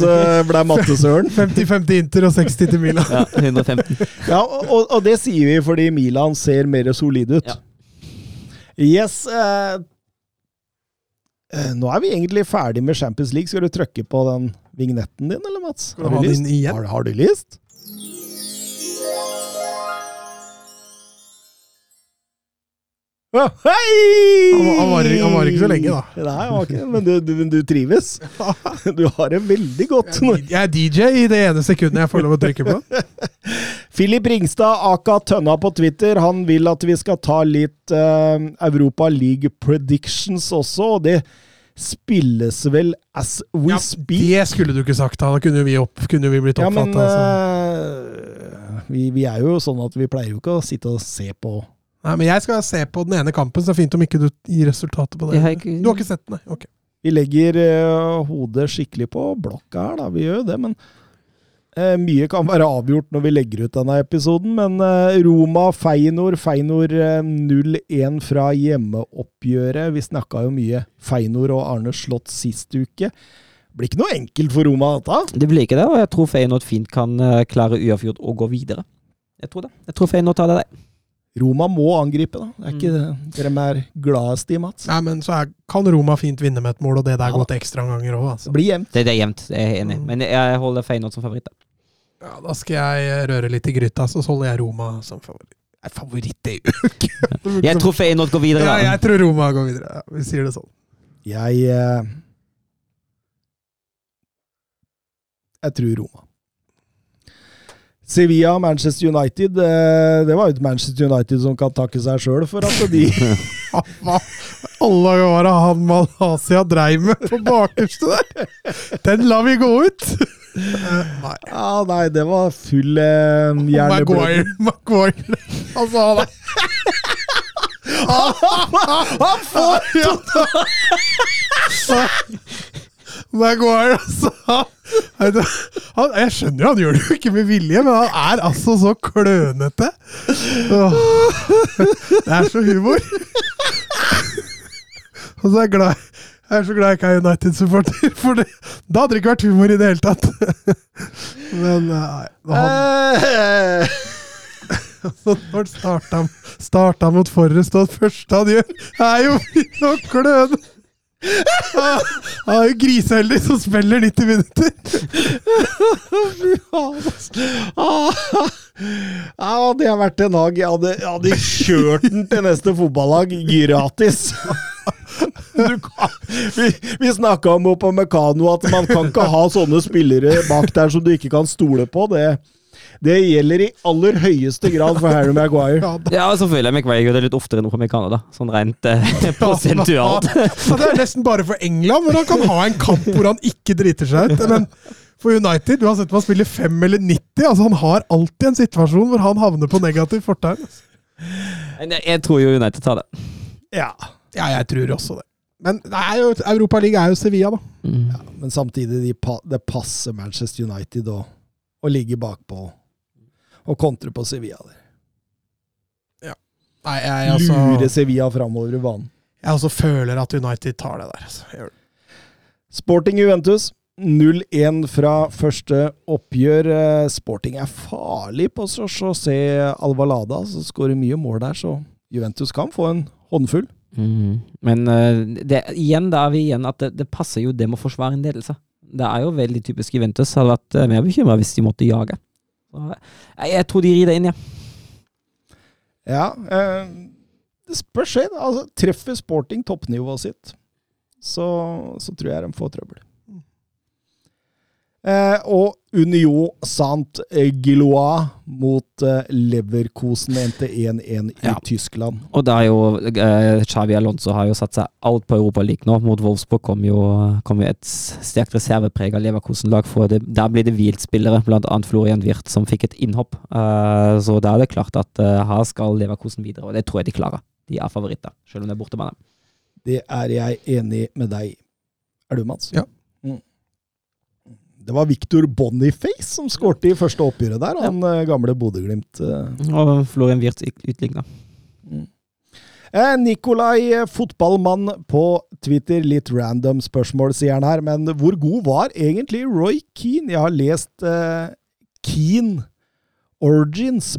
ble mattesøren. 50-50 Inter og 60 til Milan. Ja, 115. Ja, og, og det sier vi fordi Milan ser mer solid ut. Ja. Yes. Eh, eh, nå er vi egentlig ferdig med Champions League. Skal du trykke på den vignetten din, eller Mats? Har du igjen? Har, har du lyst? Hei! Han han var- han var ikke så lenge, da. Nei, han var ikke, men du, du, du trives. Du har det veldig godt. Jeg er DJ i det ene sekundet jeg får lov å trykke på. Filip Ringstad, aka Tønna på Twitter, han vil at vi skal ta litt uh, Europa League predictions også, og det spilles vel as we Ja, speak. det skulle du ikke sagt, da. Kunne vi, opp, kunne vi blitt Ja, men altså. eh, vi, vi er jo sånn at vi pleier jo ikke å sitte og se på Nei, men jeg skal se på den ene kampen, så det er fint om ikke du gir resultatet på det. Har ikke- Du har ikke sett den, nei? Ok. Vi legger uh, hodet skikkelig på blokka her, da. Vi gjør jo det, men uh, mye kan være avgjort når vi legger ut denne episoden. Men uh, Roma-Feinor, Feinor eh, 0-1 fra hjemmeoppgjøret. Vi snakka jo mye Feinor og Arne Slott sist uke. Blir ikke noe enkelt for Roma, dette. Det blir ikke det, og jeg tror Feinor fint kan klare uavgjort og gå videre. Jeg tror det. Jeg tror Feinor tar det der. Roma må angripe, da. Det er ikke Mm. det de er gladest i, Mats. Nei, men så er, kan Roma fint vinne med et mål, og det der Ja, går til ekstraomganger òg. Altså. Det blir jevnt. Det, det er jevnt, det er jeg enig i. Mm. Men jeg holder Feyenoord som favoritt. da. Ja, da skal jeg røre litt i gryta, så holder jeg Roma som favoritt. Favoritt er jo ikke Jeg tror Feyenoord går videre. Da. ja, jeg tror Roma går videre. Ja, vi sier det sånn. Jeg eh, Jeg tror Roma. Sevilla og Manchester United eh, Det var jo et Manchester United som kan takke seg sjøl for at de alle det han Malaysia dreiv med på bakerste der? Den lar vi gå ut! Nei. Ja, nei, det var full eh. Maguire. Maguire. Altså, han er Han får Maguire, altså. Han, jeg skjønner jo, han gjør det jo ikke med vilje, men han er altså så klønete. Det er så humor. Og så er jeg glad jeg er så glad jeg ikke er United-supporter, for det, da hadde det ikke vært humor i det hele tatt. Men nei, han, så når starta, starta mot Forrest, og det første han gjør, er jo å kløne. Han er jo griseheldig som spiller 90 minutter. Fy faen, ass. Ah, Ja, hadde jeg vært en hag, jeg hadde, jeg kjørt den til neste fotballag gratis. Kan, vi vi snakka om på Mekano at man kan ikke ha sånne spillere bak der som du ikke kan stole på. Det, det gjelder i aller høyeste grad for Harry Maguire. Ja, så føler jeg McVay gjør det litt oftere enn på Mekano, Canada, Sånn rent eh, prosentualt. Ja, det er nesten bare for England, hvor han kan ha en kamp hvor han ikke driter seg ut. Men for United, uansett om han spiller 5 eller 90, altså han har alltid en situasjon hvor han havner på negativ fortegn. Jeg, tror jo United tar det. Ja, Ja, jeg tror også det. Men er Europaligaen er jo Sevilla, da. Mm. Men samtidig, de det passer Manchester United å, å ligge bakpå og kontre på Sevilla. der. Nei, jeg, altså, Lure Sevilla framover i banen. jeg også føler at United tar det der. Altså. Gjør det. Sporting Juventus 0-1 fra første oppgjør. Eh, Sporting er farlig på så José Alvalada, som skårer mye mål der, så Juventus kan få en håndfull. Mm. Men eh, det, igjen, da er vi igjen at det, det passer jo det med å forsvare en ledelse. Det er jo veldig typisk Juventus. Hadde vært eh, mer bekymra hvis de måtte jage. Jeg tror de rir det inn, ja. Ja, eh, det spørs. Altså, treffer Sporting toppnivået sitt, så, så tror jeg de får trøbbel. Eh, og Union Sant Gilois mot eh, Leverkosen endte 1-1 i Ja. Tyskland. Og det er jo eh, Xavi Alonso har jo satt seg alt på Europaligaen nå. Mot Wolfsburg kom jo, kom jo et sterkt reservepreg av Leverkosen-lag. for det, Der blir det hvilt spillere, bl.a. Florian Wirth, som fikk et innhopp. Eh, så da er det klart at eh, her skal Leverkosen videre, og det tror jeg de klarer. De er favoritter, selv om det er bortebane. Det er jeg enig med deg. Er du, Mats? Ja. Mm. Det var Victor Boniface som skårte i første oppgjøret der, han ja. gamle Bodø-Glimt. eh. Og Florian Wirtz utligna. Eh, Nikolai eh, Fotballmann på Twitter. Litt random spørsmål, sier han her. Men hvor god var egentlig Roy Keane? Jeg har lest eh, Keane Origins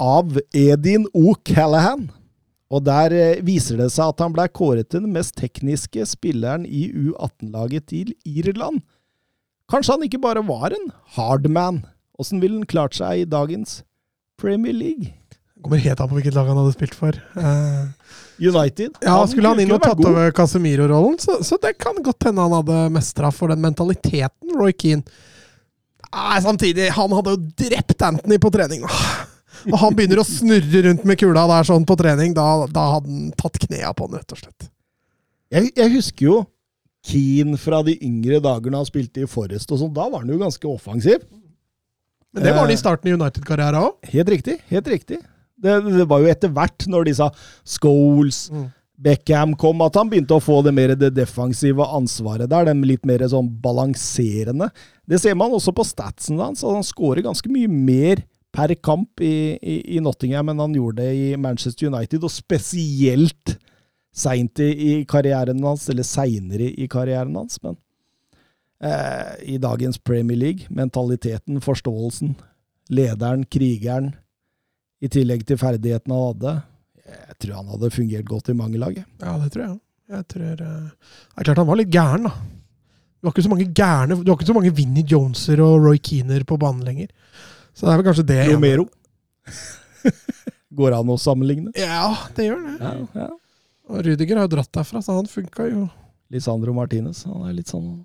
av Edin O'Callaghan. Og der eh, viser det seg at han ble kåret til den mest tekniske spilleren i U18-laget til Irland. Kanskje han ikke bare var en hardman? Åssen ville han klart seg i dagens Premier League? Kommer helt an på hvilket lag han hadde spilt for. Uh, United? ja, Skulle han inn og tatt over Casemiro-rollen, så, så det kan godt hende han hadde mestra for den mentaliteten, Roy Keane. Nei, samtidig, han hadde jo drept Anthony på trening. Og han begynner å snurre rundt med kula der sånn på trening, da, da hadde han tatt knea på han, rett og slett. Jeg, jeg husker jo Keane fra de yngre dagene han spilte i Forest og sånn. Da var han jo ganske offensiv. Men det var han i Eh. starten i United-karrieren òg. Helt riktig. Helt riktig. Det, det var jo etter hvert, når disse Scholes, Mm. Beckham kom, at han begynte å få det mer det defensive ansvaret der. Den litt mer sånn balanserende. Det ser man også på statsen hans. Han skårer ganske mye mer per kamp i, i, i Nottingham enn han gjorde det i Manchester United, og spesielt seint i, i karrieren hans, eller seinere i karrieren hans. Men eh, i dagens Premier League, mentaliteten, forståelsen, lederen, krigeren, I tillegg til ferdighetene han hadde. Jeg tror han hadde fungert godt i mange lag. Ja, det tror jeg. Jeg tror eh, Det er klart han var litt gæren, da. Du har ikke så mange gærne Du har ikke så mange Vinnie Joneser og Roy Keener på banen lenger. Så det er vel kanskje det Romero. Går an å sammenligne? Ja, det gjør det. Ja, ja. Og Rüdiger har jo dratt derfra, så han funka jo. Lisandro Martinez. Han er litt sånn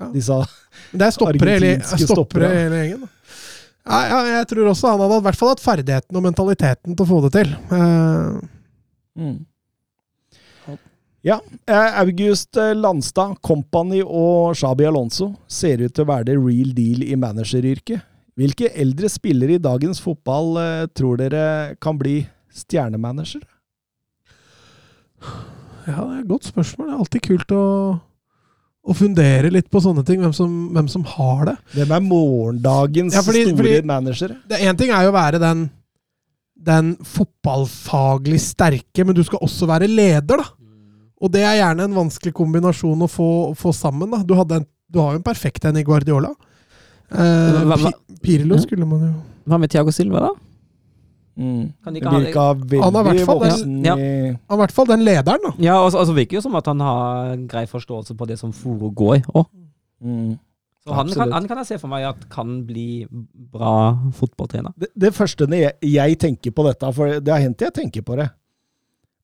Ja. Disse det er stoppere i Argentinske stoppere stoppere. hele gjengen. Ja, ja, jeg tror også han hadde i hvert fall hatt ferdigheten og mentaliteten til å få det til. Uh. Mm. Ja. eh, August eh, Landstad, Company og Shabi Alonso ser ut til å være det real deal i manageryrket. Hvilke eldre spillere i dagens fotball tror dere kan bli stjernemanager? Ja, det er et godt spørsmål. Det er alltid kult å, å fundere litt på sånne ting. Hvem som, hvem som har det. Hvem er morgendagens Ja, fordi- store fordi- managere? Én ting er jo å være den, den fotballfaglig sterke, men du skal også være leder, da. Og det er gjerne en vanskelig kombinasjon å få, få sammen. da. Du, hadde en, du har jo en perfekt en i Guardiola. Eh, Hva- hva- Pirlo skulle man jo Hva med Thiago Silva, da? Mm. Kan de Det ikke ha det? virka veldig Han har i hvert fall den- voksen Ja. i Han er I hvert fall den lederen, da. Ja, altså, altså virker jo som at han har grei forståelse på det som foregår òg. mm. Så han kan, han kan jeg se for meg at kan bli bra fotballtrener. det, det første jeg, jeg tenker på dette, for det har hendt jeg tenker på det,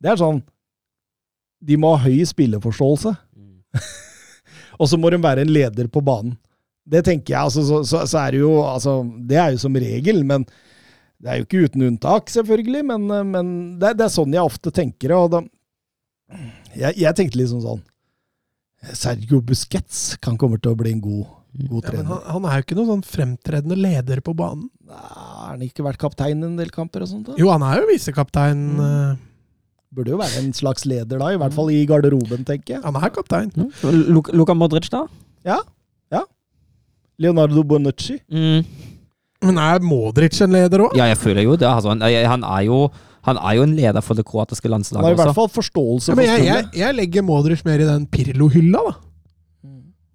det er sånn De må ha høy spilleforståelse, og så må de være en leder på banen. Det tenker jeg, altså, så, så, så er det jo altså, Det er jo som regel, men det er jo ikke uten unntak, selvfølgelig. Men, men det, er- det er sånn jeg ofte tenker. Og da, jeg, jeg tenkte liksom sånn Sergio Busquets kan komme til å bli en god, god Ja, men trener. han, han er jo ikke noen sånn fremtredende leder på banen. Nei, Har han ikke vært kaptein i en del kamper og sånt? da? Jo, han er jo visekaptein. Mm. Burde jo være en slags leder da, i hvert fall i garderoben, tenker jeg. Han er kaptein. Mm. Luka Luka Modric, da? Ja. ja. Leonardo Bonucci. Mm. Men er Modric en leder òg? Ja, jeg føler jo det. Altså, han, han, er jo, han er jo en leder for det kroatiske Han har landslaget i hvert fall forståelse Ja, for men jeg, jeg, jeg legger Modric mer i den Pirlo-hylla, da.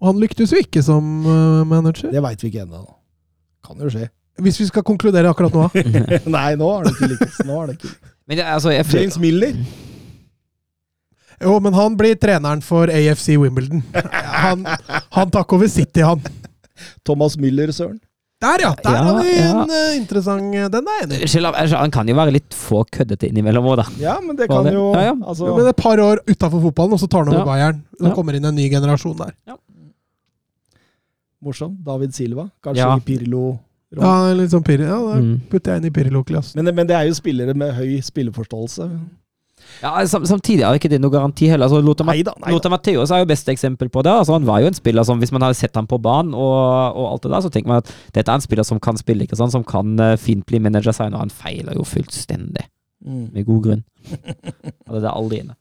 Og han lyktes jo ikke som eh, manager. Det veit vi ikke ennå. da. Kan jo skje. Hvis vi skal konkludere akkurat nå. Nei, nå har det ikke lykkes. Nå har det ikke. Men det, altså, jeg James Miller. Jo, men han blir treneren for AFC Wimbledon. Han, han tar ikke over City, han. Thomas Müller, søren. Der, ja! Der Ja, har vi ja. en eh, interessant eh, Den er jeg enig i. Han kan jo være litt få køddete innimellom òg, da. Ja, men det kan det? jo Ja, ja. Altså, Men et par år utafor fotballen, og så tar han over Ja. Bayern. Det Ja. kommer inn en ny generasjon der. Morsom. David Silva. Kanskje Ja. i Pirlo. Ja, litt sånn Pirlo. Ja, da Mm. putter jeg inn i Pirlo-klassen. Men, men det er jo spillere med høy spilleforståelse. Ja, sam, samtidig er ikke det noe garanti heller. Altså, Lothar, neida, neida. Lothar Matthäus er jo beste eksempel på det. Altså, han var jo en spiller som, Hvis man hadde sett ham på banen, og, og alt det der, så tenker man at dette er en spiller som kan spille, ikke sant? som kan eh, fint bli manager senere. Han feiler jo fullstendig, Mm. med god grunn. Og det er aldri inne.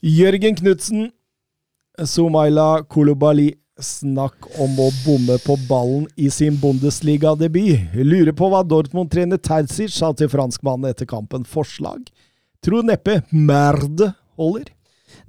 Jørgen Knutsen. Sumaila Kolobali. Snakk om å bomme på ballen i sin Bundesliga-debut. Lurer på hva Dortmund-trener Terzic sa til franskmannen etter kampen. Forslag? Tror neppe Merde holder.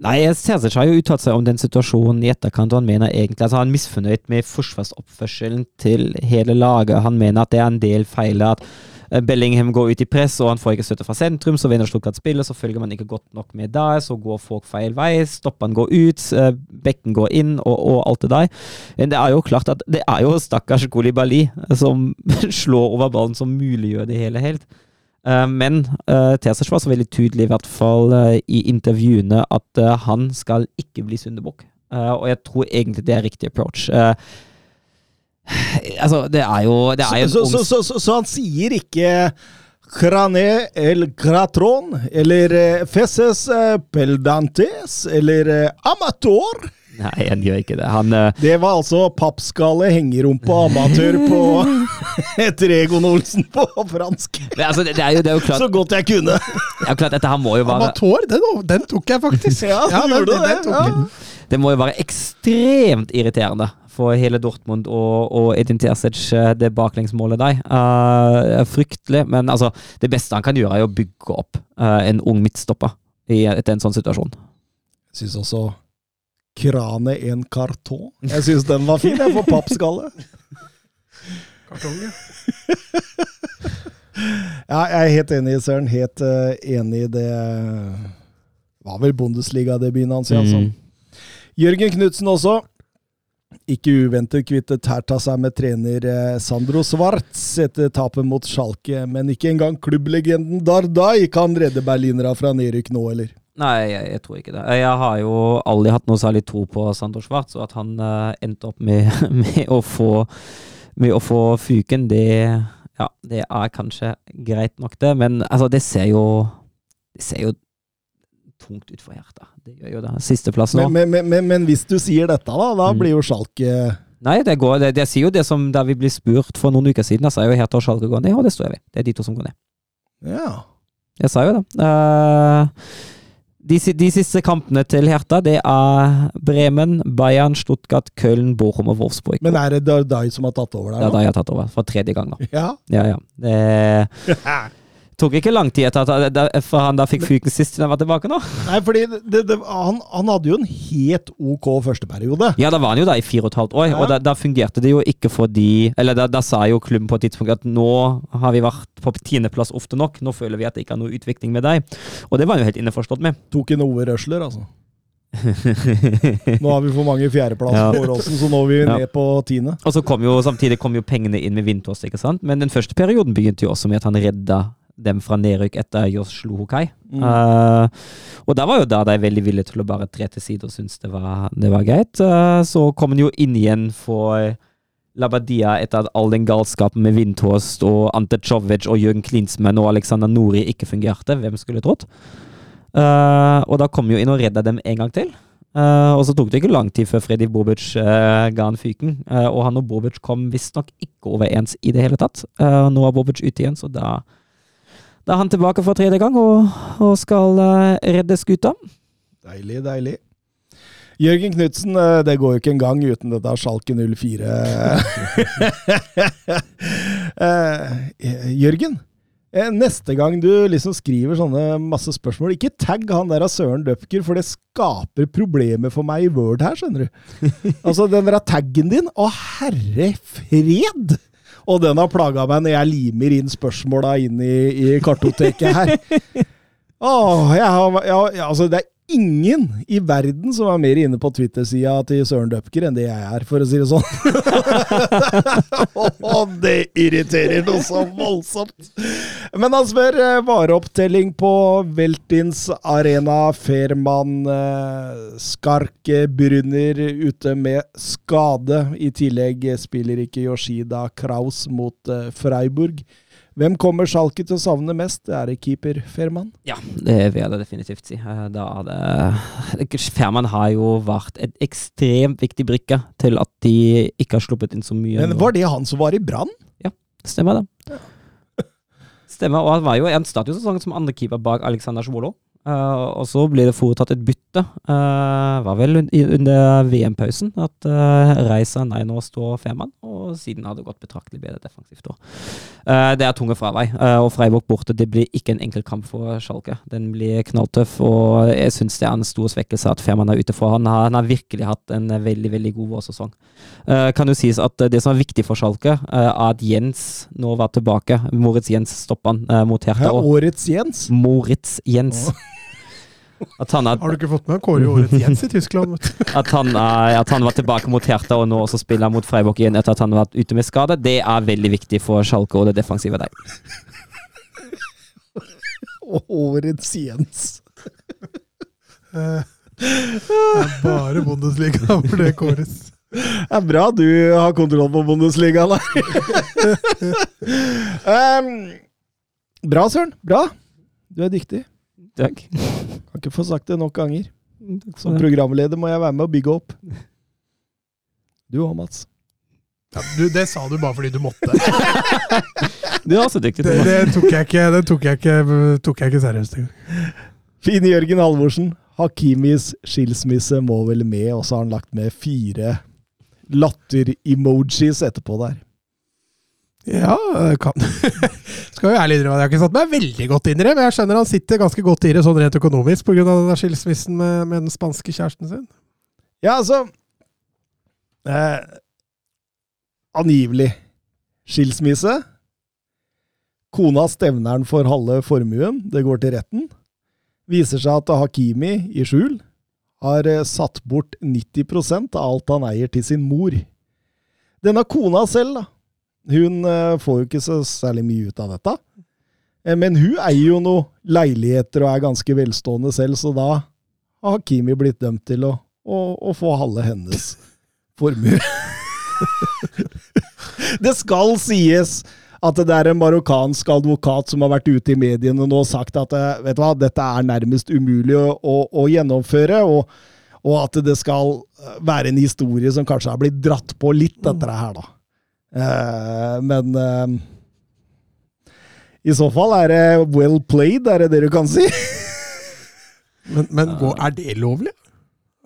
Nei, Cæsar har jo uttalt seg om den situasjonen i etterkant, og han mener egentlig at han er misfornøyd med forsvarsoppførselen til hele laget. Han mener at det er en del feil at eh, Bellingham går ut i press, og han får ikke støtte fra sentrum, så vinner Stuttgart spillet, så følger man ikke godt nok med der, så går folk feil vei, Stoppene går ut, eh, bekken går inn, og, og alt det der. Men det er jo klart at det er jo stakkars Kolibali som slår over ballen, som muliggjør det hele helt. Eh, Men uh, Terzic var så veldig tydelig, i hvert fall eh, i intervjuene, at eh, han skal ikke bli syndebukk. Eh, og jeg tror egentlig det er riktig approach. Eh, altså, det er jo det er jo Så, så, så, så, så han sier ikke Crane el Gratron, eller Fesses eh, Peldantes, eller eh, Amator. Nei, han gjør ikke det. Han uh... Det var altså pappskalle hengerumpe amatør på etter Egon Olsen på fransk. men altså, det, det, er jo, det er jo klart, Så godt jeg kunne. det er jo klart Dette her må jo være Amatør, den, den tok jeg faktisk. Ja, ja den, gjorde den, det, den tok ja. Det må jo være ekstremt irriterende for hele Dortmund og, og Edin Terzic, det baklengsmålet der. Uh, fryktelig, men altså, det beste han kan gjøre, er å bygge opp uh, en ung midtstopper i etter en sånn situasjon. Syns også Krane en karton. Jeg syns den var fin, jeg, for pappskalle. Kartong, ja. Ja, jeg er helt enig, Søren. Helt uh, enig i det. Var vel Bundesliga-debuten hans, ja. altså. Mm. Jørgen Knutsen også. Ikke uventet kvittet Terta seg med trener eh, Sandro Svarts etter tapet mot Schalke, men ikke engang klubblegenden Dardai kan redde berlinere fra nedrykk nå, eller? Nei, jeg, jeg tror ikke det. Jeg har jo aldri hatt noe særlig tro på Sandor Schwartz, og at han uh, endte opp med, med, å få, med å få fyken, det, ja, det er kanskje greit nok, det. Men altså, det ser jo Det ser jo tungt ut for hjertet. Det gjør jo det. Sisteplass nå. Men, men, men, men hvis du sier dette, da, da Mm. blir jo Schalke Nei, det går, det, jeg sier jo det som da vi ble spurt for noen uker siden, da sa jeg jo Hertha og Schalke går ned, og det står jeg ved. Det er de to som går ned. Ja. Jeg sa jo det. Eh, de, de siste kampene til Hertha, det er Bremen, Bayern, Stuttgart, Köln, Bochum og Wolfsburg. Men er det Dardai som har tatt over der er nå? da jeg har tatt over, for tredje gang nå. Ja. Ja, ja. Det tok ikke lang tid etter at han da fikk fyken sist da han var tilbake nå. Nei, fordi det, det, han, han hadde jo en helt ok første periode. Ja, da var han jo der i fire og et halvt år, Ja. og da, da fungerte det jo ikke fordi Eller da, da sa jo klubben på et tidspunkt at nå har vi vært på tiendeplass ofte nok, nå føler vi at det ikke er noe utvikling med deg. Og det var han jo helt innforstått med. Tok inn Ove Røsler, altså. Nå har vi for mange fjerdeplass Ja. på Åråsen, så nå er vi Ja. ned på tiende. Og så kom jo samtidig kom jo pengene inn med Vintås, ikke sant? Men den første perioden begynte jo også med at han redda dem fra nedrykk etter Josh slo Hokai. Mm. Uh, og da var jo da de veldig villige til å bare tre til side og syntes det var, det var greit. Uh, så kom han jo inn igjen for Labadia etter at all den galskapen med Vindtost og Ante Covic og Jørgen Klinsmann og Alexander Nori ikke fungerte. Hvem skulle trodd? Uh, og da kom jo inn og redda dem en gang til. Eh, og så tok det ikke lang tid før Freddy Bobic eh, ga han fyken. Eh, og han og Bobic kom visstnok ikke overens i det hele tatt. Eh, nå er Bobic ute igjen, så da, da er han tilbake for tredje gang og, og skal eh, redde skuta. Deilig, deilig. Jørgen Knutsen, eh, det går jo ikke en gang uten dette Schalke 04. Eh, Jørgen, neste gang du liksom skriver sånne masse spørsmål, ikke tagg han der av Søren Døpker, for det skaper problemer for meg i Word her, skjønner du. Altså, den der taggen din, å herre fred! Og den har plaga meg når jeg limer inn spørsmåla inn i, i kartoteket her. Åh, jeg har, jeg, altså det er ingen i verden som er mer inne på Twitter-sida til Søren Døpker enn det jeg er, for å si det sånn. oh, det irriterer noe så voldsomt! Men han spør eh, vareopptelling på Veltins Arena. Ferman eh, Skarke Brunner ute med skade. I tillegg spiller ikke Yoshida Kraus mot eh, Freiburg. Hvem kommer Schalke til å savne mest? Det er det keeper Ferman? Ja, det vil jeg definitivt si. Eh, Da er det Ferman har jo vært et ekstremt viktig brikke til at de ikke har sluppet inn så mye. Men var det han som var i Brann? Stemmer det. Stemmer, og han var jo en sesongen som andrekeeper bak Alexander Svolo. Eh, og så blir det foretatt et bytte. Uh, var vel un under VM-pausen at uh, Reisa nei, nå står Femann, og siden har det gått betraktelig bedre defensivt. òg. Uh, det er tunge fravei, uh, og Freiburg borte det blir ikke en enkel kamp for Schalke. Den blir knalltøff, og jeg syns det er en stor svekkelse at Femann er ute for. Han har, han har virkelig hatt en veldig veldig god vårsesong. Kan jo sies at Det som er viktig for Schalke, er at Jens nå var tilbake. Moritz Jens stoppa han mot Hertha. Ja, årets Jens. Moritz Jens. At han, er, Har du ikke fått med Kåre Årets Jens i Tyskland? at, han er, at han var tilbake mot Hertha, og nå også spiller mot Freiburg igjen etter at han har vært ute med skade, det er veldig viktig for Schalke og det defensive der. Årets Jens. Eh, Det er bare Bundesliga for det kåres. Det er bra du har kontroll på Bundesliga der. um, bra, Søren. Bra. Du er dyktig. Takk. Kan ikke få sagt det nok ganger. Som programleder må jeg være med og bygge opp. Du òg, Mats. Ja, du, det sa du bare fordi du måtte. Du er også dyktig, Det, det tok jeg ikke, det tok jeg ikke, tok jeg ikke seriøst engang. Fine Jørgen Halvorsen. Hakimis skilsmisse må vel med, og så har han lagt med fire latter-emojis etterpå der. Ja, kan Skal jo ærlig innrømme at jeg har ikke satt meg veldig godt inn i det, men jeg skjønner han sitter ganske godt i det sånn rent økonomisk pga. skilsmissen med, med den spanske kjæresten sin. Ja, altså eh, Angivelig skilsmisse. Kona stevner han for halve formuen. Det går til retten. Viser seg at Hakimi, i skjul, har eh, satt bort 90% av alt han eier til sin mor. Denne kona selv, da. Hun eh, får jo ikke så særlig mye ut av dette. Eh, Men hun eier jo noen leiligheter og er ganske velstående selv, så da har Kimi blitt dømt til å, å, å få halve hennes formue. det skal sies at det er en marokkansk advokat som har vært ute i mediene nå og sagt at eh, vet du hva, dette er nærmest umulig å, å, å gjennomføre, og, og, at det skal være en historie som kanskje har blitt dratt på litt, dette her, da. Eh, men uh, i så fall er det well played, er det det du kan si? Men, men er det lovlig?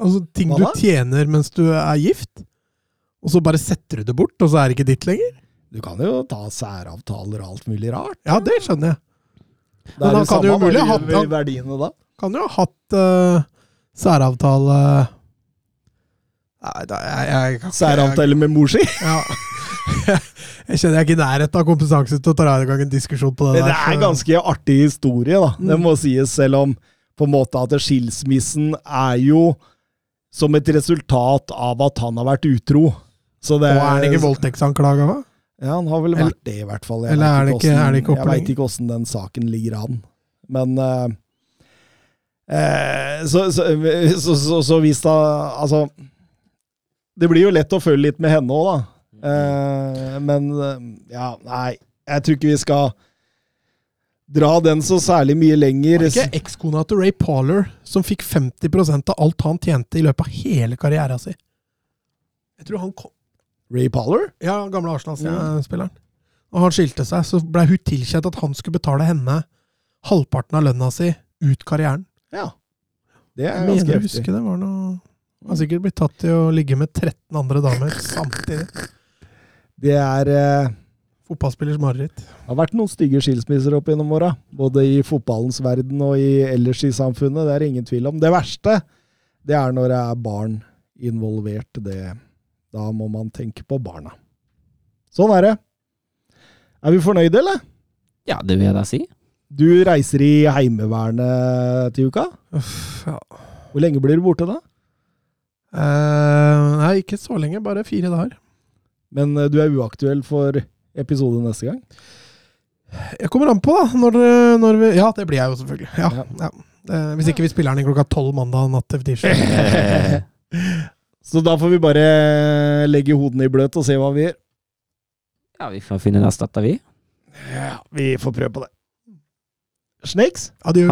Altså, ting du tjener mens du er gift, og så bare setter du det bort, og så er det ikke ditt lenger? Du kan jo ta særavtaler og alt mulig rart. Ja, det skjønner jeg. Det Men er han det kan jo mulig ha- hatt verdiene da? Kan jo ha hatt uh, særavtale Nei, da, jeg, jeg, jeg, jeg Særavtale med mor si? Ja. jeg kjenner jeg er ikke i nærheten av kompetanse til å ta i gang en diskusjon på det Men der. det er en ganske artig historie, da. Det Mm. må sies, selv om på en måte at skilsmissen er jo som et resultat av at han har vært utro. Så det, Og er han ikke voldtektsanklaga? da? Ja, han har vel Eller- vært det, i hvert fall. eller er det ikke- er det ikke Jeg veit ikke åssen den saken ligger an. Men uh, eh, så, så, så, så, så hvis da Altså Det blir jo lett å følge litt med henne òg, da. Eh, men eh, ja, nei. Jeg tror ikke vi skal dra den så særlig mye lenger. Var det ikke ekskona til Ray Parler som fikk 50% av alt han tjente i løpet av hele karrieren sin? Jeg tror han kom Ray Parler? Ja, gamle Arsenal-spilleren. Og han skilte seg, så blei hun tilkjent at han skulle betale henne halvparten av lønna si ut karrieren. Ja. Det Jeg er mener ganske å heftig. huske det var noe Han har sikkert blitt tatt til å ligge med 13 andre damer samtidig. Det er eh, Fotballspillers mareritt. Det har vært noen stygge skilsmisser opp gjennom åra. Både i fotballens verden og i ellers i samfunnet. Det er ingen tvil om. Det verste, det er når det er barn involvert. Det, da må man tenke på barna. Sånn er det. Er vi fornøyde, eller? Ja, det vil jeg da si. Du reiser i Heimevernet til uka. Uff, ja. Hvor lenge blir du borte da? Uh, nei, ikke så lenge. Bare fire dager. Men eh, du er uaktuell for episode neste gang? Jeg kommer an på, da. Når, når vi, ja, det blir jeg jo selvfølgelig. Ja, Ja. ja. Eh, hvis ikke vi spiller den klokka tolv mandag natt til tirsdag. Så da får vi bare legge hodene i bløt og se hva vi gjør. Ja, vi får finne en erstatter, vi. Ja, vi får prøve på det. Snakes? Adjø.